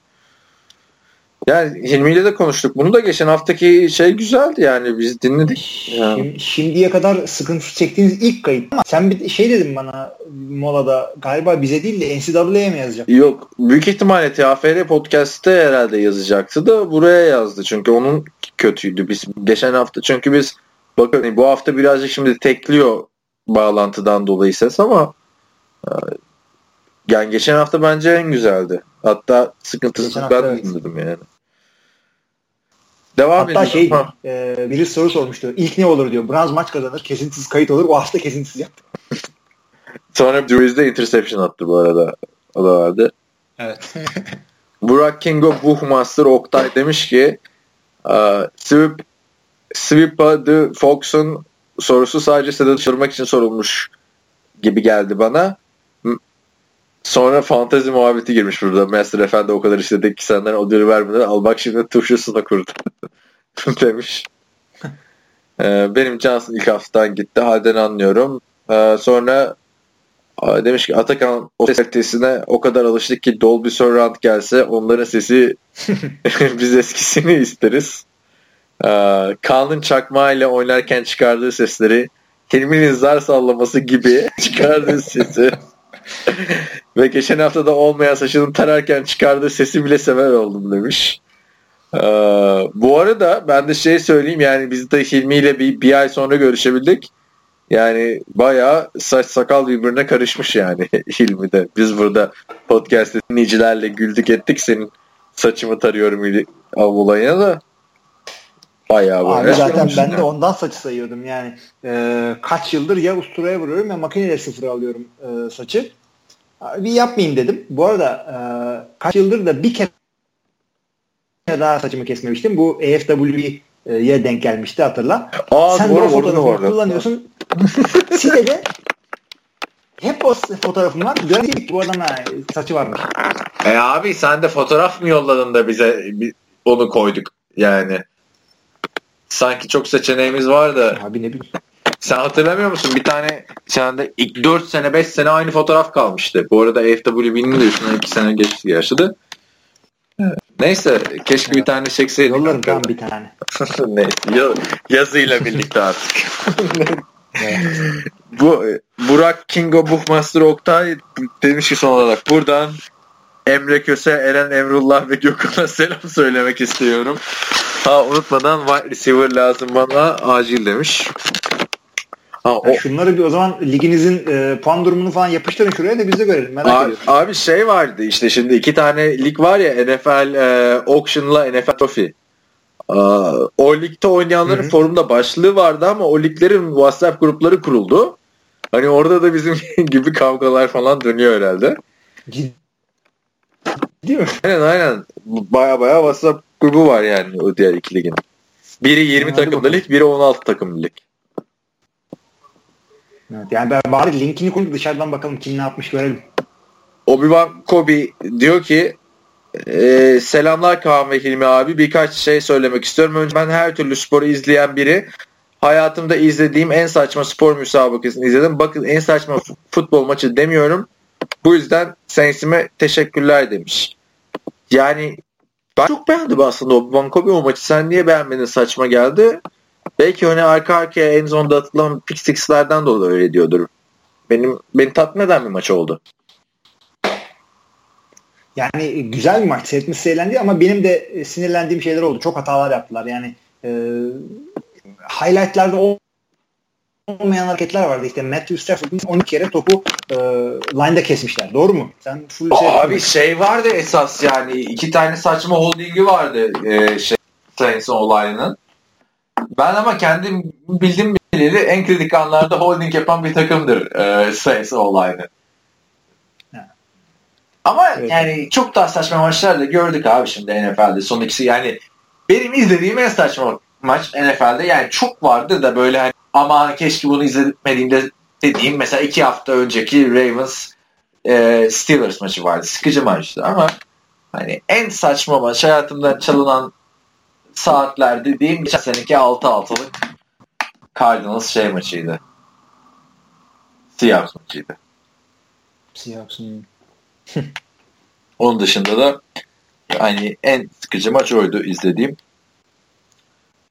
Yani Hilmi ile de konuştuk. Bunu da geçen haftaki şey güzeldi yani biz dinledik. Yani. Şimdiye kadar sıkıntı çektiğiniz ilk kayıt ama sen bir şey dedin bana molada galiba bize değil de NCAA'ye mi yazacak? Yok büyük ihtimalle TAFR podcast'te herhalde yazacaktı da buraya yazdı. Çünkü onun kötüydü. Biz geçen hafta çünkü biz bakın bu hafta birazcık şimdi tekliyor bağlantıdan dolayı ses ama e, yani geçen hafta bence en güzeldi. Hatta sıkıntısız ben evet. dinledim yani. Devam Hatta şey e, biri soru sormuştu. İlk ne olur diyor. Browns maç kazanır. Kesintisiz kayıt olur. O hafta kesintisiz yaptı. Sonra Drews'de interception attı bu arada. O da vardı. Evet. Burak Kingo Buchmaster Oktay demiş ki uh, Sweep the Fox'un sorusu sadece Sedat'ı için sorulmuş gibi geldi bana. Sonra fantezi muhabbeti girmiş burada. Master Efendi o kadar istedik ki senden ödülü vermeden al bak şimdi turşusuna kurdu demiş. ee, benim Johnson ilk haftadan gitti. Halden anlıyorum. Ee, sonra demiş ki Atakan o ses o kadar alıştık ki Dolby Surround gelse onların sesi biz eskisini isteriz. Ee, Kaan'ın çakmağıyla oynarken çıkardığı sesleri Hilmi'nin zar sallaması gibi çıkardığı sesi ve geçen hafta da olmayan saçını tararken çıkardığı sesi bile sever oldum demiş. Ee, bu arada ben de şey söyleyeyim yani biz de Hilmi ile bir, bir ay sonra görüşebildik. Yani bayağı saç sakal birbirine karışmış yani Hilmi de. Biz burada podcast dinleyicilerle güldük ettik senin saçımı tarıyorum olayına da. Bayağı böyle. Abi zaten ben de ondan saçı sayıyordum yani. E, kaç yıldır ya usturaya vuruyorum ya makineyle sıfır alıyorum e, saçı. Bir yapmayayım dedim. Bu arada e, kaç yıldır da bir kere daha saçımı kesmemiştim. Bu EFW'ye denk gelmişti hatırla. Aa, Sen doğru, o fotoğrafı kullanıyorsun. Sitede hep o fotoğrafım var. Gördük bu adama saçı varmış. E abi sen de fotoğraf mı yolladın da bize onu koyduk yani sanki çok seçeneğimiz var da. Abi ne bileyim. Sen hatırlamıyor musun? Bir tane sende ilk 4 sene 5 sene aynı fotoğraf kalmıştı. Bu arada FWB'nin de üstüne 2 sene geçti yaşadı. Neyse keşke evet. bir tane çekseydik. Yollarım ben bir tane. Neyse yazıyla birlikte artık. Bu Burak Kingo Buchmaster Oktay demiş ki son olarak buradan Emre Köse, Eren Emrullah ve Gökhan'a selam söylemek istiyorum. Ha unutmadan wide receiver lazım bana acil demiş. Ha, o... şunları bir o zaman liginizin e, puan durumunu falan yapıştırın şuraya da biz de görelim. Merak abi, ediyorum. Abi şey vardı işte şimdi iki tane lig var ya NFL e, Auction'la NFL Trophy. O ligde oynayanların Hı-hı. forumda başlığı vardı ama o liglerin WhatsApp grupları kuruldu. Hani orada da bizim gibi kavgalar falan dönüyor herhalde. Değil mi? Aynen aynen. Baya baya WhatsApp grubu var yani o diğer iki ligin. Biri 20 Hadi takımlı lig, biri 16 takımlı lig. Evet, yani ben bari linkini koyup dışarıdan bakalım kim ne yapmış görelim. Obi-Wan Kobe diyor ki e, selamlar Kaan ve Hilmi abi birkaç şey söylemek istiyorum. Önce ben her türlü sporu izleyen biri Hayatımda izlediğim en saçma spor müsabakasını izledim. Bakın en saçma futbol maçı demiyorum. Bu yüzden Saints'ime teşekkürler demiş. Yani ben çok beğendim aslında o Bankobi o maçı. Sen niye beğenmedin saçma geldi? Belki hani arka arkaya en zonda atılan pick six'lerden dolayı öyle diyordur. Benim beni tatmin eden bir maç oldu. Yani güzel bir maç. Seyretmesi eğlendi ama benim de e, sinirlendiğim şeyler oldu. Çok hatalar yaptılar. Yani e, highlightlarda olmayan hareketler vardı. İşte Matthew Stafford'ın 12 kere topu e, line'da kesmişler. Doğru mu? Sen full Abi şey vardı esas yani iki tane saçma holdingi vardı e, şey Saints'in olayının. Ben ama kendim bildiğim bileli en kritik anlarda holding yapan bir takımdır e, Saints olayını. Ama evet. yani çok daha saçma maçlar da gördük abi şimdi NFL'de. Son ikisi yani benim izlediğim en saçma maç NFL'de yani çok vardı da böyle hani ama keşke bunu izlemediğimde dediğim mesela iki hafta önceki Ravens e, Steelers maçı vardı. Sıkıcı maçtı ama hani en saçma maç hayatımda çalınan saatler dediğim geçen seneki 6-6'lık Cardinals şey maçıydı. Seahawks maçıydı. Seahawks'ın Onun dışında da yani en sıkıcı maç oydu izlediğim.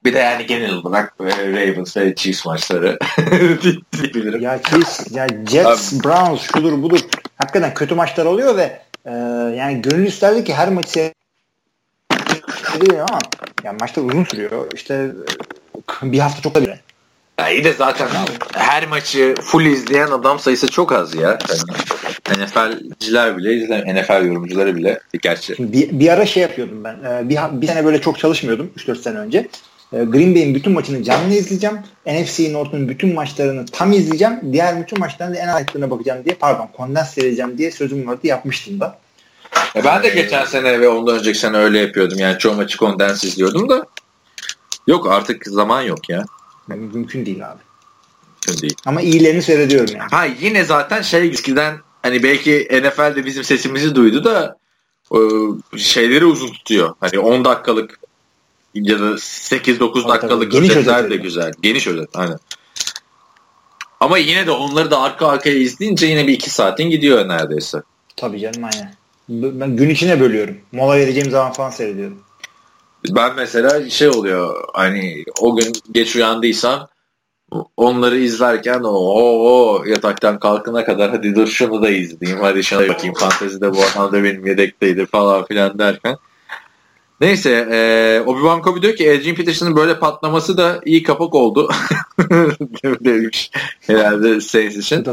Bir de yani genel olarak e, Ravens ve Chiefs maçları diyebilirim. Ya Chiefs, ya Jets, Abi. Browns şudur budur. Hakikaten kötü maçlar oluyor ve e, yani gönül isterdi ki her maçı seyrediyor ama yani maçlar uzun sürüyor. İşte bir hafta çok da bile. Ya iyi de zaten her maçı full izleyen adam sayısı çok az ya. Yani NFL'ciler bile izler, NFL yorumcuları bile gerçi. Bir, bir ara şey yapıyordum ben. Ee, bir, bir sene böyle çok çalışmıyordum 3-4 sene önce. Ee, Green Bay'in bütün maçını canlı izleyeceğim. NFC North'un bütün maçlarını tam izleyeceğim. Diğer bütün maçlarını da en ayaklarına bakacağım diye pardon kondens seyredeceğim diye sözüm vardı yapmıştım da. E ben de geçen sene ve ondan önceki sene öyle yapıyordum. Yani çoğu maçı kondens izliyordum da yok artık zaman yok ya. Yani mümkün değil abi. Mümkün değil. Ama iyilerini seyrediyorum yani. Ha yine zaten şey eskiden hani belki NFL de bizim sesimizi duydu da şeyleri uzun tutuyor. Hani 10 dakikalık ya da 8-9 dakikalık Geniş özetler de güzel. Geniş özet aynen. Ama yine de onları da arka arkaya izleyince yine bir iki saatin gidiyor neredeyse. Tabii canım aynen. Ben gün içine bölüyorum. Mola vereceğim zaman falan seyrediyorum. Ben mesela şey oluyor hani o gün geç uyandıysam onları izlerken o, o, yataktan kalkına kadar hadi dur şunu da izleyeyim hadi şuna bakayım fantezide bu adam da benim yedekteydi falan filan derken Neyse e, Obi-Wan Kenobi diyor ki Adrian Peterson'ın böyle patlaması da iyi kapak oldu. Demiş herhalde Saints için.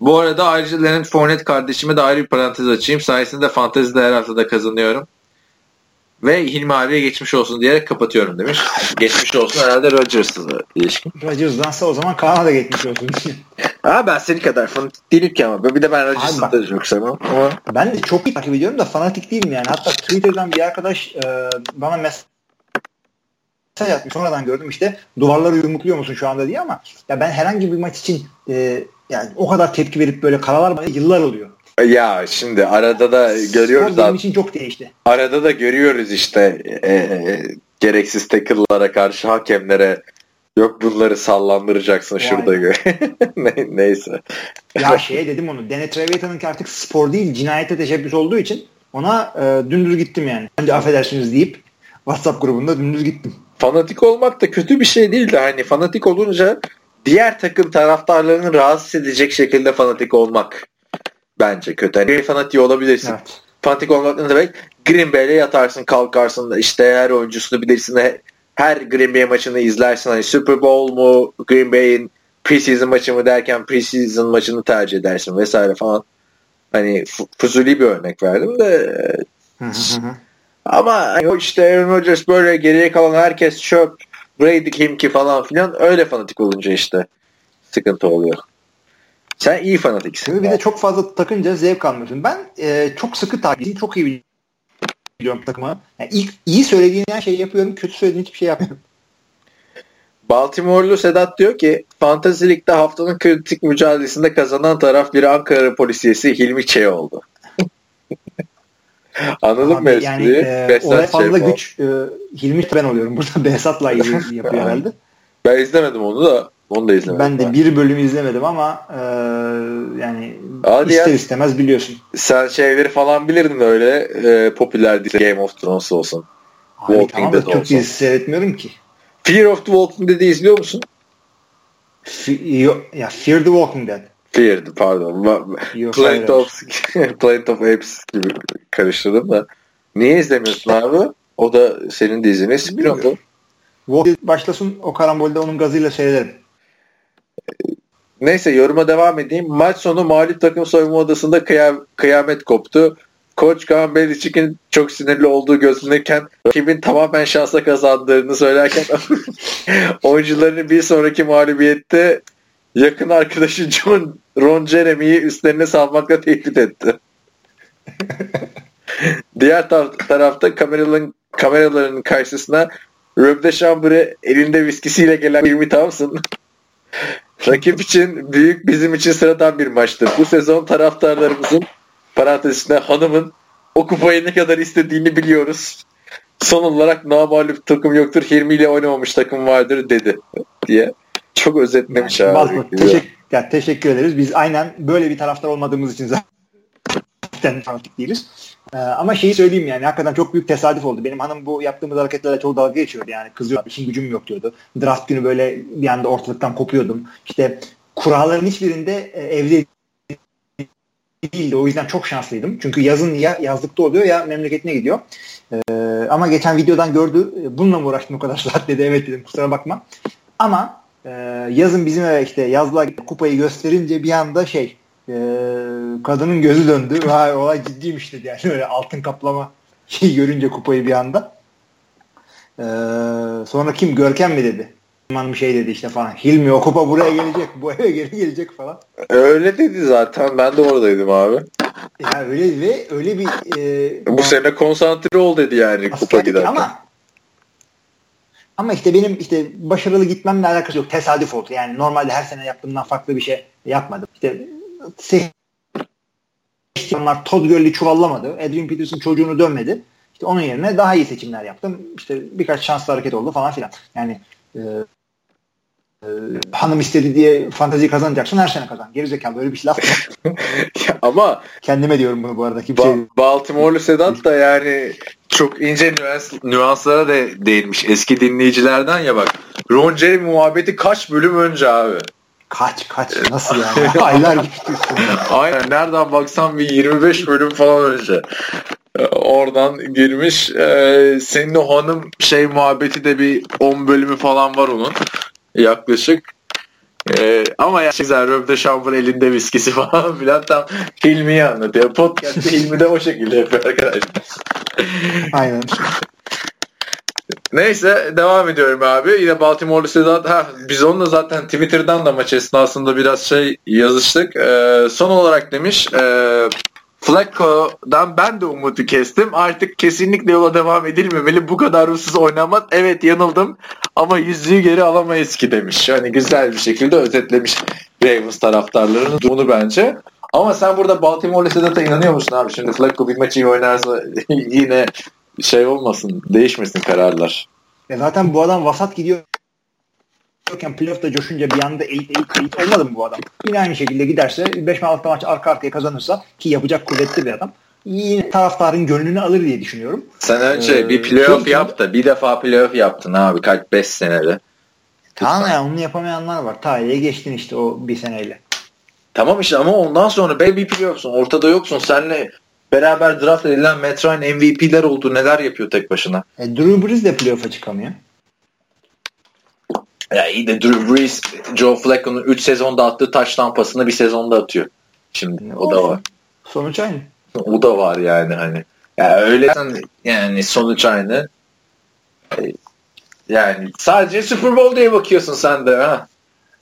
Bu arada ayrıca Leonard Fournette kardeşime de ayrı bir parantez açayım. Sayesinde fantezide her haftada kazanıyorum. Ve Hilmi abiye geçmiş olsun diyerek kapatıyorum demiş. geçmiş olsun herhalde Rodgers'la ilişkin. Rodgers'dansa o zaman Kaan'a da geçmiş olsun. ha ben senin kadar fanatik değilim ki ama. Bir de ben Rodgers'ı da çok sevmem. Ama... Ben de çok iyi takip ediyorum da fanatik değilim yani. Hatta Twitter'dan bir arkadaş e, bana mesaj atmış. Sonradan gördüm işte duvarları yumrukluyor musun şu anda diye ama ya ben herhangi bir maç için e, yani o kadar tepki verip böyle karalar bana yıllar oluyor. Ya şimdi arada da görüyoruz. Spor benim için çok değişti. Arada da görüyoruz işte e, e, gereksiz tackle'lara karşı hakemlere yok bunları sallandıracaksın yani. şurada gör. ne, neyse. Ya şey dedim onu. Dene Trevathan'ınki artık spor değil cinayete teşebbüs olduğu için ona e, dümdüz gittim yani. Önce affedersiniz deyip WhatsApp grubunda dümdüz gittim. Fanatik olmak da kötü bir şey değil de hani fanatik olunca diğer takım taraftarlarını rahatsız edecek şekilde fanatik olmak bence kötü. Hani fanatiği olabilirsin. Evet. Fanatik olmak ne demek? Green Bay'le yatarsın kalkarsın işte her oyuncusunu bilirsin her Green Bay maçını izlersin. Hani Super Bowl mu Green Bay'in preseason maçı mı derken preseason maçını tercih edersin vesaire falan. Hani fuzuli bir örnek verdim de ama hani işte Aaron Rodgers böyle geriye kalan herkes çöp Brady kim ki falan filan öyle fanatik olunca işte sıkıntı oluyor. Sen iyi fanatiksin. Bir de çok fazla takınca zevk almıyorsun. Ben e, çok sıkı takipçiyim. Çok iyi biliyorum takımı. Yani ilk, iyi söylediğin her şeyi yapıyorum. Kötü söylediğin hiçbir şey yapmıyorum. Baltimore'lu Sedat diyor ki Fantasy Lig'de haftanın kritik mücadelesinde kazanan taraf bir Ankara polisiyesi Hilmi Çey oldu. Anladın mı yani, e, Olaya fazla güç e, Hilmi ben oluyorum. Burada Behzat'la yapıyor herhalde. Ben izlemedim onu da. Onu da izlemedim. Ben de bir bölüm izlemedim ama e, yani Hadi ister ya. istemez biliyorsun. Sen şeyleri falan bilirdin öyle e, popüler dizi Game of Thrones olsun. Abi, Walking tamam Dead Türk dizisi seyretmiyorum ki. Fear of the Walking Dead'i izliyor musun? ya Fear the Walking Dead. Fear, pardon. Planet of, Planet of Apes gibi karıştırdım da. Niye izlemiyorsun abi? O da senin dizini spin-off'u. Walking başlasın o karambolde onun gazıyla seyrederim. Neyse yoruma devam edeyim. Maç sonu mağlup takım soyunma odasında kıyam kıyamet koptu. Koç Kaan Belichick'in çok sinirli olduğu gözlenirken rakibin tamamen şansa kazandığını söylerken oyuncularını bir sonraki mağlubiyette yakın arkadaşı John Ron Jeremy'yi üstlerine salmakla tehdit etti. Diğer tar- tarafta kameraların kameraların karşısına Rob de Chambre elinde viskisiyle gelen Jimmy Thompson rakip için büyük bizim için sıradan bir maçtı. Bu sezon taraftarlarımızın parantezinde hanımın o kupayı ne kadar istediğini biliyoruz. Son olarak namalup takım yoktur. Hilmi ile oynamamış takım vardır dedi diye. Çok özetlemiş yani, abi. Teşekkür, ya, teşekkür ederiz. Biz aynen böyle bir taraftar olmadığımız için zaten fanatik değiliz. Ee, ama şeyi söyleyeyim yani hakikaten çok büyük tesadüf oldu. Benim hanım bu yaptığımız hareketlerle çok dalga geçiyordu yani kızıyor. İşin gücüm yok diyordu. Draft günü böyle bir anda ortalıktan kopuyordum. İşte kuralların hiçbirinde e, evde değildi. O yüzden çok şanslıydım. Çünkü yazın ya yazlıkta oluyor ya memleketine gidiyor. Ee, ama geçen videodan gördü. Bununla mı uğraştın o kadar saat dedi. Evet dedim kusura bakma. Ama e, yazın bizim eve işte yazlığa kupayı gösterince bir anda şey e, kadının gözü döndü. Vay olay ciddiymiş dedi yani öyle altın kaplama şey görünce kupayı bir anda. Ee, sonra kim Görkem mi dedi? Hanım şey dedi işte falan. Hilmi o kupa buraya gelecek. Bu eve geri gelecek falan. Öyle dedi zaten. Ben de oradaydım abi. Ya öyle ve öyle bir e, bu sene konsantre ol dedi yani kupa giderken. Ama ama işte benim işte başarılı gitmemle alakası yok. Tesadüf oldu. Yani normalde her sene yaptığımdan farklı bir şey yapmadım. İşte seçimler Todd Gurley çuvallamadı. Adrian Peterson çocuğunu dönmedi. İşte onun yerine daha iyi seçimler yaptım. İşte birkaç şanslı hareket oldu falan filan. Yani e, e, hanım istedi diye fantazi kazanacaksın her sene kazan. Gerizekalı böyle bir şey laf Ama kendime diyorum bunu bu arada. Kimse... Ba- Baltimore'lu Sedat da yani çok ince nüans, nüanslara da değinmiş. Eski dinleyicilerden ya bak. Ron Jerry muhabbeti kaç bölüm önce abi? Kaç kaç nasıl yani? Aylar geçti Aynen nereden baksan bir 25 bölüm falan önce. Ee, oradan girmiş. Ee, senin o hanım şey muhabbeti de bir 10 bölümü falan var onun. Yaklaşık. Ee, ama ya güzel Şambur elinde viskisi falan filan tam Hilmi'yi anlatıyor. Podcast'te Hilmi de o şekilde yapıyor arkadaşlar. Aynen. Neyse devam ediyorum abi. Yine Baltimore'lu Sedat. Ha, biz onunla zaten Twitter'dan da maç esnasında biraz şey yazıştık. Ee, son olarak demiş e, Flacco'dan ben de umudu kestim. Artık kesinlikle yola devam edilmemeli. Bu kadar ruhsuz oynamaz. Evet yanıldım ama yüzüğü geri alamayız ki demiş. Yani güzel bir şekilde özetlemiş Ravens taraftarlarının bunu bence. Ama sen burada Baltimore'lu Sedat'a inanıyor musun abi? Şimdi Flacco bir maçı iyi oynarsa yine şey olmasın, değişmesin kararlar. E zaten bu adam vasat gidiyor yokken playoff'ta coşunca bir anda elit elit elit olmadı mı bu adam? Yine aynı şekilde giderse 5-6 maç arka arkaya kazanırsa ki yapacak kuvvetli bir adam yine taraftarın gönlünü alır diye düşünüyorum. Sen önce ee, bir playoff yap da bir defa playoff yaptın abi kaç 5 senede. Tamam ya onu yapamayanlar var. Tarihe geçtin işte o bir seneyle. Tamam işte ama ondan sonra be bir playoff'sun. Ortada yoksun. Senle beraber draft edilen Matt MVP'ler oldu. Neler yapıyor tek başına? E, Drew Brees de playoff'a çıkamıyor. Ya iyi de Drew Brees, Joe Flacco'nun 3 sezonda attığı taş lampasını bir sezonda atıyor. Şimdi o da var. Sonuç aynı. O da var yani hani. Ya öyle yani sonuç aynı. Yani sadece Super Bowl diye bakıyorsun sen de ha.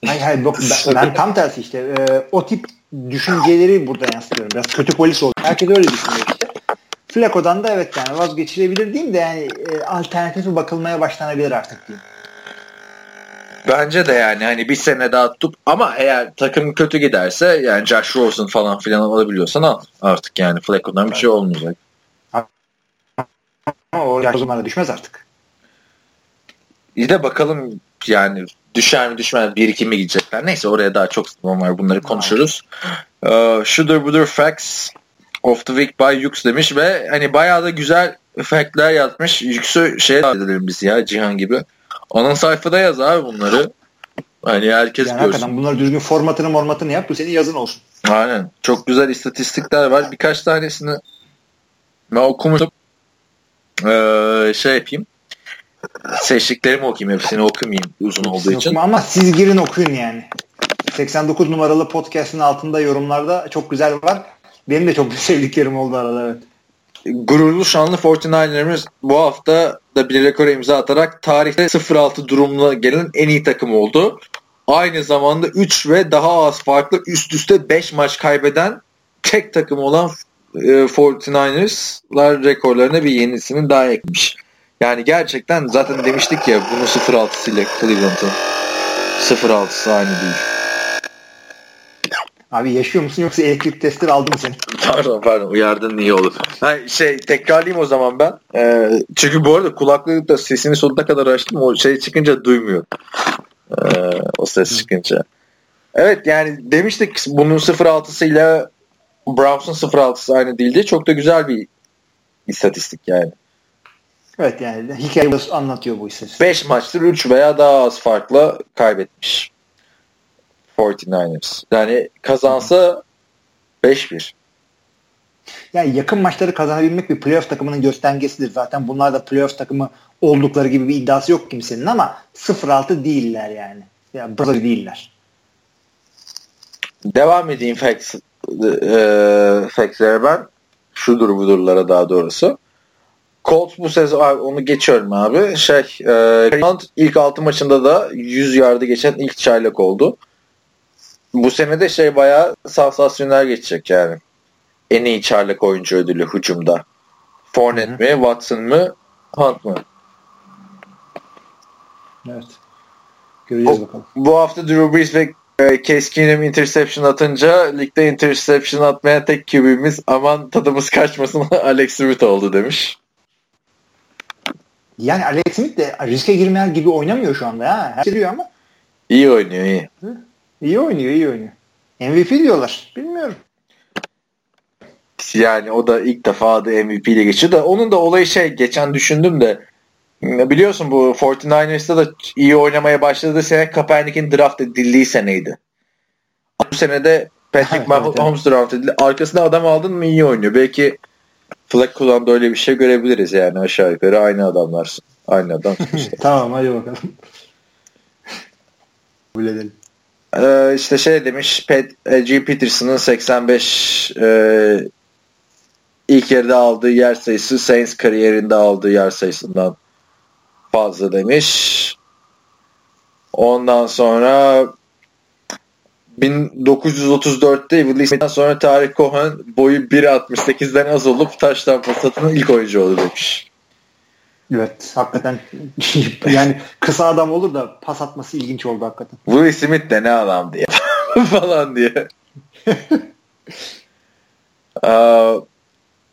Hayır hayır bak, ben, ben tam tersi işte e, o tip düşünceleri burada yansıtıyorum. Biraz kötü polis oldu. Herkes öyle düşünüyor işte. Flaco'dan da evet yani vazgeçilebilir diyeyim de yani e, alternatifi bakılmaya başlanabilir artık diyeyim. Bence de yani hani bir sene daha tutup ama eğer takım kötü giderse yani Josh Rosen falan filan alabiliyorsan al artık yani Flacco'dan bir şey olmayacak. Ama o Josh düşmez artık. İyi de bakalım yani düşer mi düşmez bir iki mi gidecekler. Neyse oraya daha çok zaman var bunları konuşuruz. Uh, Shooter Budur Facts of the Week by Yux demiş ve hani bayağı da güzel factler yazmış. Yux'u şey edelim biz ya Cihan gibi. Onun sayfada yaz abi bunları. Hani herkes yani görsün. Bunları düzgün formatını mormatını yap bu senin yazın olsun. Aynen. Çok güzel istatistikler var. Birkaç tanesini ben okumuştum. Ee, şey yapayım. Seçtiklerimi okuyayım. Hepsini okumayayım uzun olduğu için. Okuma ama siz girin okuyun yani. 89 numaralı podcast'ın altında yorumlarda çok güzel var. Benim de çok sevdiklerim oldu arada evet. Gururlu şanlı 49er'ımız bu hafta da bir rekor imza atarak tarihte 0-6 durumla gelen en iyi takım oldu. Aynı zamanda 3 ve daha az farklı üst üste 5 maç kaybeden tek takım olan e, 49ers'lar rekorlarına bir yenisini daha ekmiş. Yani gerçekten zaten demiştik ya bunu 0-6 ile Cleveland'ın 0-6'sı aynı değil. Abi yaşıyor musun yoksa elektrik testleri aldım seni? Pardon pardon uyardın iyi olur. Ha, şey tekrarlayayım o zaman ben. Ee, çünkü bu arada kulaklıkta sesini sonuna kadar açtım. O şey çıkınca duymuyor. Ee, o ses çıkınca. Evet yani demiştik bunun 0.6'sıyla Browns'un 0.6'sı aynı değil diye. Çok da güzel bir istatistik yani. Evet yani hikaye anlatıyor bu istatistik. 5 maçtır 3 veya daha az farkla kaybetmiş. 49ers. Yani kazansa 5-1. Yani yakın maçları kazanabilmek bir playoff takımının göstergesidir. Zaten bunlar da playoff takımı oldukları gibi bir iddiası yok kimsenin ama 0-6 değiller yani. Ya yani brother değiller. Devam edeyim facts, e, facts'lere ben. Şudur budurlara daha doğrusu. Colts bu sezon abi onu geçiyorum abi. Şey, e, ilk 6 maçında da 100 yardı geçen ilk çaylak oldu. Bu sene de şey bayağı sansasyonel geçecek yani. En iyi çaylak oyuncu ödülü hücumda. Fournette mi, Watson mı, Hunt mı? Evet. Göreceğiz o, bakalım. Bu hafta Drew Brees ve e, Case Keenum interception atınca ligde interception atmayan tek QB'miz aman tadımız kaçmasın Alex Smith oldu demiş. Yani Alex Smith de riske girmeyen gibi oynamıyor şu anda ya. Her şey ama. İyi oynuyor iyi. Hı? İyi oynuyor iyi oynuyor. MVP diyorlar. Bilmiyorum. Yani o da ilk defa adı MVP ile geçiyor da onun da olayı şey geçen düşündüm de biliyorsun bu 49ers'ta da iyi oynamaya başladığı sene Kaepernick'in draft edildiği seneydi. Bu sene de Patrick Mahomes draft edildi. Arkasında adam aldın mı iyi oynuyor. Belki Fleck kullandı öyle bir şey görebiliriz yani aşağı yukarı aynı adamlar. Aynı adam. tamam hadi bakalım. Kabul edelim. Ee, işte şey demiş Pat, G. Peterson'ın 85 e, ilk yarıda aldığı yer sayısı Saints kariyerinde aldığı yer sayısından fazla demiş. Ondan sonra 1934'te Willie Smith'ten sonra Tarık Cohen boyu 1.68'den az olup taştan pas atan ilk oyuncu oldu demiş. Evet hakikaten yani kısa adam olur da pas atması ilginç oldu hakikaten. Will Smith de ne adam diye falan diye. uh,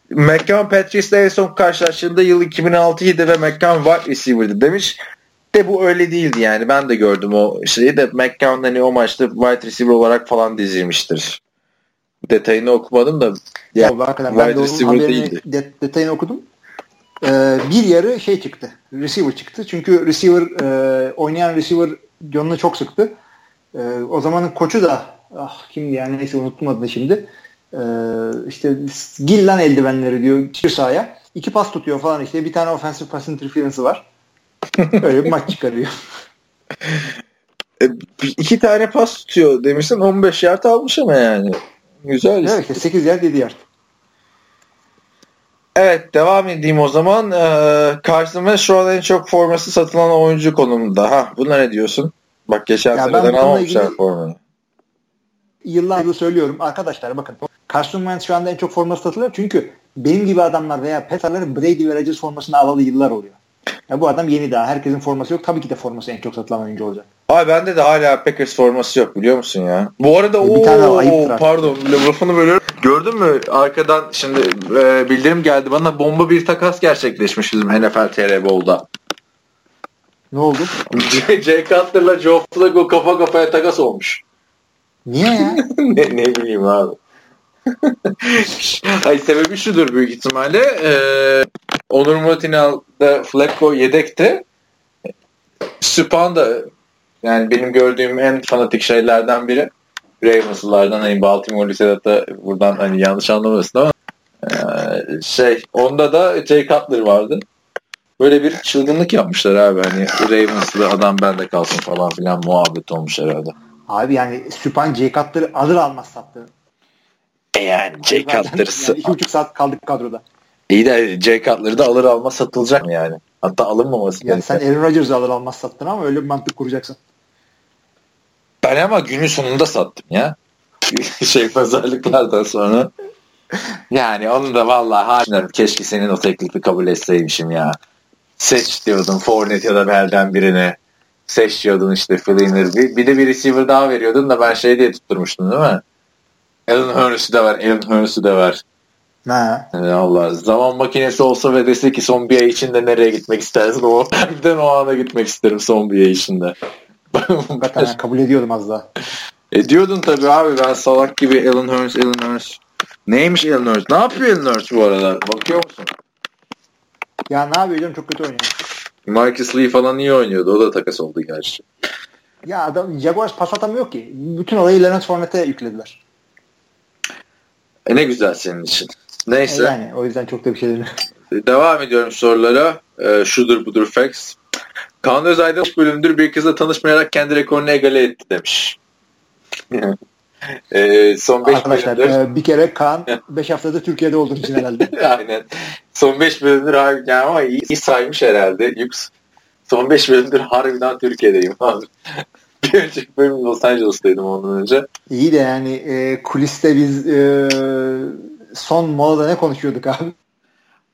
McCown Patrice'le en son karşılaştığında yıl 2006'ydı ve McCown wide receiver'dı demiş. De bu öyle değildi yani. Ben de gördüm o şeyi de McCown hani o maçta wide receiver olarak falan dizilmiştir. Detayını okumadım da yani, ya, hakikaten ben de receiver değildi. De, detayını okudum e, bir yarı şey çıktı. Receiver çıktı. Çünkü receiver e, oynayan receiver canını çok sıktı. E, o zamanın koçu da ah kimdi yani neyse unuttum adını şimdi. E, işte gil lan eldivenleri diyor çıkıyor sahaya. İki pas tutuyor falan işte. Bir tane offensive pass interference'ı var. Öyle bir maç çıkarıyor. E, iki tane pas tutuyor demişsin 15 yard almış ama yani. Güzel. Evet işte 8 yard 7 yard. Evet devam edeyim o zaman. Ee, Wentz şu an en çok forması satılan oyuncu konumunda. Ha, buna ne diyorsun? Bak geçen ya seneden almamışlar formayı. Yıllardır söylüyorum. Arkadaşlar bakın Carson Wentz şu anda en çok forması satılıyor. Çünkü benim gibi adamlar veya petarların Brady ve Rodgers formasını alalı yıllar oluyor. Ya bu adam yeni daha. Herkesin forması yok. Tabii ki de forması en çok satılan oyuncu olacak. Abi bende de hala Packers forması yok biliyor musun ya? Bu arada o pardon lafını bölüyorum. Gördün mü arkadan şimdi e, bildirim geldi bana bomba bir takas gerçekleşmiş bizim NFL TR Bowl'da. Ne oldu? Jay Cutler'la Joe Flacco kafa kafaya takas olmuş. Niye ya? ne, ne bileyim abi. Hayır sebebi şudur büyük ihtimalle. Ee, Onur Mutinal'da Flacco yedekte. Süpan da yani benim gördüğüm en fanatik şeylerden biri. Ravens'lardan hani Baltimore Lise'de buradan hani yanlış anlamasın ama ee, şey onda da Jay Cutler vardı. Böyle bir çılgınlık yapmışlar abi. Hani Ravens'lı adam bende kalsın falan filan muhabbet olmuş herhalde. Abi yani Süpan Jay Cutler'ı alır almaz sattı. E yani Jay Cutler'ı yani buçuk saat kaldık kadroda. İyi de Jay Cutler'ı da alır almaz satılacak mı yani? Hatta alınmaması yani Sen Aaron Rodgers'ı alır almaz sattın ama öyle bir mantık kuracaksın. Ben ama günün sonunda sattım ya. şey pazarlıklardan sonra. Yani onu da vallahi harbiden keşke senin o teklifi kabul etseymişim ya. Seç diyordun Fournette ya da Bell'den birini. Seç diyordun işte Fleener. Bir, bir de bir receiver daha veriyordun da ben şey diye tutturmuştum değil mi? Alan Hurst'ü de ver, Alan Hurst'ü de ver. Ha. Yani Allah zaman makinesi olsa ve dese ki son bir ay içinde nereye gitmek istersin o birden o ana gitmek isterim son bir ay içinde. Hakikaten kabul ediyordum az daha. Ediyordun tabii abi ben salak gibi Alan Hurst, Alan Hurst. Neymiş Alan Hurst? Ne yapıyor Alan Hurst bu aralar? Bakıyor musun? Ya ne yapıyor canım çok kötü oynuyor. Marcus Lee falan iyi oynuyordu. O da takas oldu gerçi. Ya adam Jaguars pas atamıyor ki. Bütün olayı Leonard Fournette'e yüklediler. E ne güzel senin için. Neyse. E yani o yüzden çok da bir şey değil. Devam ediyorum sorulara. Ee, şudur budur facts. Kaan Özay'da bölümdür bir kızla tanışmayarak kendi rekorunu egale etti demiş. e, son 5 Arkadaşlar bölümdür... e, bir kere Kaan 5 haftada Türkiye'de olduğu için herhalde. Aynen. Son 5 bölümdür harbiden ama iyi, iyi saymış herhalde. Yux. Son 5 bölümdür harbiden Türkiye'deyim abi. bir önceki bölüm Los Angeles'taydım ondan önce. İyi de yani e, kuliste biz e, son molada ne konuşuyorduk abi?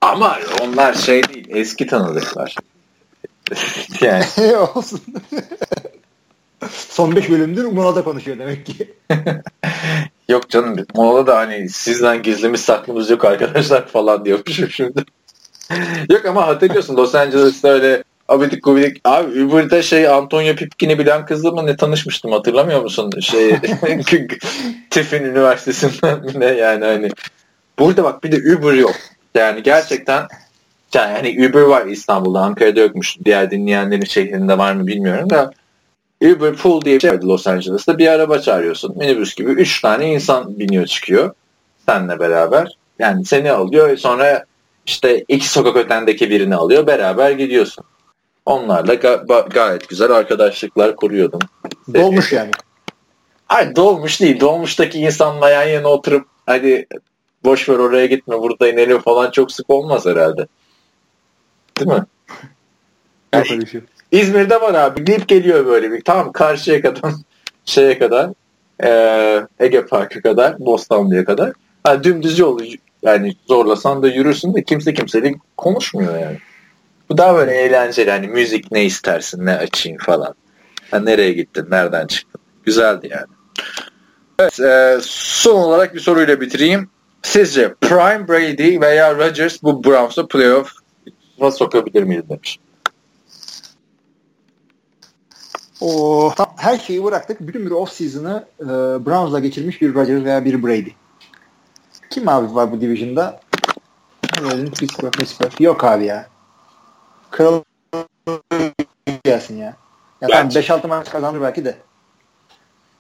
Ama onlar şey değil. Eski tanıdıklar. yani. Olsun. Son 5 bölümdür Molada konuşuyor demek ki. yok canım Molada da hani sizden gizlimiz saklımız yok arkadaşlar falan diyormuşum şimdi. yok ama hatırlıyorsun Los Angeles'ta öyle abidik gubidik. Abi Uber'de şey Antonio Pipkin'i bilen kızla ne tanışmıştım hatırlamıyor musun? Şey Tiffin Üniversitesi'nden ne yani hani. Burada bak bir de Uber yok. Yani gerçekten yani hani Uber var İstanbul'da, Ankara'da yokmuş. Diğer dinleyenlerin şehrinde var mı bilmiyorum da Uber Pool diye bir şey vardı Los Angeles'ta. Bir araba çağırıyorsun. Minibüs gibi. Üç tane insan biniyor çıkıyor. Seninle beraber. Yani seni alıyor. Sonra işte iki sokak ötendeki birini alıyor. Beraber gidiyorsun. Onlarla ga- gayet güzel arkadaşlıklar kuruyordum. Dolmuş yani. Hayır dolmuş değil. Dolmuştaki insanla yan yana oturup hadi boş ver oraya gitme burada inelim falan çok sık olmaz herhalde. Değil mi? Yani, şey. İzmir'de var abi. Deyip geliyor böyle bir. Tamam karşıya kadar şeye kadar e, Ege Parkı kadar Bostanlı'ya kadar. Ha, dümdüz yol yani zorlasan da yürürsün de kimse kimseyle konuşmuyor yani. Bu daha böyle eğlenceli. Hani müzik ne istersin ne açayım falan. Ha, nereye gittin nereden çıktın. Güzeldi yani. Evet, e, son olarak bir soruyla bitireyim. Sizce Prime Brady veya Rodgers bu Browns'u playoff'a sokabilir miydi demiş. O tam her şeyi bıraktık. Bütün bir off season'ı e, Browns'la geçirmiş bir Rodgers veya bir Brady. Kim abi var bu division'da? Pittsburgh, Pittsburgh. Yok abi ya. Kral gelsin ya. Ya tamam 5-6 maç kazanır belki de.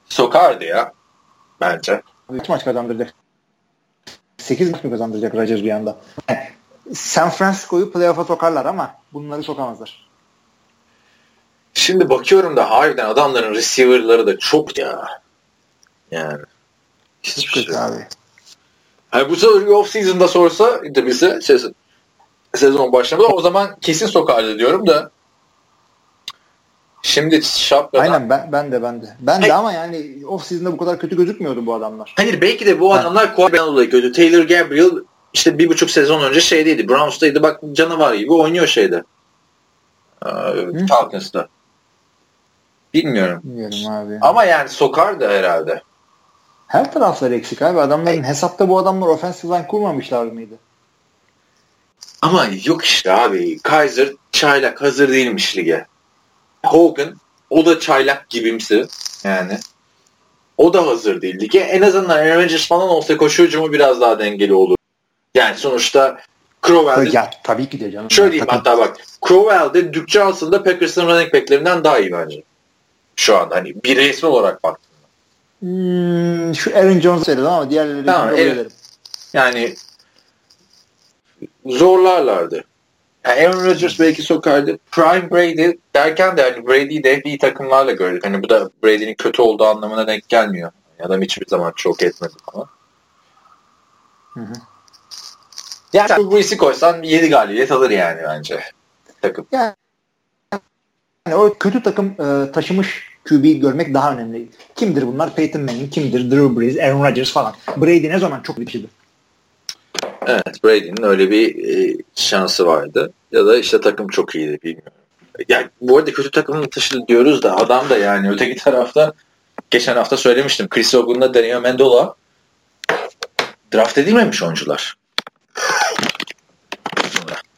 Sokardı ya. Bence. 3 maç kazandıracak. 8 maç mı kazandıracak Rodgers bir anda? San Francisco'yu playoff'a sokarlar ama bunları sokamazlar. Şimdi bakıyorum da harbiden adamların receiver'ları da çok ya. Yani. Hiçbir çok şey. abi. Hani bu soruyu off season'da sorsa bize şey, sezon başlamada o zaman kesin sokardı diyorum da Şimdi şapkadan... Aynen ben, ben de ben de. Ben Hayır. de ama yani off season'da bu kadar kötü gözükmüyordu bu adamlar. Hayır belki de bu adamlar quarterback'tan dolayı kötü. Taylor Gabriel işte bir buçuk sezon önce şeydeydi. Browns'taydı. Bak canavar gibi oynuyor şeyde. Ee, Falcons'ta. Bilmiyorum. Bilmiyorum abi. Ama yani sokar da herhalde. Her tarafları eksik abi. Adamların Hey. hesapta bu adamlar offensive line kurmamışlar mıydı? Ama yok işte abi. Kaiser çaylak hazır değilmiş lige. Hogan o da çaylak gibimsi yani. O da hazır değildi ki en azından Aaron Rodgers falan olsa koşu hücumu biraz daha dengeli olur. Yani sonuçta Crowell'de ya, tabii ki de canım. Şöyle diyeyim hatta bak Crowell'de Duke Johnson'da Packers'ın running back'lerinden daha iyi bence. Şu an hani bir resmi olarak bak. Hmm, şu Aaron Jones söyledim ama diğerleri tamam, evet. Yani zorlarlardı. Yani Aaron Rodgers belki sokardı. Prime Brady derken de hani Brady'yi de iyi takımlarla gördük. Hani bu da Brady'nin kötü olduğu anlamına denk gelmiyor. Adam hiçbir zaman çok etmedi falan. Hı hı. Yani Brees'i koysan 7 galibiyet alır yani bence takım. Yani, yani o kötü takım e, taşımış QB'yi görmek daha önemli. Kimdir bunlar? Peyton Manning, kimdir? Drew Brees, Aaron Rodgers falan. Brady ne zaman çok bir Evet Brady'nin öyle bir e, şansı vardı. Ya da işte takım çok iyiydi bilmiyorum. Yani bu arada kötü takımını taşıdı diyoruz da adam da yani öteki tarafta geçen hafta söylemiştim. Chris Hogan'la Daniel Mendola draft edilmemiş oyuncular.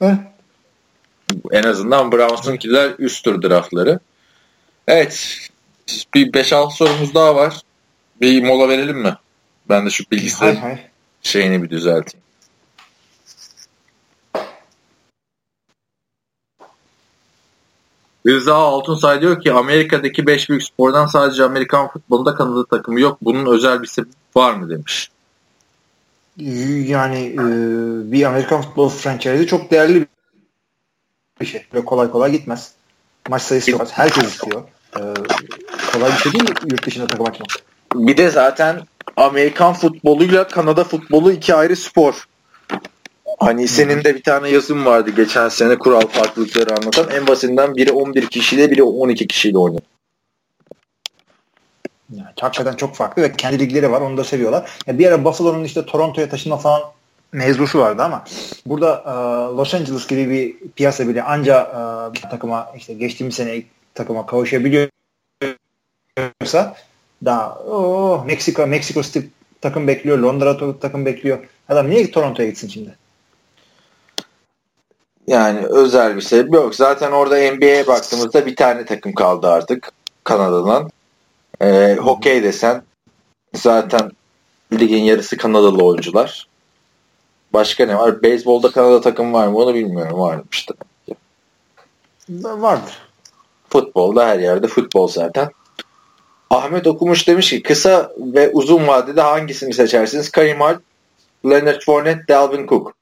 Hı? En azından Browns'unkiler üst tur draftları. Evet. Bir 5-6 sorumuz daha var. Bir mola verelim mi? Ben de şu bilgisayar şeyini bir düzelteyim. Rıza Altunsay diyor ki Amerika'daki 5 büyük spordan sadece Amerikan futbolunda Kanada takımı yok. Bunun özel bir sebebi var mı demiş. Yani e, bir Amerikan futbol franchise'i çok değerli bir şey. Ve kolay kolay gitmez. Maç sayısı yok. Herkes istiyor. E, kolay bir şey değil yurt dışında takım açmak. Bir de zaten Amerikan futboluyla Kanada futbolu iki ayrı spor. Hani senin de bir tane yazım vardı geçen sene kural farklılıkları anlatan. En basitinden biri 11 kişiyle biri 12 kişiyle oynuyor. Yani hakikaten çok farklı ve kendi ligleri var. Onu da seviyorlar. Yani bir ara Buffalo'nun işte Toronto'ya taşınma falan mevzusu vardı ama burada e, Los Angeles gibi bir piyasa bile anca e, bir takıma işte geçtiğimiz sene takıma kavuşabiliyorsa daha oh, Meksika Meksiko City takım bekliyor. Londra takım bekliyor. Adam niye Toronto'ya gitsin şimdi? Yani özel bir sebep yok. Zaten orada NBA'ye baktığımızda bir tane takım kaldı artık Kanada'dan. Ee, hokey desen zaten ligin yarısı Kanadalı oyuncular. Başka ne var? Beyzbolda Kanada takım var mı? Onu bilmiyorum. Varmış da. Vardır. Futbolda her yerde futbol zaten. Ahmet Okumuş demiş ki kısa ve uzun vadede hangisini seçersiniz? Karim Hunt, Leonard Fournette, Dalvin Cook.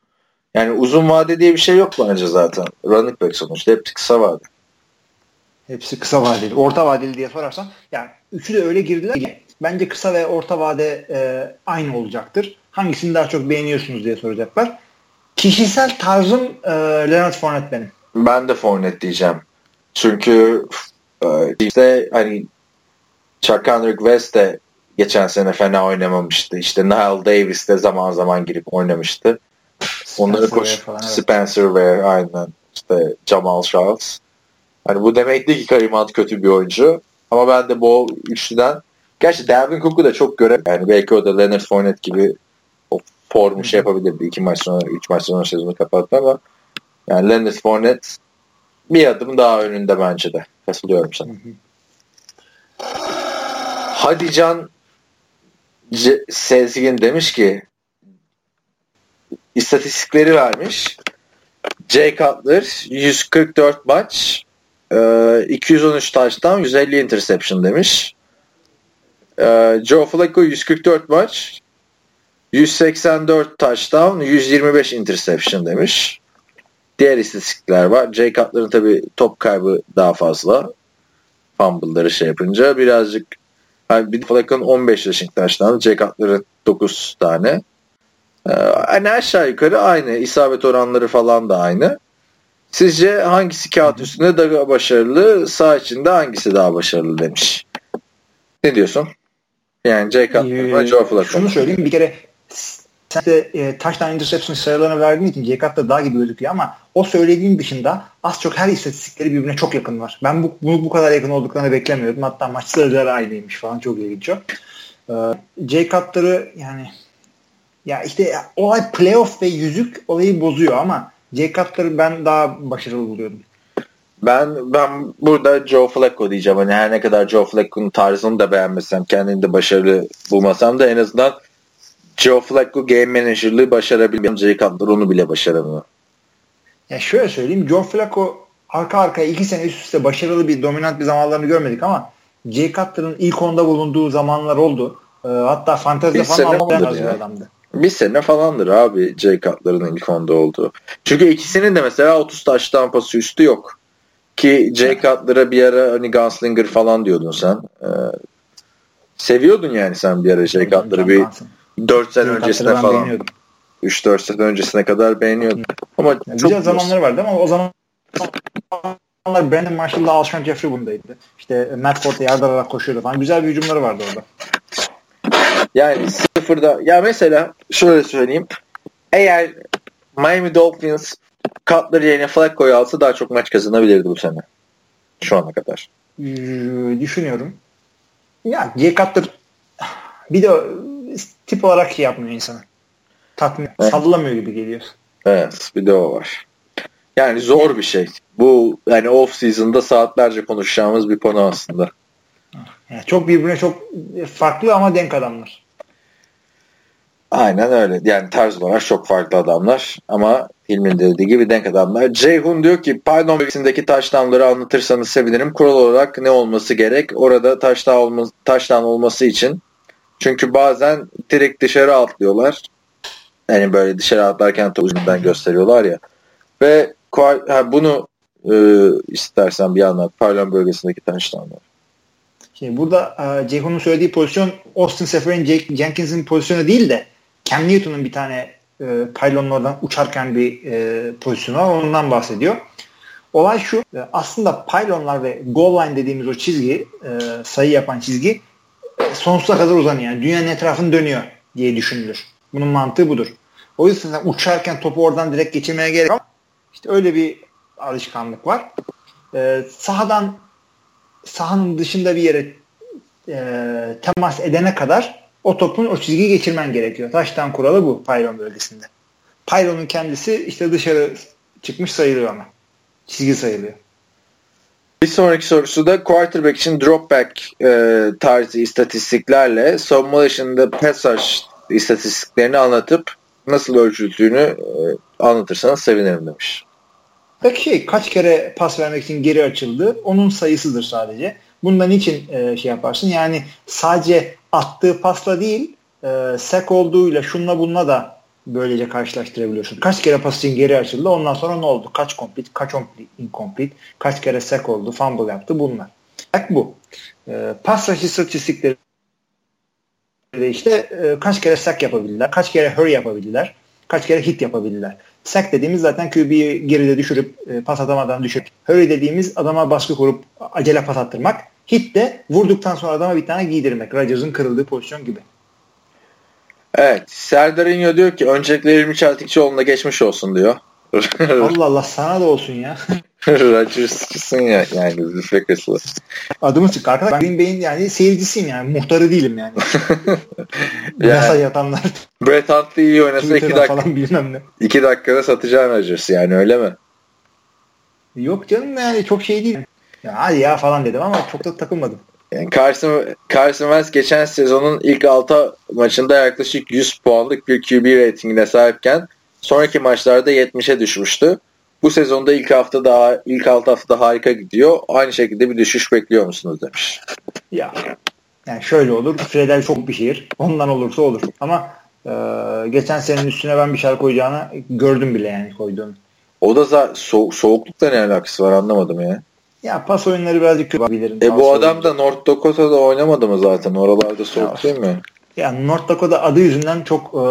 Yani uzun vade diye bir şey yok bence zaten. Running back sonuçta. Hepsi kısa vade. Hepsi kısa vadeli. Orta vadeli diye sorarsan yani üçü de öyle girdiler ki bence kısa ve orta vade e, aynı olacaktır. Hangisini daha çok beğeniyorsunuz diye soracaklar. Kişisel tarzım e, Leonard Fournette benim. Ben de Fournette diyeceğim. Çünkü e, işte hani Chuck Kendrick West de geçen sene fena oynamamıştı. İşte Nile Davis de zaman zaman girip oynamıştı. Onları koş. Spencer Ware aynen işte Jamal Charles. Hani bu demek değil ki Karim Hunt kötü bir oyuncu. Ama ben de bu üçlüden gerçi Dalvin Cook'u da çok göre yani belki o da Leonard Fournette gibi o formu şey yapabilirdi. iki maç sonra, üç maç sonra sezonu kapattı ama yani Leonard Fournette bir adım daha önünde bence de. Katılıyorum sana. Hadi Can C- Sezgin demiş ki istatistikleri vermiş. Jay Cutler 144 maç 213 touchdown 150 interception demiş. Joe Flacco 144 maç 184 touchdown 125 interception demiş. Diğer istatistikler var. Jay Cutler'ın tabi top kaybı daha fazla. Fumble'ları şey yapınca birazcık yani bir Flacco'nun 15 yaşında touchdown. Jay Cutler'ın 9 tane. Hani aşağı yukarı aynı. isabet oranları falan da aynı. Sizce hangisi kağıt üstünde daha başarılı, sağ içinde hangisi daha başarılı demiş. Ne diyorsun? Yani Jay Cutler mı, Joe Flacco Şunu söyleyeyim bir kere sen de e, touchdown interception sayılarını verdiğin için Jay Cutler daha gibi gözüküyor ama o söylediğin dışında az çok her istatistikleri birbirine çok yakın var. Ben bu, bunu bu kadar yakın olduklarını beklemiyordum. Hatta maç sayıları aynıymış falan çok ilginç o. Ee, Jay Cutler'ı yani ya işte olay playoff ve yüzük olayı bozuyor ama Jay Cutler'ı ben daha başarılı buluyordum. Ben ben burada Joe Flacco diyeceğim. Hani her ne kadar Joe Flacco'nun tarzını da beğenmesem, kendini de başarılı bulmasam da en azından Joe Flacco game manager'lığı başarabilmiyor. Jay Cutler onu bile başaramıyor. Ya şöyle söyleyeyim. Joe Flacco arka arkaya iki sene üst üste başarılı bir dominant bir zamanlarını görmedik ama Jay Cutler'ın ilk onda bulunduğu zamanlar oldu. E, hatta fantezide falan almayan bir adamdı. Bir sene falandır abi Jay Cutler'ın ilk onda olduğu. Çünkü ikisinin de mesela 30 taş tampası üstü yok. Ki Jay Cutler'a bir ara hani Gunslinger falan diyordun sen. Ee, seviyordun yani sen bir ara Jay Cutler'ı bir 4 sene öncesine falan. 3-4 sene öncesine kadar beğeniyordum. Ama yani çok güzel zamanları vardı ama o zaman Brandon Marshall'la Alshon Jeffrey bundaydı. İşte Matt Ford yardırarak koşuyordu falan. Güzel bir hücumları vardı orada. Yani sıfırda ya mesela şöyle söyleyeyim. Eğer Miami Dolphins Cutler yerine Flacco'yu alsa daha çok maç kazanabilirdi bu sene. Şu ana kadar. Ee, düşünüyorum. Ya Jay Cutler bir de tip olarak şey yapmıyor insanı. Tatmin, evet. sallamıyor gibi geliyor. Evet, bir de o var. Yani zor bir şey. Bu yani off season'da saatlerce konuşacağımız bir konu aslında. Yani çok birbirine çok farklı ama denk adamlar. Aynen öyle. Yani tarz olarak çok farklı adamlar ama filmin dediği gibi denk adamlar. Ceyhun diyor ki Python bölgesindeki taştanları anlatırsanız sevinirim. Kural olarak ne olması gerek? Orada taştan, olma, taştan olması için. Çünkü bazen direkt dışarı atlıyorlar. Yani böyle dışarı atlarken topu ucundan gösteriyorlar ya. Ve ha, bunu e, istersen bir anlat. Pylon bölgesindeki taştanlar. Şimdi burada e, Ceyhun'un söylediği pozisyon Austin Seferin Jenkins'in pozisyonu değil de Cam Newton'un bir tane e, pylonun oradan uçarken bir e, pozisyonu var. Ondan bahsediyor. Olay şu. E, aslında pylonlar ve goal line dediğimiz o çizgi e, sayı yapan çizgi e, sonsuza kadar uzanıyor. Yani dünyanın etrafını dönüyor diye düşünülür. Bunun mantığı budur. O yüzden uçarken topu oradan direkt geçirmeye gerek yok. İşte öyle bir alışkanlık var. E, sahadan sahanın dışında bir yere e, temas edene kadar o topun o çizgiyi geçirmen gerekiyor. Taştan kuralı bu pylon bölgesinde. Pylonun kendisi işte dışarı çıkmış sayılıyor ama. Çizgi sayılıyor. Bir sonraki sorusu da quarterback için drop back e, tarzı istatistiklerle savunma dışında pass rush istatistiklerini anlatıp nasıl ölçüldüğünü e, anlatırsanız sevinirim demiş. Peki şey, kaç kere pas vermek için geri açıldı? Onun sayısıdır sadece. Bundan için e, şey yaparsın. Yani sadece attığı pasla değil e, sek olduğuyla şunla bununla da böylece karşılaştırabiliyorsun. Kaç kere pas için geri açıldı ondan sonra ne oldu? Kaç complete, kaç incomplete, kaç kere sek oldu, fumble yaptı bunlar. Bak bu. E, pas rush istatistikleri işte e, kaç kere sack yapabildiler, kaç kere hurry yapabildiler, kaç kere hit yapabildiler. Sack dediğimiz zaten QB'yi geride düşürüp e, pas atamadan düşürüp. Hurry dediğimiz adama baskı kurup acele pas attırmak. Hit de vurduktan sonra adama bir tane giydirmek. Rodgers'ın kırıldığı pozisyon gibi. Evet. Serdar İnyo diyor ki öncelikle 20 Çeltikçioğlu'na geçmiş olsun diyor. Allah Allah sana da olsun ya. Rodgers'cısın ya yani Packers'lı. Adımı çık arkadaş. Ben Green Bay'in yani seyircisiyim yani. Muhtarı değilim yani. Yasa yani, yatanlar. Brett Huntley iyi oynasa 2 dakika. Falan bilmem ne. 2 dakikada satacağım Rodgers yani öyle mi? Yok canım yani çok şey değil. Ya hadi ya falan dedim ama çok da takılmadım. Yani Carson, Carson Wentz geçen sezonun ilk 6 maçında yaklaşık 100 puanlık bir QB ratingine sahipken sonraki maçlarda 70'e düşmüştü. Bu sezonda ilk hafta daha ilk 6 hafta harika gidiyor. Aynı şekilde bir düşüş bekliyor musunuz demiş. Ya yani şöyle olur. Fredel çok bir şehir. Ondan olursa olur. Ama e, geçen senenin üstüne ben bir şarkı koyacağını gördüm bile yani koyduğunu. O da za- so- soğuklukla ne alakası var anlamadım ya. Ya pas oyunları birazcık kötü bilirim. E bu adam da North Dakota'da oynamadı mı zaten? Oralarda soğuk ya, değil mi? Ya North Dakota adı yüzünden çok e,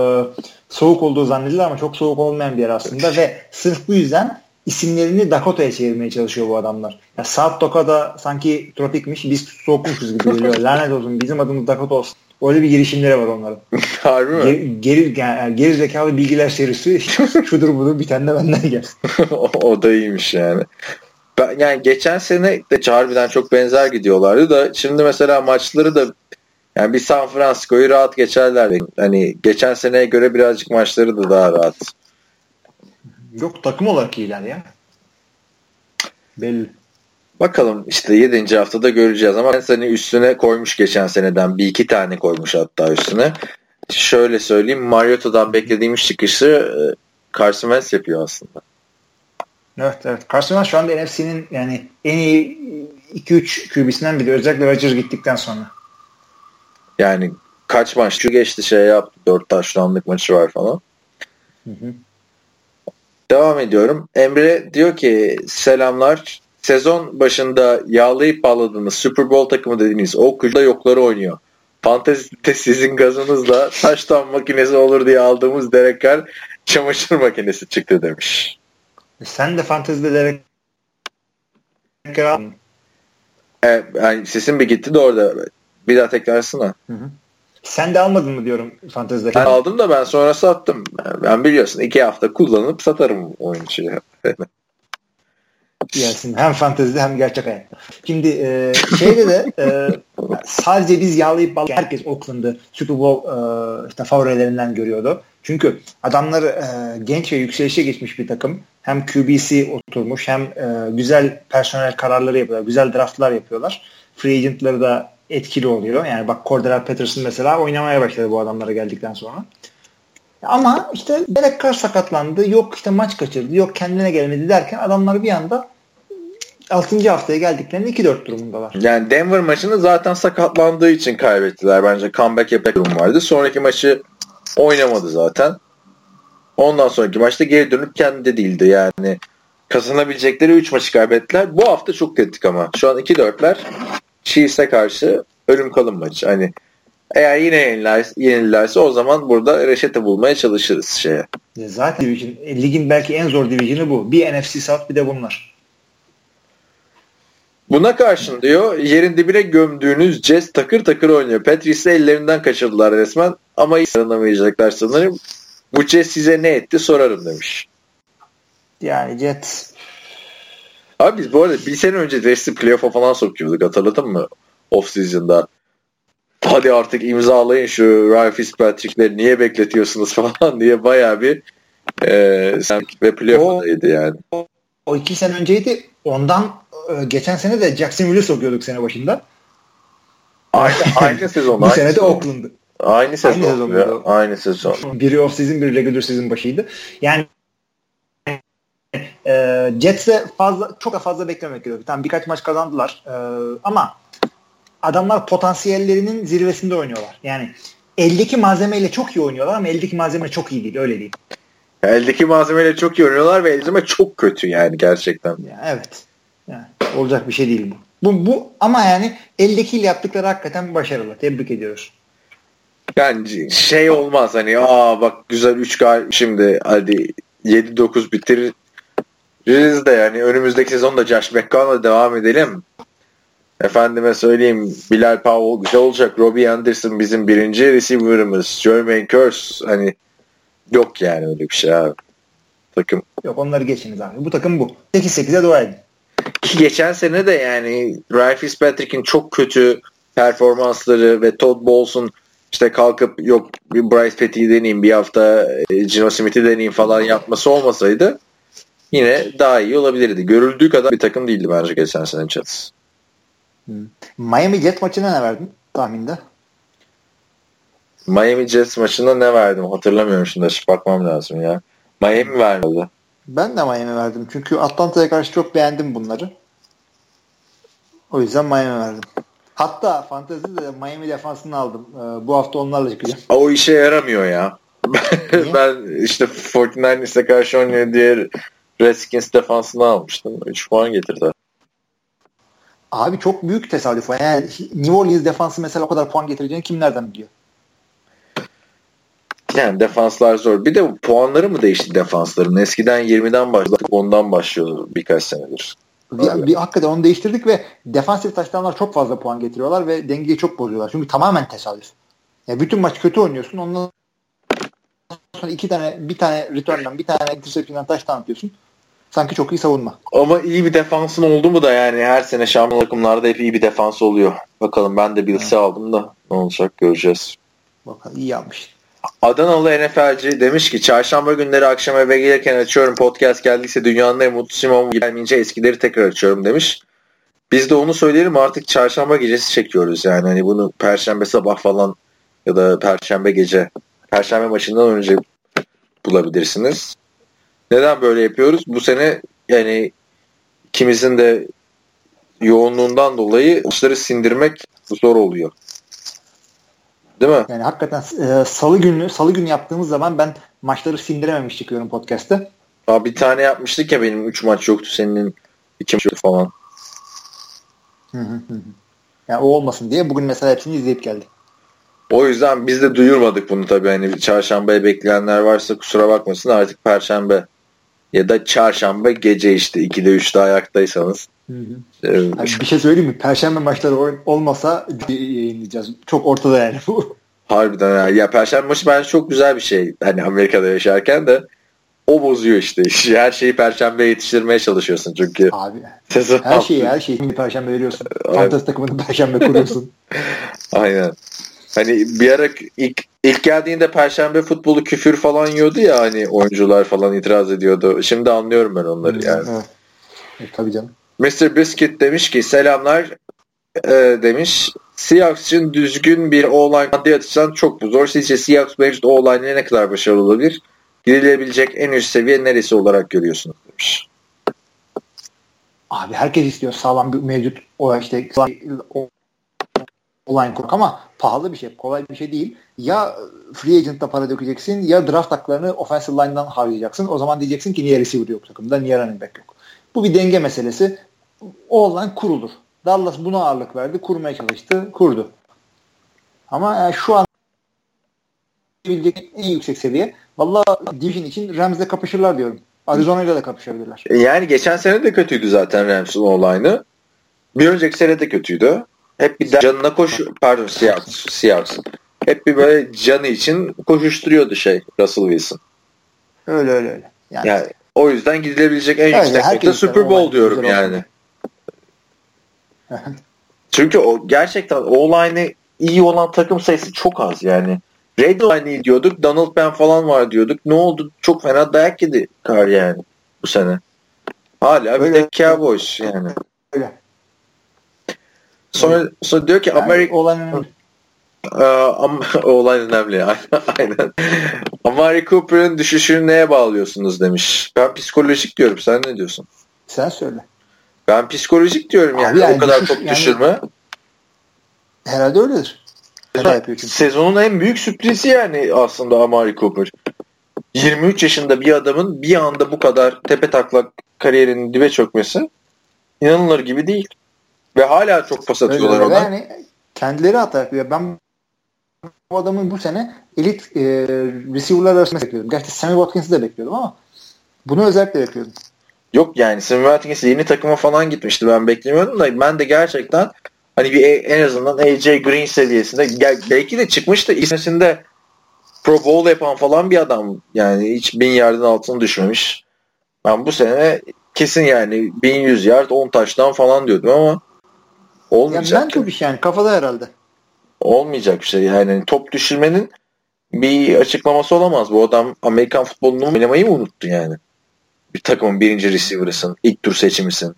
soğuk olduğu zannedilir ama çok soğuk olmayan bir yer aslında ve sırf bu yüzden isimlerini Dakota'ya çevirmeye çalışıyor bu adamlar. Ya South Dakota sanki tropikmiş biz soğukmuşuz gibi geliyor. Lanet olsun bizim adımız Dakota olsun. Öyle bir girişimleri var onların. Harbi mi? Geri, geri, yani geri zekalı bilgiler serisi şudur budur bir tane de benden gelsin. o, o da iyiymiş yani. Ben, yani geçen sene de harbiden çok benzer gidiyorlardı da şimdi mesela maçları da yani bir San Francisco'yu rahat geçerler. Hani geçen seneye göre birazcık maçları da daha rahat. Yok takım olarak iyiler ya. Belli. Bakalım işte 7. haftada göreceğiz ama ben seni üstüne koymuş geçen seneden bir iki tane koymuş hatta üstüne. Şöyle söyleyeyim Mariota'dan beklediğimiz çıkışı e, Carson Wentz yapıyor aslında. Evet evet. Carson Wentz şu anda NFC'nin yani en iyi 2-3 QB'sinden biri. Özellikle Rodgers gittikten sonra. Yani kaç maç şu geçti şey yaptı. 4 taşlandık maçı var falan. Hı hı. Devam ediyorum. Emre diyor ki selamlar. Sezon başında yağlayıp bağladığınız Super Bowl takımı dediğiniz o kuşda yokları oynuyor. Fantezide sizin gazınızla taştan makinesi olur diye aldığımız Derek Carr çamaşır makinesi çıktı demiş. E sen de fantezide Derek Evet, yani sesin bir gitti de orada. Bir daha tekrarsana. Hı hı. Sen de almadın mı diyorum fantezide? Ben aldım da ben sonra sattım. Ben biliyorsun iki hafta kullanıp satarım oyuncuyu. Yersin. Hem fantezide hem gerçek hayatta. Şimdi e, şeyde de e, sadece biz yağlayıp bal herkes Oakland'ı Super Bowl e, işte favorilerinden görüyordu. Çünkü adamlar e, genç ve yükselişe geçmiş bir takım. Hem QBC oturmuş hem e, güzel personel kararları yapıyorlar. Güzel draftlar yapıyorlar. Free agentları da etkili oluyor. Yani bak Cordell Patterson mesela oynamaya başladı bu adamlara geldikten sonra. Ama işte Derek Carr sakatlandı. Yok işte maç kaçırdı. Yok kendine gelmedi derken adamlar bir anda 6. haftaya geldiklerinde 2-4 durumundalar. Yani Denver maçını zaten sakatlandığı için kaybettiler. Bence comeback yapacak durum vardı. Sonraki maçı oynamadı zaten. Ondan sonraki maçta geri dönüp kendi değildi. Yani kazanabilecekleri 3 maçı kaybettiler. Bu hafta çok kritik ama. Şu an 2-4'ler Chiefs'e karşı ölüm kalım maçı. Hani eğer yine yenilirlerse, yenilirlerse o zaman burada reşete bulmaya çalışırız şeye. Zaten division, ligin belki en zor division'ı bu. Bir NFC South bir de bunlar. Buna karşın diyor yerin dibine gömdüğünüz Jets takır takır oynuyor. Patrice'i ellerinden kaçırdılar resmen ama hiç sarılamayacaklar sanırım. Bu Jets size ne etti sorarım demiş. Yani Jets Abi biz bu arada bir sene önce Jets'i playoff'a falan sokuyorduk hatırladın mı? Off season'da. Hadi artık imzalayın şu Ryan Fitzpatrick'leri niye bekletiyorsunuz falan diye baya bir e, ve playoff'daydı yani. O, o iki sene önceydi. Ondan e, geçen sene de Jacksonville'i sokuyorduk sene başında. Aynı, aynı sezon. Bu sene de Oakland'ı. Aynı sezon. Aynı sezon. Ya, aynı sezon. Biri off season, biri regular season başıydı. Yani e, Jets'e fazla çok fazla beklemek gerekiyor. Tamam birkaç maç kazandılar. E, ama adamlar potansiyellerinin zirvesinde oynuyorlar. Yani eldeki malzemeyle çok iyi oynuyorlar ama eldeki malzeme çok iyi değil. Öyle değil. Eldeki malzemeyle çok iyi oynuyorlar ve malzeme çok kötü yani gerçekten. Ya, evet. Yani, olacak bir şey değil bu. Bu, bu ama yani eldekiyle yaptıkları hakikaten başarılı. Tebrik ediyoruz. Yani şey olmaz hani aa bak güzel 3 gal şimdi hadi 7-9 bitiririz de yani önümüzdeki sezonda Josh McCown'la devam edelim. Efendime söyleyeyim Bilal Powell güzel olacak. Robbie Anderson bizim birinci receiver'ımız. Jermaine Curse hani yok yani öyle bir şey abi. Takım. Yok onları geçiniz abi. Bu takım bu. 8-8'e dua edin. Ki geçen sene de yani Ryan Fitzpatrick'in çok kötü performansları ve Todd Bowles'un işte kalkıp yok bir Bryce Petty'yi deneyeyim bir hafta e, Gino Smith'i deneyeyim falan yapması olmasaydı yine daha iyi olabilirdi. Görüldüğü kadar bir takım değildi bence geçen sene Jets. Miami Jets maçına ne verdin tahminde? Miami Jets maçında ne verdim hatırlamıyorum şimdi bakmam lazım ya. Miami vermedi. Ben de Miami verdim. Çünkü Atlanta'ya karşı çok beğendim bunları. O yüzden Miami verdim. Hatta fantezide de Miami defansını aldım. Ee, bu hafta onlarla çıkacağım. O işe yaramıyor ya. ben işte 49ers'e karşı oynuyor diye Redskins defansını almıştım. 3 puan getirdi. Abi çok büyük tesadüf. Yani New Orleans defansı mesela o kadar puan getireceğini kim nereden biliyor? Yani defanslar zor. Bir de puanları mı değişti defansların? Eskiden 20'den başladık ondan başlıyor birkaç senedir. Bir, bir, hakikaten onu değiştirdik ve defansif taştanlar çok fazla puan getiriyorlar ve dengeyi çok bozuyorlar. Çünkü tamamen tesadüf. Ya bütün maç kötü oynuyorsun. Ondan sonra iki tane bir tane return'dan bir tane interception'dan taştan atıyorsun. Sanki çok iyi savunma. Ama iyi bir defansın oldu mu da yani her sene şampiyon takımlarda hep iyi bir defans oluyor. Bakalım ben de Bills'i aldım da ne olacak göreceğiz. Bakalım iyi almış. Adanalı NFL'ci demiş ki çarşamba günleri akşam eve gelirken açıyorum podcast geldiyse dünyanın en mutlu Simon gelmeyince eskileri tekrar açıyorum demiş. Biz de onu söyleyelim artık çarşamba gecesi çekiyoruz yani hani bunu perşembe sabah falan ya da perşembe gece perşembe maçından önce bulabilirsiniz. Neden böyle yapıyoruz? Bu sene yani ikimizin de yoğunluğundan dolayı maçları sindirmek zor oluyor. Değil mi? Yani hakikaten e, salı günü salı günü yaptığımız zaman ben maçları sindirememiş çıkıyorum podcast'te. Aa, bir tane yapmıştık ya benim 3 maç yoktu senin 2 maç yoktu falan. Hı hı hı. Yani o olmasın diye bugün mesela hepsini izleyip geldi. O yüzden biz de duyurmadık bunu tabii. Hani çarşambaya bekleyenler varsa kusura bakmasın artık perşembe ya da çarşamba gece işte 2'de 3'te ayaktaysanız. Hı hı. Ee, bir şey söyleyeyim mi? Perşembe maçları olmasa yayınlayacağız. Çok ortada yani bu. Harbiden ya. ya Perşembe maçı bence çok güzel bir şey. Hani Amerika'da yaşarken de o bozuyor işte. Her şeyi Perşembe yetiştirmeye çalışıyorsun çünkü. Abi. Sezon her şeyi her şeyi Perşembe veriyorsun. Fantasy takımını Perşembe kuruyorsun. Aynen. Hani bir ara ilk, ilk geldiğinde perşembe futbolu küfür falan yiyordu ya hani oyuncular falan itiraz ediyordu. Şimdi anlıyorum ben onları yani. Evet. E, tabii canım. Mr. Biscuit demiş ki selamlar e, demiş. Seahawks için düzgün bir O-line maddi açıdan çok bu zor. Sizce Seahawks mevcut O-line ne kadar başarılı olabilir? Gidilebilecek en üst seviye neresi olarak görüyorsunuz demiş. Abi herkes istiyor sağlam bir mevcut o işte o online kurmak ama pahalı bir şey. Kolay bir şey değil. Ya free agent'ta para dökeceksin ya draft haklarını offensive line'dan harcayacaksın. O zaman diyeceksin ki niye receiver yok takımda, niye running back yok. Bu bir denge meselesi. O online kurulur. Dallas buna ağırlık verdi. Kurmaya çalıştı. Kurdu. Ama yani şu an en yüksek seviye. Valla division için Rams'le kapışırlar diyorum. Arizona ile de kapışabilirler. Yani geçen sene de kötüydü zaten Rams'ın online'ı. Bir önceki sene de kötüydü. Hep bir canına koş pardon Seahawks, Seahawks. Hep bir böyle canı için koşuşturuyordu şey Russell Wilson. Öyle öyle öyle. Yani, yani o yüzden gidilebilecek en yüksek nokta Super Bowl diyorum yani. Çünkü o gerçekten o-line'ı iyi olan takım sayısı çok az yani. Red Line diyorduk. Donald Ben falan var diyorduk. Ne oldu? Çok fena dayak yedi kar yani bu sene. Hala bir de Cowboys yani. Öyle. Sonra, sonra diyor ki yani Amerika olan önemli. olan önemli. Aynen. Amari Cooper'ın düşüşünü neye bağlıyorsunuz demiş. Ben psikolojik diyorum. Sen ne diyorsun? Sen söyle. Ben psikolojik diyorum yani. yani o kadar düşüş, top yani, düşürme. Herhalde öyledir. Sezonun en büyük sürprizi yani aslında Amari Cooper. 23 yaşında bir adamın bir anda bu kadar tepe taklak kariyerinin dibe çökmesi inanılır gibi değil. Ve hala çok pas atıyorlar ona. Yani kendileri hata yapıyor. Ben bu adamın bu sene elit e, receiver'lar arasında bekliyordum. Gerçi Sammy Watkins'i de bekliyordum ama bunu özellikle bekliyordum. Yok yani Sammy Watkins yeni takıma falan gitmişti. Ben beklemiyordum da ben de gerçekten hani bir en azından AJ Green seviyesinde belki de çıkmıştı ismesinde Pro Bowl yapan falan bir adam. Yani hiç bin yardın altına düşmemiş. Ben bu sene kesin yani 1100 yard 10 taştan falan diyordum ama Olmayacak. Yani mental bir şey yani kafada herhalde. Olmayacak bir şey yani top düşürmenin bir açıklaması olamaz. Bu adam Amerikan futbolunu oynamayı mı unuttu yani? Bir takımın birinci receiver'ısın. ilk tur seçimisin.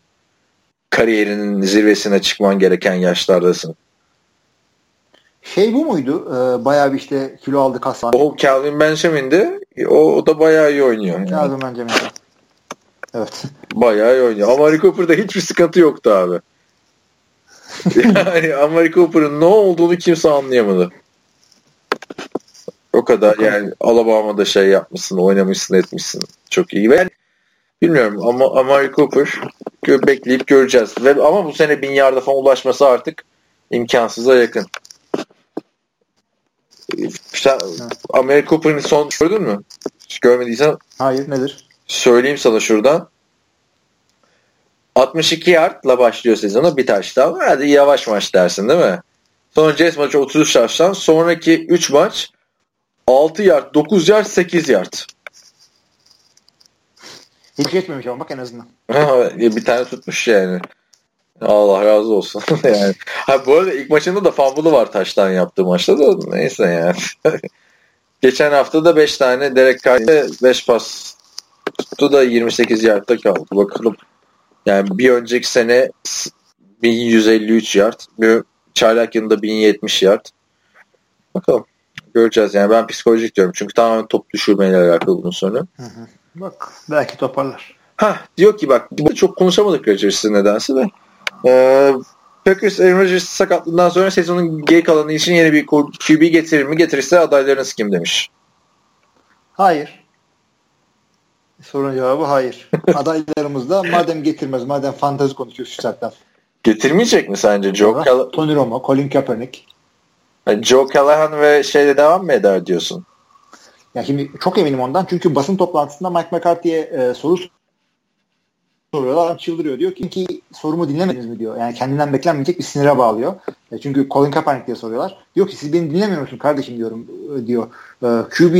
Kariyerinin zirvesine çıkman gereken yaşlardasın. Şey bu muydu? Ee, bayağı bir işte kilo aldı kaslan. O Calvin Benjamin'di. O, o da bayağı iyi oynuyor. Yani. Calvin Benjamin. Evet. Bayağı iyi oynuyor. Ama Amari Cooper'da hiçbir sıkıntı yoktu abi yani Amari Cooper'ın ne olduğunu kimse anlayamadı. O kadar yani Alabama'da şey yapmışsın, oynamışsın, etmişsin. Çok iyi. Ben bilmiyorum ama Amari Cooper bekleyip göreceğiz. Ve, ama bu sene bin yarda falan ulaşması artık imkansıza yakın. Sen Amari Cooper'ın son gördün mü? Hiç görmediysen. Hayır nedir? Söyleyeyim sana şuradan. 62 yardla başlıyor sezonu bir taştan. Hadi yavaş maç dersin değil mi? Sonra Jets maçı 33 taştan. Sonraki 3 maç 6 yard, 9 yard, 8 yard. Hiç geçmemiş ama bak en azından. bir tane tutmuş yani. Allah razı olsun. yani. Ha, bu arada ilk maçında da fumble'ı var taştan yaptığı maçta da neyse yani. Geçen hafta da 5 tane Derek Carr 5 pas tuttu da 28 yardta kaldı. Bakalım. Yani bir önceki sene 1153 yard. Bir çaylak yılında 1070 yard. Bakalım. Göreceğiz yani ben psikolojik diyorum. Çünkü tamamen top düşürmeyle alakalı bunun sonu. Hı hı. Bak belki toparlar. Ha diyor ki bak burada çok konuşamadık Rodgers'ı nedense de. Ee, Packers Aaron Rodgers sakatlığından sonra sezonun geri kalanı için yeni bir QB getirir mi? Getirirse adaylarınız kim demiş. Hayır. Sorun cevabı hayır. Adaylarımız da madem getirmez, madem fantezi konuşuyoruz şu saatten. Getirmeyecek mi sence Joe Callahan? Tony Romo, Colin Kaepernick. Joe Callahan ve şeyde devam mı eder diyorsun? Ya şimdi çok eminim ondan. Çünkü basın toplantısında Mike McCarthy'ye e, soru soruyorlar. Adam çıldırıyor. Diyor ki, ki sorumu dinlemediniz mi diyor. Yani kendinden beklenmeyecek bir sinire bağlıyor. E, çünkü Colin Kaepernick diye soruyorlar. Diyor ki siz beni dinlemiyor musunuz kardeşim diyorum e, diyor. E, QB,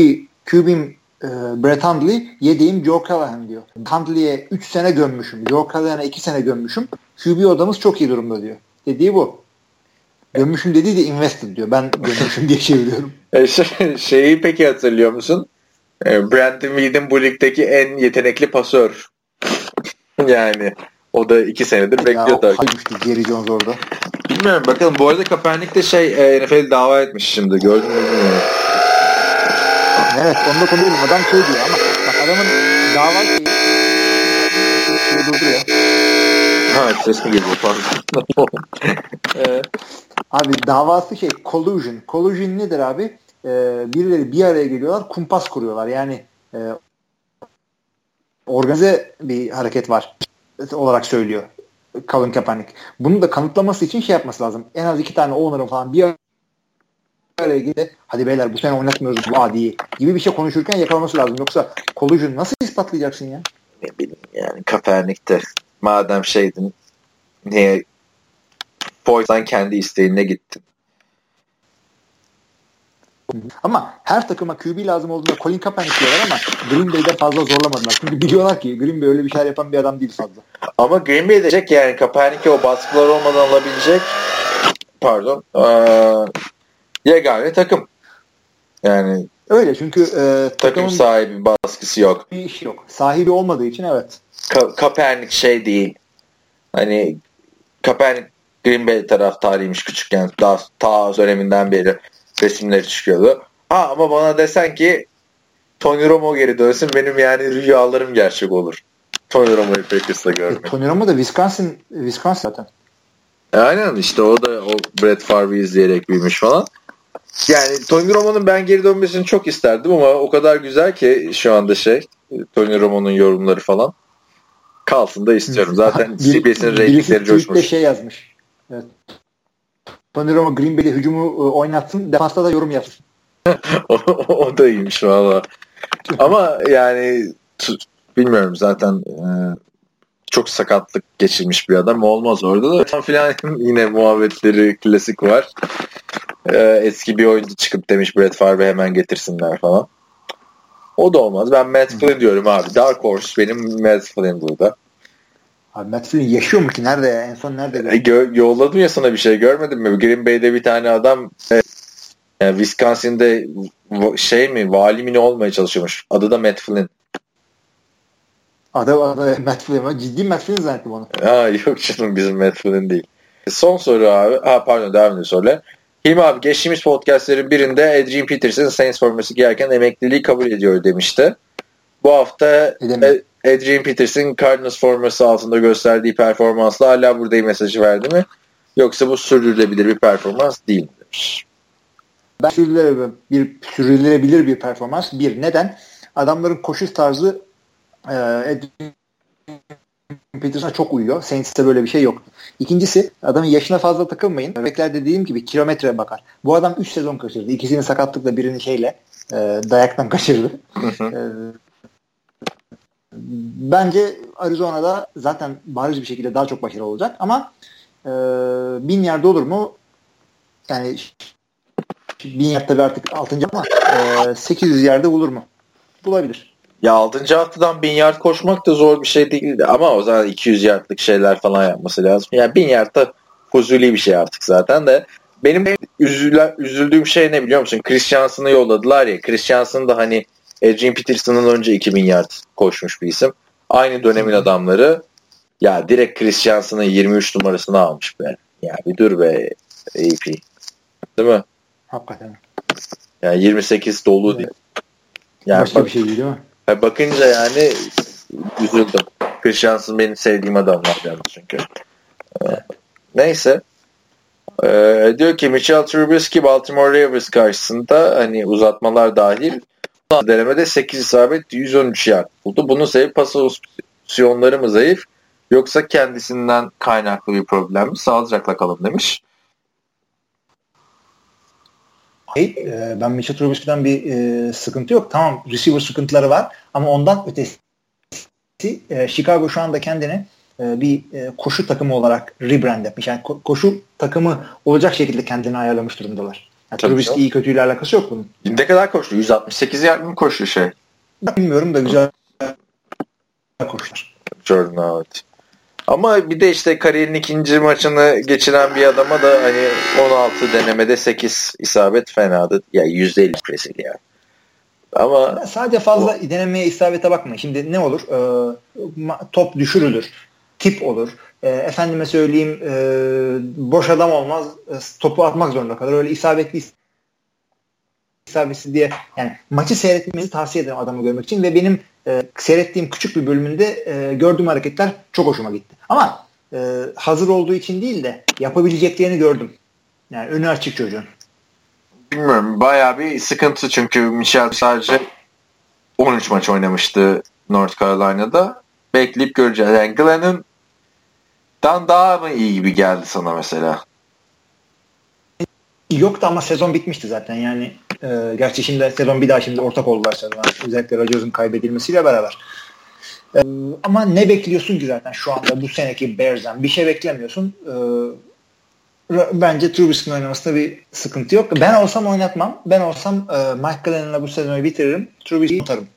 QB'm e, Brett Hundley, yediğim Joe Callahan diyor. Hundley'e 3 sene gömmüşüm. Joe Callahan'a 2 sene gömmüşüm. QB odamız çok iyi durumda diyor. Dediği bu. Gömmüşüm dediği de invested diyor. Ben gömmüşüm diye çeviriyorum. E, şey, şeyi peki hatırlıyor musun? E, Brandon Weed'in bu ligdeki en yetenekli pasör. yani o da iki senedir bekliyor da. Haymıştı Jerry Jones orada. Bilmiyorum bakalım. Bu arada Kaepernick de şey e, NFL dava etmiş şimdi. Gördün mü. Evet onu da konuşalım. Adam şey diyor ama bak adamın dava şeyi şey durduruyor. Ha ses mi geliyor pardon. ee, abi davası şey collusion. Collusion nedir abi? Ee, birileri bir araya geliyorlar kumpas kuruyorlar. Yani e, organize bir hareket var olarak söylüyor Colin Kaepernick. Bunu da kanıtlaması için şey yapması lazım. En az iki tane owner'ın falan bir araya gelip hadi beyler bu sene oynatmıyoruz bu adiyi gibi bir şey konuşurken yakalaması lazım. Yoksa collusion nasıl ispatlayacaksın ya? Ne bileyim yani Kaepernick'te madem şeydin niye Boyd'dan kendi isteğine gittin? Ama her takıma QB lazım olduğunda Colin Kaepernick diyorlar ama Green Bay'de fazla zorlamadılar. Çünkü biliyorlar ki Green Bay öyle bir şeyler yapan bir adam değil fazla. Ama Green Bay diyecek yani Kaepernick'i o baskılar olmadan alabilecek pardon ee, yegane takım. Yani öyle çünkü e, takım sahibi baskısı yok. Bir iş yok. Sahibi olmadığı için evet. Ka- Kaepernick şey değil. Hani Kaepernick Green Bay taraftarıymış küçükken daha ta döneminden beri resimleri çıkıyordu. Ha ama bana desen ki Tony Romo geri dönsün benim yani rüyalarım gerçek olur. Tony Romo'yu Packers'ta görmek. Tony Romo da Wisconsin, Wisconsin zaten. E, aynen işte o da o Brett Favre'ı izleyerek büyümüş falan. Yani Tony Romo'nun ben geri dönmesini çok isterdim ama o kadar güzel ki şu anda şey Tony Romo'nun yorumları falan. Kalsın da istiyorum. Zaten CBS'in reytingleri coşmuş. şey yazmış. Evet. Tony Romo Green Bay'de hücumu e, oynatsın. Defansta da yorum yapsın. o, o da iyiymiş valla. Ama yani bilmiyorum zaten e, çok sakatlık geçirmiş bir adam. Olmaz orada da filan yine muhabbetleri klasik var. E, eski bir oyuncu çıkıp demiş Brett Favre hemen getirsinler falan. O da olmaz. Ben Matt Flynn diyorum abi. Dark Horse benim Matt Flynn burada. Abi Matt Flynn yaşıyor mu ki? Nerede ya? En son nerede? E, gö- yolladım ya sana bir şey görmedin mi? Green Bay'de bir tane adam e, yani Wisconsin'de şey mi vali mi ne olmaya çalışıyormuş. Adı da Matt Flynn. Adı, adı Matt Flynn. Ciddi Matt Flynn zannettim onu. Ha, yok canım bizim Matt Flynn değil. Son soru abi. Ha pardon devam ediyor sorular. Hilmi abi geçtiğimiz podcastlerin birinde Adrian Peterson Saints forması giyerken emekliliği kabul ediyor demişti. Bu hafta Adrian Peterson Cardinals forması altında gösterdiği performansla hala buradayım mesajı verdi mi? Yoksa bu sürdürülebilir bir performans değil mi demiş. Ben sürdürülebilir bir, sürdürülebilir bir performans. Bir, neden? Adamların koşu tarzı e, Adrian Peterson'a çok uyuyor. Saints'te böyle bir şey yok. İkincisi adamın yaşına fazla takılmayın. Bekler dediğim gibi kilometre bakar. Bu adam 3 sezon kaçırdı. İkisini sakatlıkla birini şeyle e, dayaktan kaçırdı. e, bence Arizona'da zaten bariz bir şekilde daha çok başarılı olacak ama e, bin yerde olur mu? Yani bin yerde artık 6. ama e, 800 yerde bulur mu? Bulabilir. Ya 6. haftadan 1000 yard koşmak da zor bir şey değildi ama o zaman 200 yardlık şeyler falan yapması lazım. Yani 1000 yard da huzuli bir şey artık zaten de benim üzülen, üzüldüğüm şey ne biliyor musun? Christiansen'ı yolladılar ya. Christiansen da hani Adrian Peterson'ın önce 2000 yard koşmuş bir isim. Aynı dönemin adamları ya direkt Christiansen'ın 23 numarasını almış be. Ya bir dur be AP. Değil mi? Hakikaten. Yani 28 dolu evet. değil. Yani Başka bak, bir şey değil mi? Bakınca yani üzüldüm. Christiansen benim sevdiğim adamlardan çünkü. Evet. Neyse. Ee, diyor ki Mitchell Trubisky Baltimore Ravens karşısında hani uzatmalar dahil denemede 8 isabet 113 yard buldu. Bunun sebebi pas opsiyonları mı zayıf yoksa kendisinden kaynaklı bir problem mi? Sağlıcakla kalın demiş. Hey, e, ben Mitchell Trubisky'den bir e, sıkıntı yok. Tamam receiver sıkıntıları var ama ondan ötesi e, Chicago şu anda kendini e, bir e, koşu takımı olarak rebrand etmiş. Yani ko- koşu takımı olacak şekilde kendini ayarlamış durumdalar. Yani Trubisky iyi kötüyle alakası yok bunun. Ne kadar koştu? 168 yard mı koştu şey? Bilmiyorum da güzel koştular. Jordan Howard. Ama bir de işte kariyerin ikinci maçını geçiren bir adama da hani 16 denemede 8 isabet fenadı. Ya yani %50 kesil ya. Ama sadece fazla o... denemeye isabete bakma. Şimdi ne olur? Ee, top düşürülür. Tip olur. E, efendime söyleyeyim e, boş adam olmaz. E, topu atmak zorunda kalır. Öyle isabetli isabetsiz diye yani maçı seyretmenizi tavsiye ederim adamı görmek için ve benim e, seyrettiğim küçük bir bölümünde e, gördüğüm hareketler çok hoşuma gitti. Ama e, hazır olduğu için değil de yapabileceklerini gördüm. Yani önü açık çocuğun. Bilmiyorum. Bayağı bir sıkıntı çünkü Michel sadece 13 maç oynamıştı North Carolina'da. Bekleyip göreceğiz. Yani Glenn'ın dan daha mı iyi gibi geldi sana mesela? Yoktu ama sezon bitmişti zaten. Yani e, gerçi şimdi sezon bir daha şimdi ortak oldular sezon. Özellikle Rodgers'ın kaybedilmesiyle beraber. E, ama ne bekliyorsun ki zaten şu anda bu seneki Bears'den? Bir şey beklemiyorsun. E, bence Trubisky'nin oynamasında bir sıkıntı yok. Ben olsam oynatmam. Ben olsam e, Mike Glenn'la bu sezonu bitiririm. Trubisky'yi tutarım.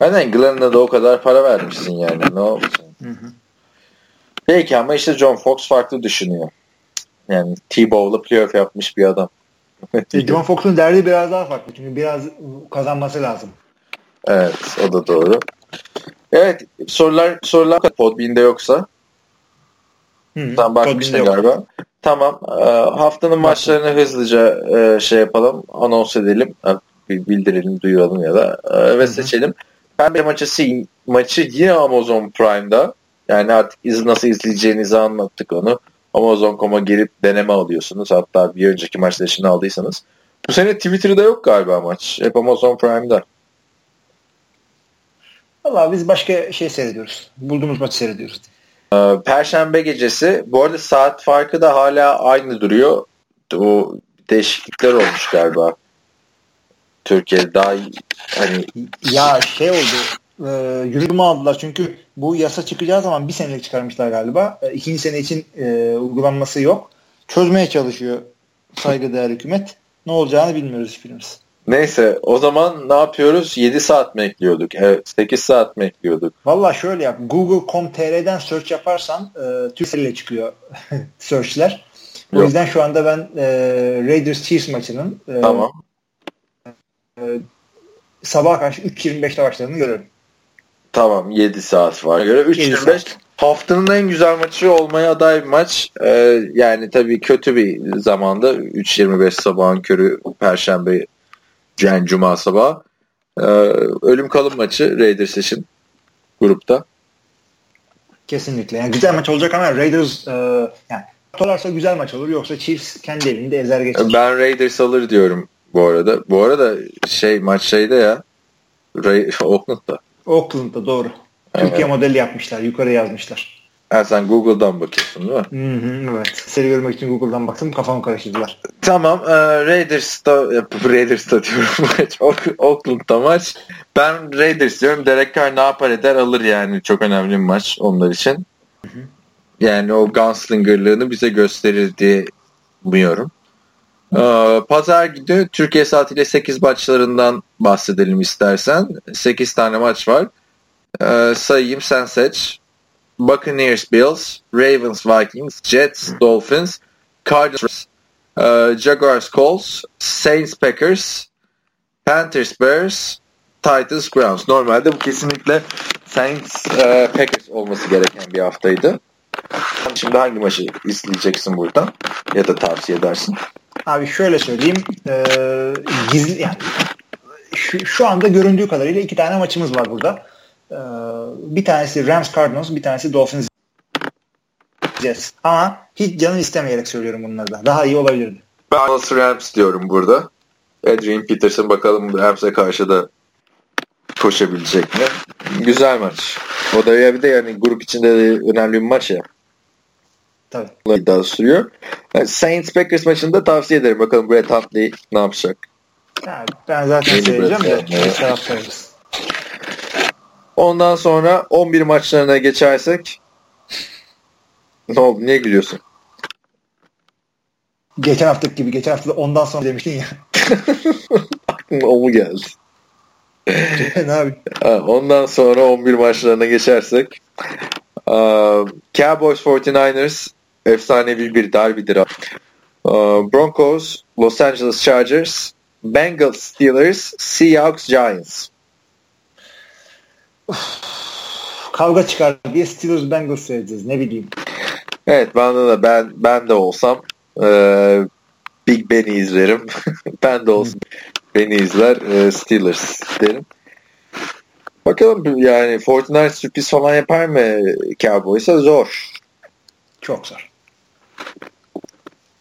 Aynen Glenn'la da o kadar para vermişsin yani. Ne olursun. Hı hı. Peki ama işte John Fox farklı düşünüyor. Yani T-Bow'la playoff yapmış bir adam. E, John Fox'un derdi biraz daha farklı. Çünkü biraz kazanması lazım. Evet o da doğru. Evet sorular sorular Podbean'de yoksa. Hı, Sen bakmıştın galiba. Yok. Tamam. E, haftanın maçlarını hızlıca e, şey yapalım. Anons edelim. Bildirelim, duyuralım ya da. E, ve seçelim. Ben bir maçı, maçı yine Amazon Prime'da. Yani artık iz, nasıl izleyeceğinizi anlattık onu. Amazon.com'a girip deneme alıyorsunuz. Hatta bir önceki maçta şimdi aldıysanız. Bu sene Twitter'da yok galiba maç. Hep Amazon Prime'da. Valla biz başka şey seyrediyoruz. Bulduğumuz maçı seyrediyoruz. Ee, Perşembe gecesi. Bu arada saat farkı da hala aynı duruyor. O değişiklikler olmuş galiba. Türkiye daha hani ya şey oldu e, yürüme aldılar çünkü bu yasa çıkacağı zaman bir senelik çıkarmışlar galiba. E, ikinci sene için e, uygulanması yok. Çözmeye çalışıyor saygıdeğer hükümet. Ne olacağını bilmiyoruz hiçbirimiz. Neyse o zaman ne yapıyoruz? 7 saat mi ekliyorduk? Evet 8 saat mi ekliyorduk? Valla şöyle yap. Google.com.tr'den search yaparsan e, Türkcell çıkıyor searchler. O Yok. yüzden şu anda ben e, Raiders Chiefs maçının e, tamam. e, sabah karşı 3.25'te başladığını görüyorum. Tamam 7 saat var göre. 3.25 haftanın en güzel maçı olmaya aday bir maç. Ee, yani tabii kötü bir zamanda 3.25 sabahın körü Perşembe yani Cuma sabah. Ee, ölüm kalım maçı Raiders için grupta. Kesinlikle. Yani güzel maç olacak ama Raiders e, yani atarlarsa güzel maç olur yoksa Chiefs kendi evinde ezer geçer. Ben Raiders alır diyorum bu arada. Bu arada şey maç şeyde ya Ray Oakland'da. Oakland'da doğru. Evet. Türkiye modeli yapmışlar. Yukarı yazmışlar. Ha, sen Google'dan bakıyorsun değil mi? Hı hı, evet. Seni görmek için Google'dan baktım. Kafamı karıştırdılar. Tamam. E, Raiders'ta Raiders'ta diyorum maç. Oakland'da maç. Ben Raiders diyorum. Derek Carr ne yapar eder alır yani. Çok önemli bir maç onlar için. Hı hı. Yani o gunslingerlığını bize gösterir diye umuyorum. Ee, pazar günü Türkiye saatiyle 8 maçlarından bahsedelim istersen. 8 tane maç var. Ee, sayayım sen seç. Buccaneers Bills, Ravens Vikings, Jets Dolphins, Cardinals Ee, Jaguars Colts, Saints Packers, Panthers Bears, Titans Browns. Normalde bu kesinlikle Saints Packers olması gereken bir haftaydı. Şimdi hangi maçı izleyeceksin buradan ya da tavsiye edersin? Abi şöyle söyleyeyim. E, gizli yani şu, şu anda göründüğü kadarıyla iki tane maçımız var burada. E, bir tanesi Rams Cardinals, bir tanesi Dolphins Jets. Ama hiç canım istemeyerek söylüyorum bunları da. Daha iyi olabilirdi. Ben Rams diyorum burada. Adrian Peterson bakalım Rams'e karşı da koşabilecek mi? Güzel maç. O da ya bir de yani grup içinde de önemli bir maç ya. Tabii. İddia sürüyor. Yani Saints Packers maçında tavsiye ederim. Bakalım Brett Huntley ne yapacak. Yani ben zaten Yeni söyleyeceğim de taraftayız. Ondan sonra 11 maçlarına geçersek ne oldu? Niye gülüyorsun? Geçen haftaki gibi. Geçen hafta da ondan sonra demiştin ya. Aklıma o mu geldi? ne abi? Ondan sonra 11 maçlarına geçersek Cowboys 49ers efsanevi bir derbidir. Broncos, Los Angeles Chargers, Bengals Steelers, Seahawks Giants. Kavga çıkar diye Steelers Bengals seyredeceğiz. Ne bileyim. Evet ben de ben ben de olsam e, Big Ben'i izlerim. ben de olsam Ben'i izler e, Steelers derim. Bakalım yani Fortnite sürpriz falan yapar mı Cowboys'a? Zor. Çok zor.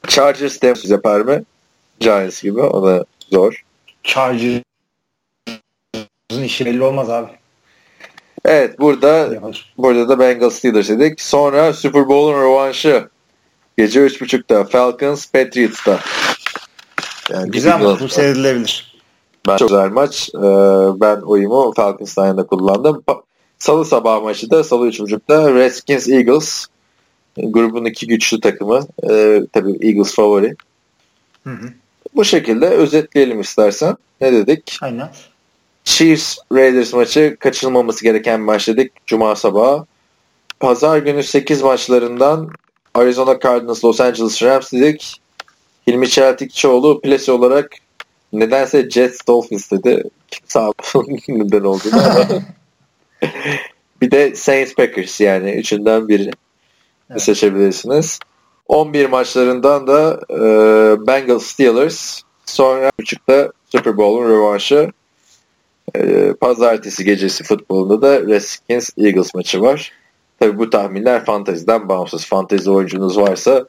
Chargers de yapar mı? Giants gibi. O da zor. Chargers'ın işi belli olmaz abi. Evet burada Yapar. burada da Bengals Steelers dedik. Sonra Super Bowl'un rövanşı. Gece 3.30'da Falcons Patriots'ta. Yani Güzel maç. Bu seyredilebilir. Ben çok güzel maç. Ee, ben oyumu Falcons'tan yana kullandım. Salı sabah maçı da Salı 3.30'da Redskins Eagles. Grubun iki güçlü takımı. Ee, tabii Eagles favori. Hı hı. Bu şekilde özetleyelim istersen. Ne dedik? Aynen. Chiefs Raiders maçı kaçırılmaması gereken bir maç dedik. Cuma sabahı. Pazar günü 8 maçlarından Arizona Cardinals Los Angeles Rams dedik. Hilmi Çeltikçioğlu plesi olarak nedense Jets Dolphins dedi. Sağ olsun neden ama. bir de Saints Packers yani üçünden biri evet. seçebilirsiniz. 11 maçlarından da e, Bengals Steelers sonra buçukta Super Bowl'un rövanşı e, pazartesi gecesi futbolunda da Redskins Eagles maçı var. Tabi bu tahminler fanteziden bağımsız. Fantezi oyuncunuz varsa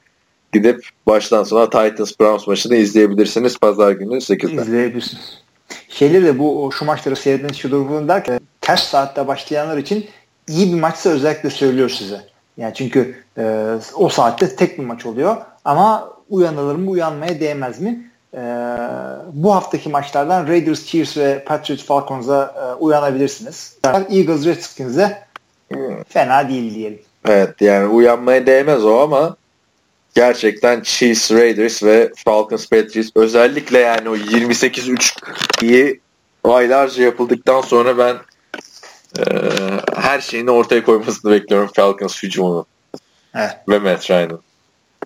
gidip baştan sona Titans Browns maçını izleyebilirsiniz pazar günü 8'de. İzleyebilirsiniz. Şeyleri de bu şu maçları seyretmeniz şudur bunun derken ters saatte başlayanlar için iyi bir maçsa özellikle söylüyor size. Yani çünkü e, o saatte tek bir maç oluyor ama uyanılır mı uyanmaya değmez mi? E, bu haftaki maçlardan Raiders, Chiefs ve Patriots Falcons'a e, uyanabilirsiniz. Eagles, Redskins'e hmm. fena değil diyelim. Evet yani uyanmaya değmez o ama gerçekten Chiefs, Raiders ve Falcons, Patriots özellikle yani o 28-3 iyi aylarca yapıldıktan sonra ben e, her şeyini ortaya koymasını bekliyorum Falcons hücumunu. Evet. Ve Matt Ryan'ın.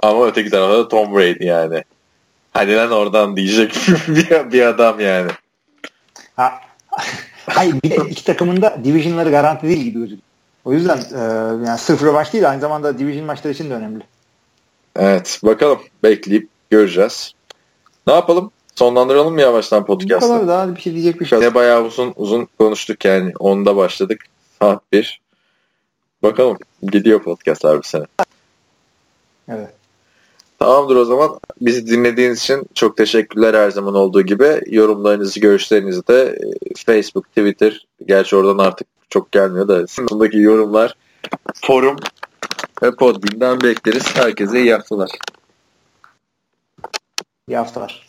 Ama öteki tarafta da Tom Brady yani. Hadi lan oradan diyecek bir, bir adam yani. Ha. Hayır bir de iki takımın da divisionları garanti değil gibi gözüküyor. O yüzden e, yani sırf rövanş değil aynı zamanda division maçları için de önemli. Evet bakalım bekleyip göreceğiz. Ne yapalım? Sonlandıralım mı yavaştan podcast'ı? Bu kadar daha bir şey diyecek bir şey. Ne bayağı uzun uzun konuştuk yani. Onda başladık. Saat 1. Bakalım. Gidiyor podcastlar bu sene. Evet. Tamamdır o zaman. Bizi dinlediğiniz için çok teşekkürler her zaman olduğu gibi. Yorumlarınızı, görüşlerinizi de e, Facebook, Twitter, gerçi oradan artık çok gelmiyor da sondaki yorumlar, forum ve Podbean'den bekleriz. Herkese iyi haftalar. İyi haftalar.